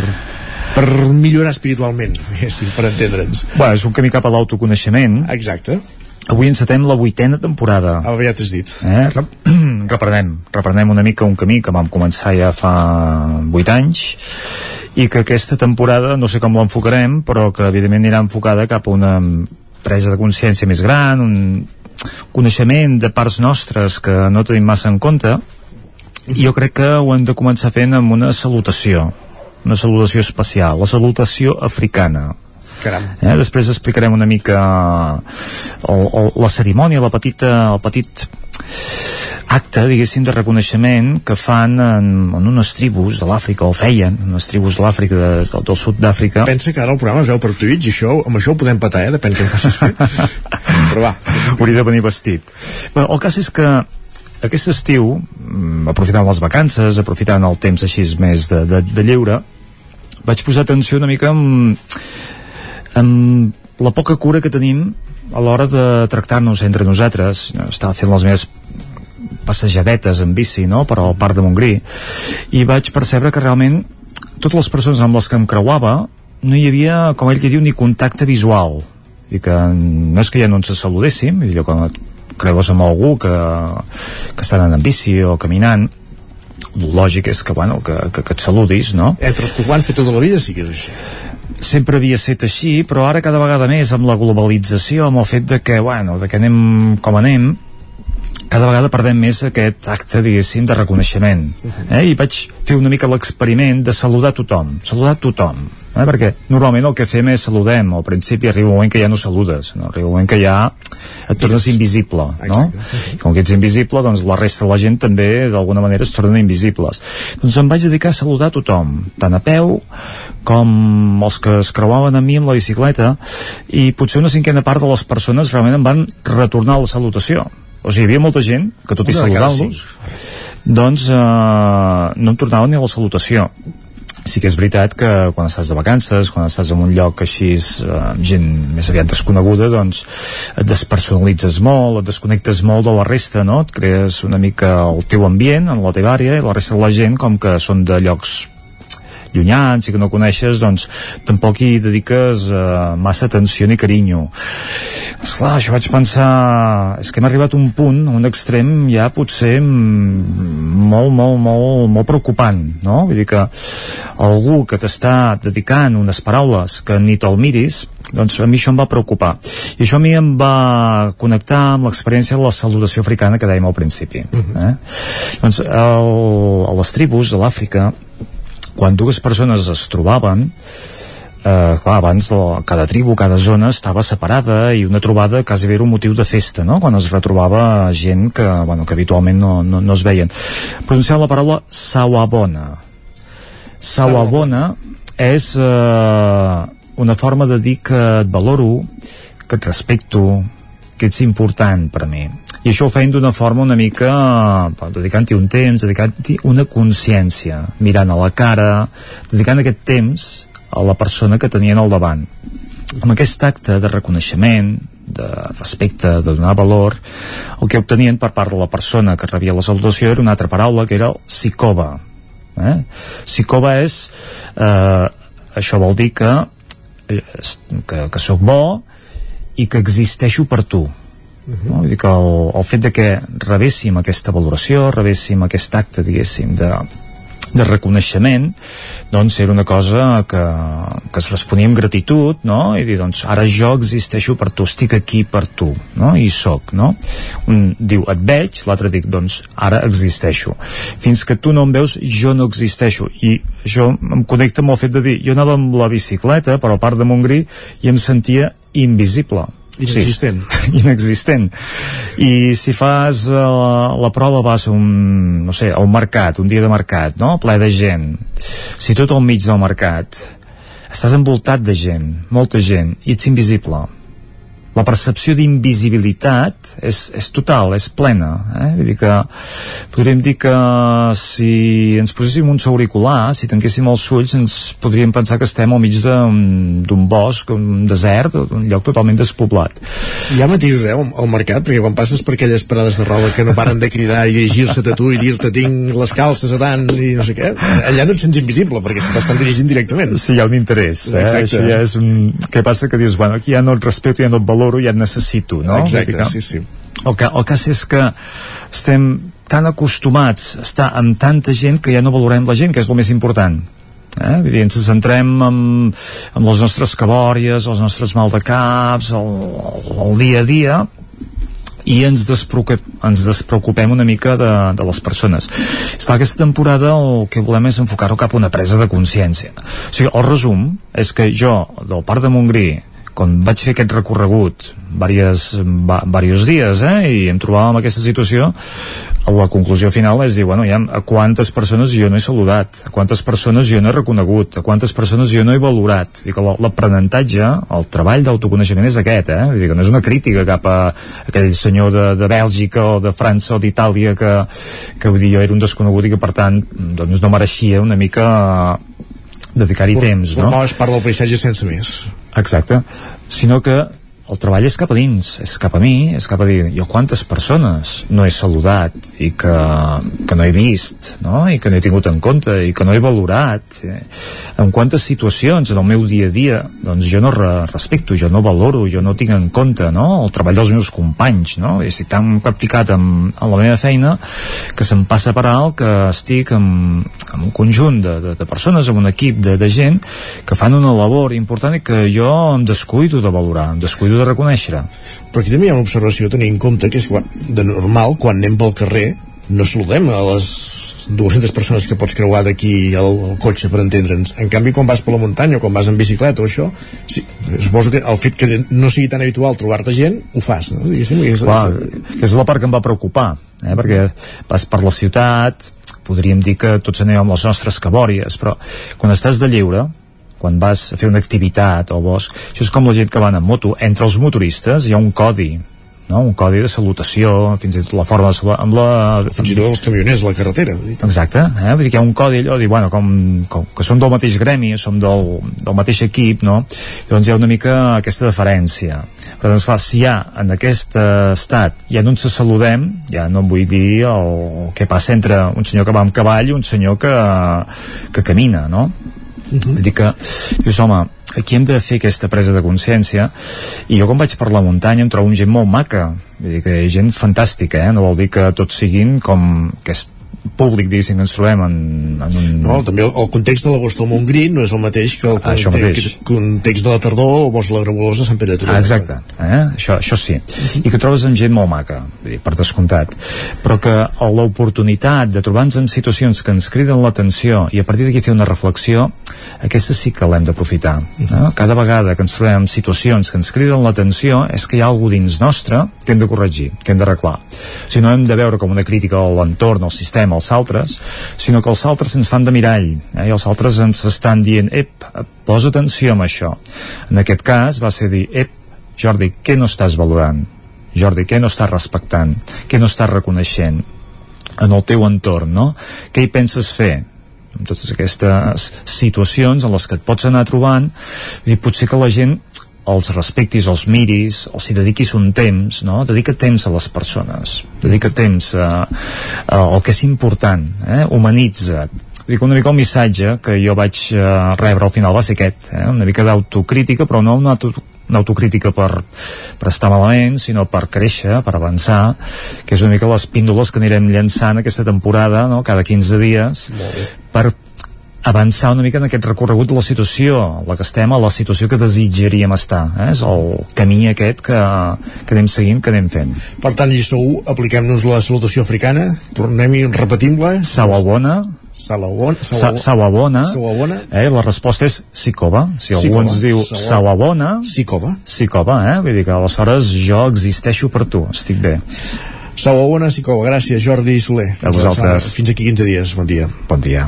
per millorar espiritualment, diguéssim, per entendre'ns. Bueno, és un camí cap a l'autoconeixement. Exacte. Avui encetem la vuitena temporada. Ah, ja t'has dit. Eh? Rep reprenem, reprenem una mica un camí que vam començar ja fa vuit anys i que aquesta temporada, no sé com l'enfocarem, però que evidentment anirà enfocada cap a una presa de consciència més gran, un coneixement de parts nostres que no tenim massa en compte, i jo crec que ho hem de començar fent amb una salutació, una salutació especial, la salutació africana. Caram. Eh? Després explicarem una mica el, el, la cerimònia, la petita, el petit acte, diguéssim, de reconeixement que fan en, en unes tribus de l'Àfrica, o feien, en unes tribus de l'Àfrica, de, del, del sud d'Àfrica. Pensa que ara el programa es veu per Twitch i això, amb això ho podem patar, eh? Depèn què em facis fer. Però va. Hauria de venir vestit. Bé, el cas és que aquest estiu, mm, aprofitant les vacances, aprofitant el temps així més de, de, de lleure, vaig posar atenció una mica amb, amb la poca cura que tenim a l'hora de tractar-nos entre nosaltres. Estava fent les meves passejadetes en bici, no?, per al Parc de Montgrí, i vaig percebre que realment totes les persones amb les que em creuava no hi havia, com ell que diu, ni contacte visual. I que no és que ja no ens saludéssim, allò quan et creues amb algú que, que està anant en bici o caminant, el lògic és que, bueno, que, que, que et saludis, no? Entre els que ho han fet tota la vida sí que és així. Sempre havia estat així, però ara cada vegada més amb la globalització, amb el fet de que, bueno, de que anem com anem, cada vegada perdem més aquest acte, diguéssim, de reconeixement. Eh? I vaig fer una mica l'experiment de saludar tothom, saludar tothom. Eh? Perquè normalment el que fem és saludem, al principi arriba un moment que ja no saludes, no? arriba un moment que ja et tornes invisible, no? I com que ets invisible, doncs la resta de la gent també d'alguna manera es tornen invisibles. Doncs em vaig dedicar a saludar tothom, tant a peu com els que es creuaven amb mi amb la bicicleta i potser una cinquena part de les persones realment em van retornar la salutació o sigui, hi havia molta gent que tot i saludar-los doncs eh, no em tornaven ni la salutació sí que és veritat que quan estàs de vacances, quan estàs en un lloc així eh, gent més aviat desconeguda doncs et despersonalitzes molt et desconnectes molt de la resta no? et crees una mica el teu ambient en la teva àrea i la resta de la gent com que són de llocs llunyans i que no coneixes, doncs tampoc hi dediques uh, massa atenció ni carinyo. Esclar, això vaig pensar... És que hem arribat a un punt, a un extrem ja potser molt, molt, molt, molt preocupant, no? Vull dir que algú que t'està dedicant unes paraules que ni te'l miris, doncs a mi això em va preocupar. I això a mi em va connectar amb l'experiència de la salutació africana que dèiem al principi. Uh -huh. eh? Doncs el, a les tribus de l'Àfrica quan dues persones es trobaven eh, clar, abans la, cada tribu, cada zona estava separada i una trobada quasi era un motiu de festa, no? Quan es retrobava gent que, bueno, que habitualment no, no, no es veien. Pronunciant la paraula Sawabona. Sawabona és eh, una forma de dir que et valoro, que et respecto, que ets important per mi i això ho feien d'una forma una mica dedicant-hi un temps, dedicant-hi una consciència, mirant a la cara dedicant aquest temps a la persona que tenien al davant amb aquest acte de reconeixement de respecte, de donar valor el que obtenien per part de la persona que rebia la salutació era una altra paraula que era el psicova eh? psicova és eh, això vol dir que eh, que, que sóc bo i que existeixo per tu Uh -huh. no? Que el, el fet de que rebéssim aquesta valoració, rebéssim aquest acte, diguéssim, de, de reconeixement doncs era una cosa que, que es responia amb gratitud no? i dir, doncs ara jo existeixo per tu estic aquí per tu no? i sóc no? un diu et veig, l'altre dic doncs ara existeixo fins que tu no em veus jo no existeixo i això em connecta amb el fet de dir jo anava amb la bicicleta per al parc de Montgrí i em sentia invisible Inexistent. Sí, inexistent. I si fas uh, la prova vas a un, no sé, a un mercat, un dia de mercat, no? ple de gent. Si tot al mig del mercat estàs envoltat de gent, molta gent, i ets invisible, la percepció d'invisibilitat és, és total, és plena eh? Vull dir que podríem dir que si ens poséssim uns auriculars si tanquéssim els ulls ens podríem pensar que estem al mig d'un bosc un desert, un lloc totalment despoblat hi ha matisos eh, al mercat perquè quan passes per aquelles parades de roba que no paren de cridar i dirigir-se a tu i dir-te tinc les calces a tant i no sé què allà no et sents invisible perquè t'estan dirigint directament sí, hi ha un interès eh? Exacte. Això ja és un... què passa que dius, bueno, aquí ja no et respecto, ja no et valoro valoro i et necessito, no? Exacte, que, sí, sí. El, que, el cas és que estem tan acostumats a estar amb tanta gent que ja no valorem la gent, que és el més important. Eh? Vull dir, ens centrem en, en les nostres cabòries, els nostres mal de caps, el, el, el dia a dia, i ens despreocupem, ens despreocupem una mica de, de les persones. Esclar, aquesta temporada el que volem és enfocar-ho cap a una presa de consciència. O sigui, el resum és que jo, del Parc de Montgrí, quan vaig fer aquest recorregut diversos, diversos dies eh, i em trobava en aquesta situació la conclusió final és dir, bueno, ja, a quantes persones jo no he saludat, a quantes persones jo no he reconegut, a quantes persones jo no he valorat. Vull dir que l'aprenentatge, el treball d'autoconeixement és aquest, eh? Vull dir que no és una crítica cap a aquell senyor de, de Bèlgica o de França o d'Itàlia que, que vull dir, jo era un desconegut i que per tant doncs no mereixia una mica dedicar-hi temps, no? Formaves part del paisatge sense més. Exacte, sinó que el treball és cap a dins, és cap a mi, és cap a dir, jo quantes persones no he saludat i que, que no he vist, no? i que no he tingut en compte i que no he valorat, eh? en quantes situacions en el meu dia a dia doncs jo no re respecto, jo no valoro, jo no tinc en compte no? el treball dels meus companys, no? i estic tan capficat amb, amb la meva feina que se'm passa per alt que estic amb, amb un conjunt de, de, de persones, amb un equip de, de gent que fan una labor important i que jo em descuido de valorar, em descuido de reconèixer. Però aquí també hi ha una observació a tenir en compte, que és que de normal, quan anem pel carrer, no saludem a les 200 persones que pots creuar d'aquí al, al cotxe per entendre'ns. En canvi, quan vas per la muntanya o quan vas en bicicleta o això, sí, suposo que el fet que no sigui tan habitual trobar-te gent, ho fas, no? Diguéssim, és, Clar, que és la part que em va preocupar, eh? perquè vas per la ciutat, podríem dir que tots anem amb les nostres cabòries, però quan estàs de lliure, quan vas a fer una activitat al bosc, això és com la gent que va en moto, entre els motoristes hi ha un codi no? un codi de salutació, fins i tot la forma de saludar, amb la... Fins i tot els camioners la carretera. Exacte, eh? vull dir que hi ha un codi allò, dir, bueno, com, com que som del mateix gremi, som del, del mateix equip, no? Doncs hi ha una mica aquesta deferència. Però doncs clar, si hi ha en aquest estat, ja no ens saludem, ja no vull dir el, el que passa entre un senyor que va amb cavall i un senyor que, que camina, no? Uh -huh. Vull dir que, dius, home, aquí hem de fer aquesta presa de consciència i jo quan vaig per la muntanya em trobo amb gent molt maca vull dir que gent fantàstica eh? no vol dir que tots siguin com aquest públic, diguéssim, que ens trobem en, en un... No, també el, el context de l'agost al Montgrí no és el mateix que el Ah, mateix. context, context de la tardor o bosc la Gravolós a Sant Pere de Torelló. Ah, exacte, eh? això, això sí i que trobes amb gent molt maca vull dir, per descomptat però que l'oportunitat de trobar-nos en situacions que ens criden l'atenció i a partir d'aquí fer una reflexió aquesta sí que l'hem d'aprofitar no? cada vegada que ens trobem en situacions que ens criden l'atenció és que hi ha alguna dins nostre que hem de corregir, que hem d'arreglar si no hem de veure com una crítica a l'entorn, al sistema, als altres sinó que els altres ens fan de mirall eh? i els altres ens estan dient ep, posa atenció amb això en aquest cas va ser dir ep, Jordi, què no estàs valorant? Jordi, què no estàs respectant? Què no estàs reconeixent en el teu entorn, no? Què hi penses fer? amb totes aquestes situacions en les que et pots anar trobant i potser que la gent els respectis, els miris, els hi dediquis un temps, no? Dedica temps a les persones, dedica temps a, a, al que és important, eh? humanitza't. Que una mica el missatge que jo vaig eh, rebre al final va ser aquest, eh? una mica d'autocrítica, però no una, auto, una autocrítica per, per estar malament, sinó per créixer, per avançar, que és una mica les píndoles que anirem llançant aquesta temporada, no? cada 15 dies, per avançar una mica en aquest recorregut de la situació la que estem, a la situació que desitjaríem estar eh? és el camí aquest que, que anem seguint, que anem fent Per tant, lliçó 1, apliquem-nos la salutació africana, tornem i repetim-la. Sawabona Salawona. Sa Sawabona, Sawabona. eh? la resposta és Sikoba si algú ens diu Sawa- Sawabona Sikoba. Sikoba, eh? vull dir que aleshores jo existeixo per tu, estic bé Sawabona, Sikoba. Gràcies, Jordi Soler. A vosaltres. Fins aquí 15 dies. Bon dia. bon dia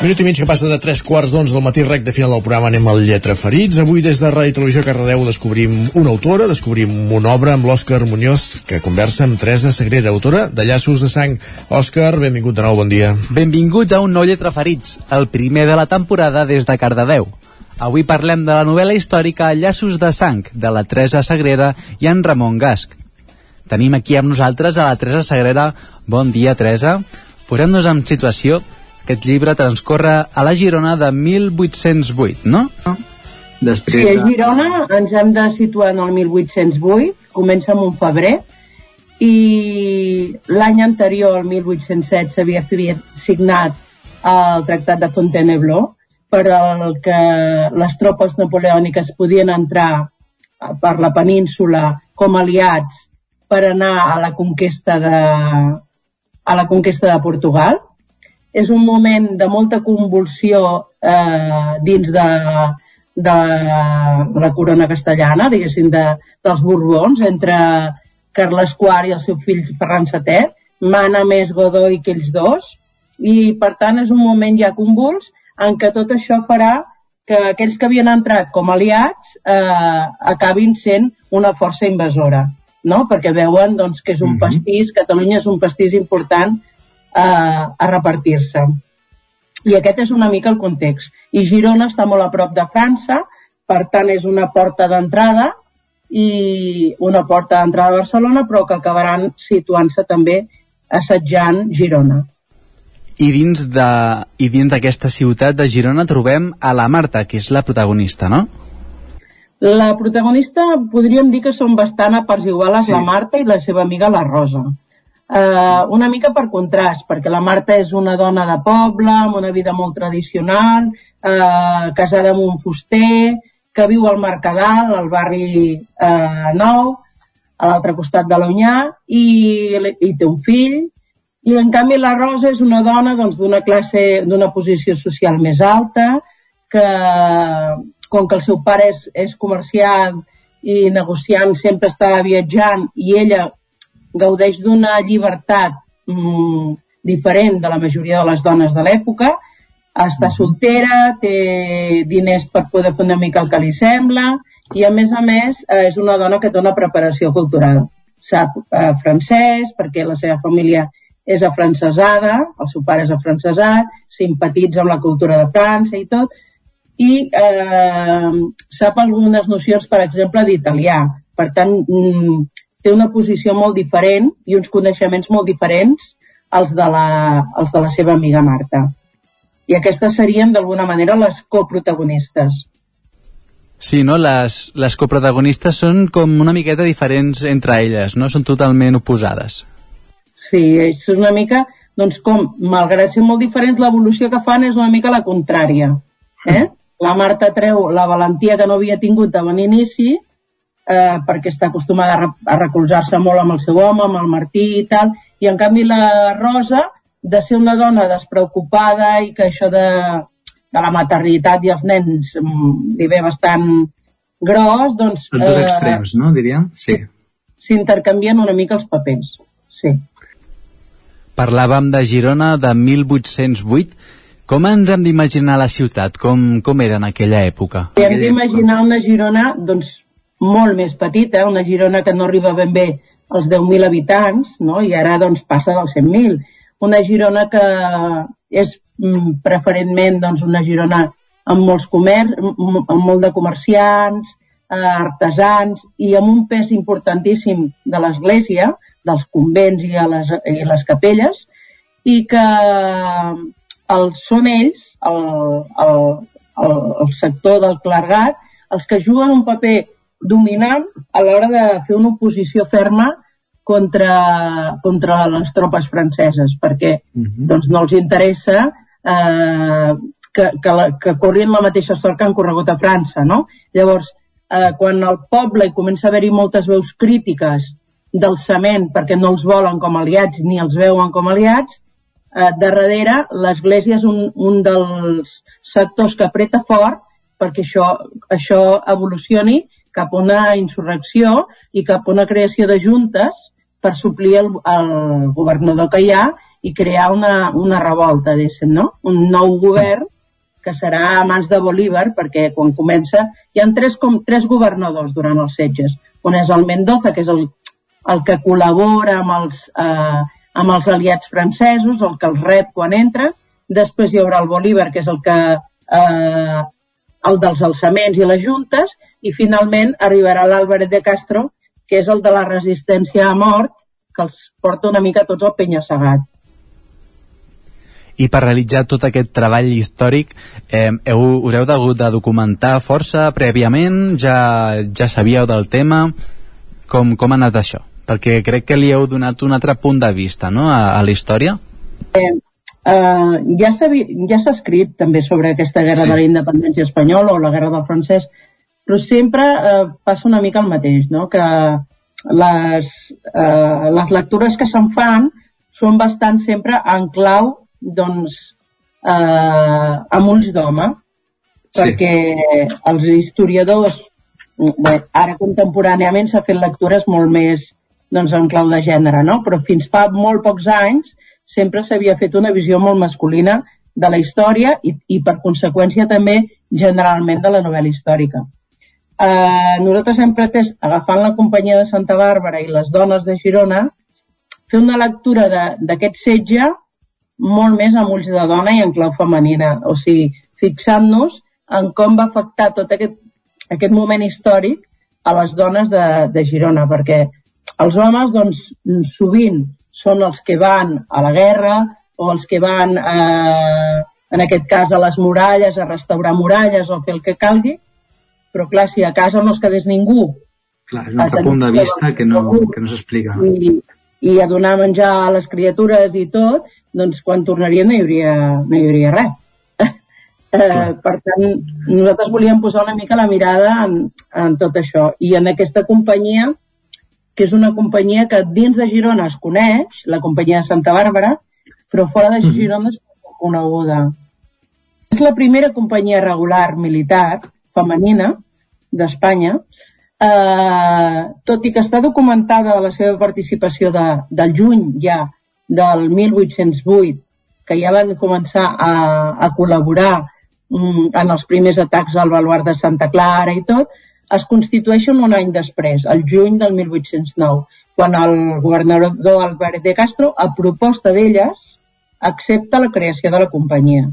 Minut i mig que passa de 3 quarts d'onze del matí rec de final del programa anem al Lletra Ferits. Avui des de Ràdio Televisió Cardedeu descobrim una autora, descobrim una obra amb l'Òscar Muñoz que conversa amb Teresa Sagrera, autora de Llaços de Sang. Òscar, benvingut de nou, bon dia. Benvinguts a un nou Lletra Ferits, el primer de la temporada des de Cardedeu. Avui parlem de la novel·la històrica Llaços de Sang, de la Teresa Sagrera i en Ramon Gasc. Tenim aquí amb nosaltres a la Teresa Sagrera. Bon dia, Teresa. Posem-nos en situació. Aquest llibre transcorre a la Girona de 1808, no? Sí, a Girona ens hem de situar en el 1808, comença amb un febrer, i l'any anterior, el 1807, s'havia signat el Tractat de Fontainebleau, per al que les tropes napoleòniques podien entrar per la península com aliats per anar a la conquesta de, a la conquesta de Portugal. És un moment de molta convulsió eh, dins de, de la corona castellana, diguéssim, de, dels Borbons, entre Carles IV i el seu fill Ferran VII, mana més Godoy que ells dos, i per tant és un moment ja convuls en què tot això farà que aquells que havien entrat com aliats eh, acabin sent una força invasora, no? perquè veuen doncs, que és un pastís, Catalunya és un pastís important eh, a repartir-se. I aquest és una mica el context. I Girona està molt a prop de França, per tant és una porta d'entrada i una porta d'entrada a Barcelona, però que acabaran situant-se també assetjant Girona. I dins de i dins d'aquesta ciutat de Girona trobem a la Marta, que és la protagonista, no? La protagonista podríem dir que són bastant a parts iguales Sí. sí. la Marta i la seva amiga la Rosa. Uh, una mica per contrast, perquè la Marta és una dona de poble, amb una vida molt tradicional, uh, casada amb un fuster, que viu al Mercadal, al barri uh, nou. a l'altre costat de l'Onyà i, i té un fill i en canvi la Rosa és una dona doncs, d'una classe, d'una posició social més alta que com que el seu pare és, és comerciant i negociant sempre està viatjant i ella gaudeix d'una llibertat mm, diferent de la majoria de les dones de l'època, està soltera, té diners per poder fer una mica el que li sembla i a més a més eh, és una dona que té una preparació cultural. Sap eh, francès perquè la seva família és afrancesada, el seu pare és afrancesat, simpatitza amb la cultura de França i tot, i eh, sap algunes nocions, per exemple, d'italià. Per tant, mm, té una posició molt diferent i uns coneixements molt diferents als de la, als de la seva amiga Marta. I aquestes serien, d'alguna manera, les coprotagonistes. Sí, no? Les, les coprotagonistes són com una miqueta diferents entre elles, no? Són totalment oposades. Sí, és una mica, doncs com, malgrat ser molt diferents, l'evolució que fan és una mica la contrària. Eh? La Marta treu la valentia que no havia tingut de bon inici, eh, perquè està acostumada a, a recolzar-se molt amb el seu home, amb el Martí i tal, i en canvi la Rosa, de ser una dona despreocupada i que això de, de la maternitat i els nens mm, li ve bastant gros, doncs... Són dos eh, extrems, no, diríem? Sí. S'intercanvien una mica els papers, sí. Parlàvem de Girona de 1808. Com ens hem d'imaginar la ciutat? Com, com era en aquella època? Hem d'imaginar una Girona, doncs, molt més petita, una Girona que no arriba ben bé als 10.000 habitants, no? i ara doncs, passa dels 100.000. Una Girona que és mm, preferentment doncs, una Girona amb molts comerç, amb molt de comerciants, eh, artesans i amb un pes importantíssim de l'Església, dels convents i, a les, i les capelles, i que el, són ells, el, el, el, el sector del clergat, els que juguen un paper dominant a l'hora de fer una oposició ferma contra, contra les tropes franceses, perquè uh -huh. doncs, no els interessa eh, que, que, la, que corrin la mateixa sort que han corregut a França. No? Llavors, eh, quan al poble hi comença a haver-hi moltes veus crítiques del cement perquè no els volen com aliats ni els veuen com aliats, eh, de darrere l'Església és un, un dels sectors que apreta fort perquè això, això evolucioni cap a una insurrecció i cap a una creació de juntes per suplir el, el governador que hi ha i crear una, una revolta, diguéssim, no? Un nou govern que serà a mans de Bolívar, perquè quan comença hi han tres, com, tres governadors durant els setges. Un és el Mendoza, que és el, el que col·labora amb els, eh, amb els aliats francesos, el que els rep quan entra. Després hi haurà el Bolívar, que és el que eh, el dels alçaments i les juntes, i finalment arribarà l'Àlvarez de Castro, que és el de la resistència a mort, que els porta una mica tots al penya-segat. I per realitzar tot aquest treball històric eh, heu, us heu hagut de documentar força prèviament? Ja, ja sabíeu del tema? Com, com ha anat això? Perquè crec que li heu donat un altre punt de vista no? a, a la història. Eh, Uh, ja s'ha ja escrit també sobre aquesta guerra sí. de la independència espanyola o la guerra del francès, però sempre uh, passa una mica el mateix, no? que les, uh, les lectures que se'n fan són bastant sempre en clau doncs, uh, amb ulls d'home, sí. perquè els historiadors, bé, ara contemporàniament s'ha fet lectures molt més doncs, en clau de gènere, no? però fins fa molt pocs anys sempre s'havia fet una visió molt masculina de la història i, i per conseqüència també generalment de la novel·la històrica. Eh, nosaltres hem pretès, agafant la companyia de Santa Bàrbara i les dones de Girona, fer una lectura d'aquest setge molt més amb ulls de dona i en clau femenina. O sigui, fixant-nos en com va afectar tot aquest, aquest moment històric a les dones de, de Girona, perquè els homes, doncs, sovint són els que van a la guerra o els que van, eh, en aquest cas, a les muralles, a restaurar muralles o fer el que calgui, però clar, si a casa no es quedés ningú... Clar, és un altre punt de vista que no, que no s'explica. I, I a donar menjar a les criatures i tot, doncs quan tornaria no hi hauria, no hi hauria res. eh, per tant, nosaltres volíem posar una mica la mirada en, en tot això. I en aquesta companyia que és una companyia que dins de Girona es coneix, la companyia de Santa Bàrbara, però fora de Girona és poc coneguda. És la primera companyia regular militar femenina d'Espanya, eh, tot i que està documentada la seva participació de, del juny ja del 1808, que ja van començar a, a col·laborar mm, en els primers atacs al baluart de Santa Clara i tot, es constitueixen un any després, el juny del 1809, quan el governador Albert de Castro, a proposta d'elles, accepta la creació de la companyia.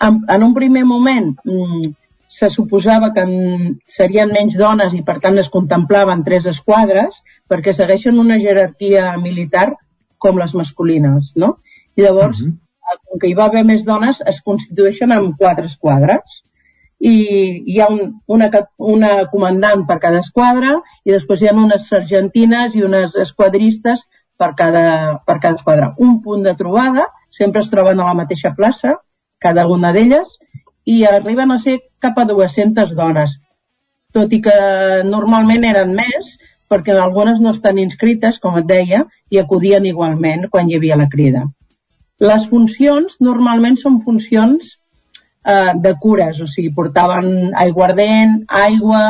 En, en un primer moment mm, se suposava que en, serien menys dones i per tant es contemplaven tres esquadres perquè segueixen una jerarquia militar com les masculines, no? I llavors, uh mhm. -huh. com que hi va haver més dones, es constitueixen en quatre esquadres i hi ha un, una, una comandant per cada esquadra i després hi ha unes sergentines i unes esquadristes per cada, per cada esquadra. Un punt de trobada, sempre es troben a la mateixa plaça, cada una d'elles, i arriben a ser cap a 200 dones, tot i que normalment eren més, perquè algunes no estan inscrites, com et deia, i acudien igualment quan hi havia la crida. Les funcions normalment són funcions eh, de cures, o sigui, portaven aiguardent, aigua,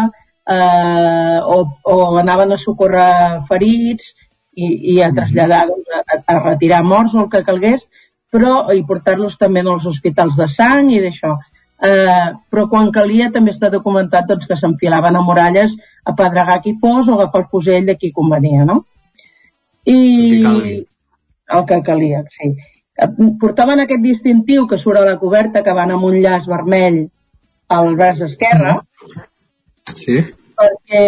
eh, o, o anaven a socórrer ferits i, i a traslladar, doncs, a, a retirar morts o el que calgués, però i portar-los també als hospitals de sang i d'això eh, però quan calia també està documentat doncs, que s'enfilaven a muralles a pedregar qui fos o agafar el fusell de qui convenia, no? I el que calia, sí. Portaven aquest distintiu que surt a la coberta que van amb un llaç vermell al vers esquerre sí. perquè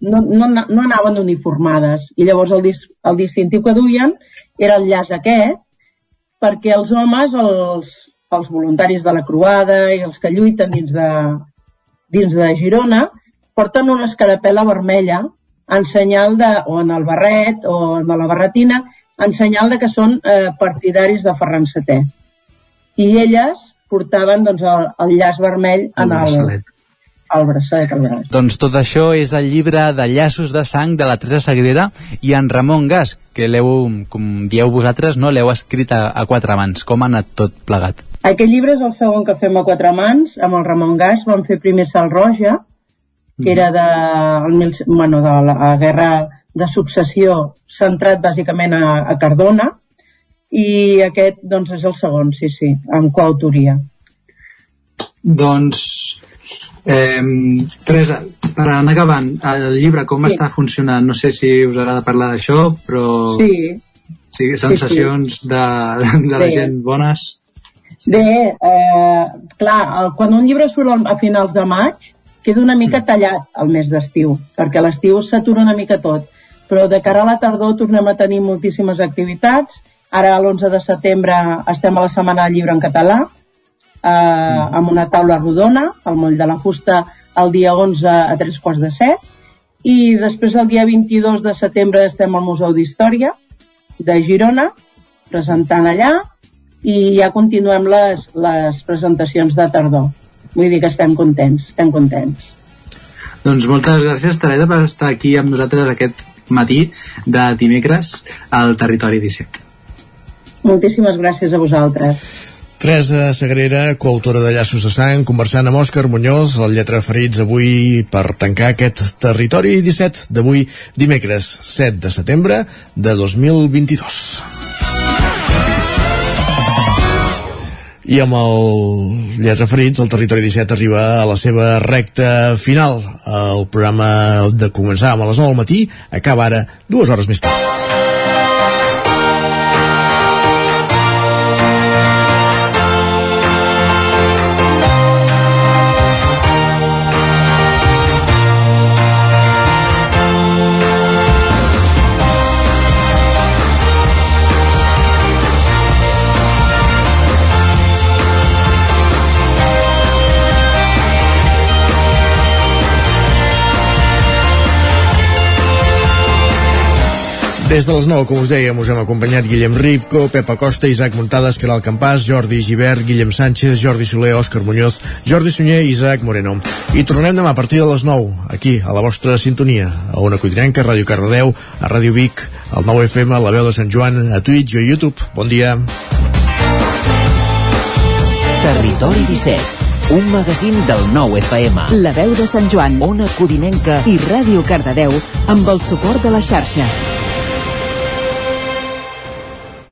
no, no, no anaven uniformades i llavors el, dis, el distintiu que duien era el llaç aquest perquè els homes els, els voluntaris de la Croada i els que lluiten dins de, dins de Girona, porten una escarapela vermella en senyal de, o en el barret o en la barretina, en senyal de que són eh, partidaris de Ferran VII. I elles portaven doncs, el, el llaç vermell en el, el al braç. Doncs tot això és el llibre de Llaços de sang de la Teresa Sagrera i en Ramon Gas, que l'heu, com dieu vosaltres, no l'heu escrit a, a quatre mans. Com ha anat tot plegat? Aquest llibre és el segon que fem a quatre mans, amb el Ramon Gas, vam fer primer Sal Roja, que era de, el, bueno, de la guerra de successió centrat bàsicament a, a Cardona, i aquest doncs, és el segon, sí, sí, amb coautoria. Doncs, eh, Teresa, per anar acabant, el llibre com sí. està funcionant? No sé si us agrada parlar d'això, però... Sí. Sí, sensacions sí, sí. De, de la sí. gent bones? Bé, eh, clar, el, quan un llibre surt a finals de maig, queda una mica mm. tallat el mes d'estiu, perquè a l'estiu s'atura una mica tot. Però de cara a la tardor tornem a tenir moltíssimes activitats. Ara, l'11 de setembre, estem a la Setmana del Llibre en català, eh, mm. amb una taula rodona, al moll de la fusta, el dia 11 a tres quarts de set. I després, el dia 22 de setembre, estem al Museu d'Història de Girona, presentant allà, i ja continuem les, les presentacions de tardor. Vull dir que estem contents, estem contents. Doncs moltes gràcies, Teresa, per estar aquí amb nosaltres aquest matí de dimecres al Territori 17. Moltíssimes gràcies a vosaltres. Teresa Sagrera, coautora de Llaços de Sang, conversant amb Òscar Muñoz, el lletra ferits avui per tancar aquest territori 17 d'avui dimecres 7 de setembre de 2022. i amb el Llets Ferits, el Territori 17 arriba a la seva recta final. El programa de començar a les 9 del matí acaba ara dues hores més tard. Des de les 9, com us dèiem, us hem acompanyat Guillem Ripco, Pepa Costa, Isaac Muntades, Caral Campàs, Jordi Givert, Guillem Sánchez, Jordi Soler, Òscar Muñoz, Jordi Sunyer i Isaac Moreno. I tornem demà a partir de les 9, aquí, a la vostra sintonia, a Ona Codinenca, a Ràdio Cardedeu, a Ràdio Vic, al 9 FM, a la veu de Sant Joan, a Twitch i a YouTube. Bon dia. Territori 17, un magazín del nou FM. La veu de Sant Joan, Ona Codinenca i Ràdio Cardedeu amb el suport de la xarxa.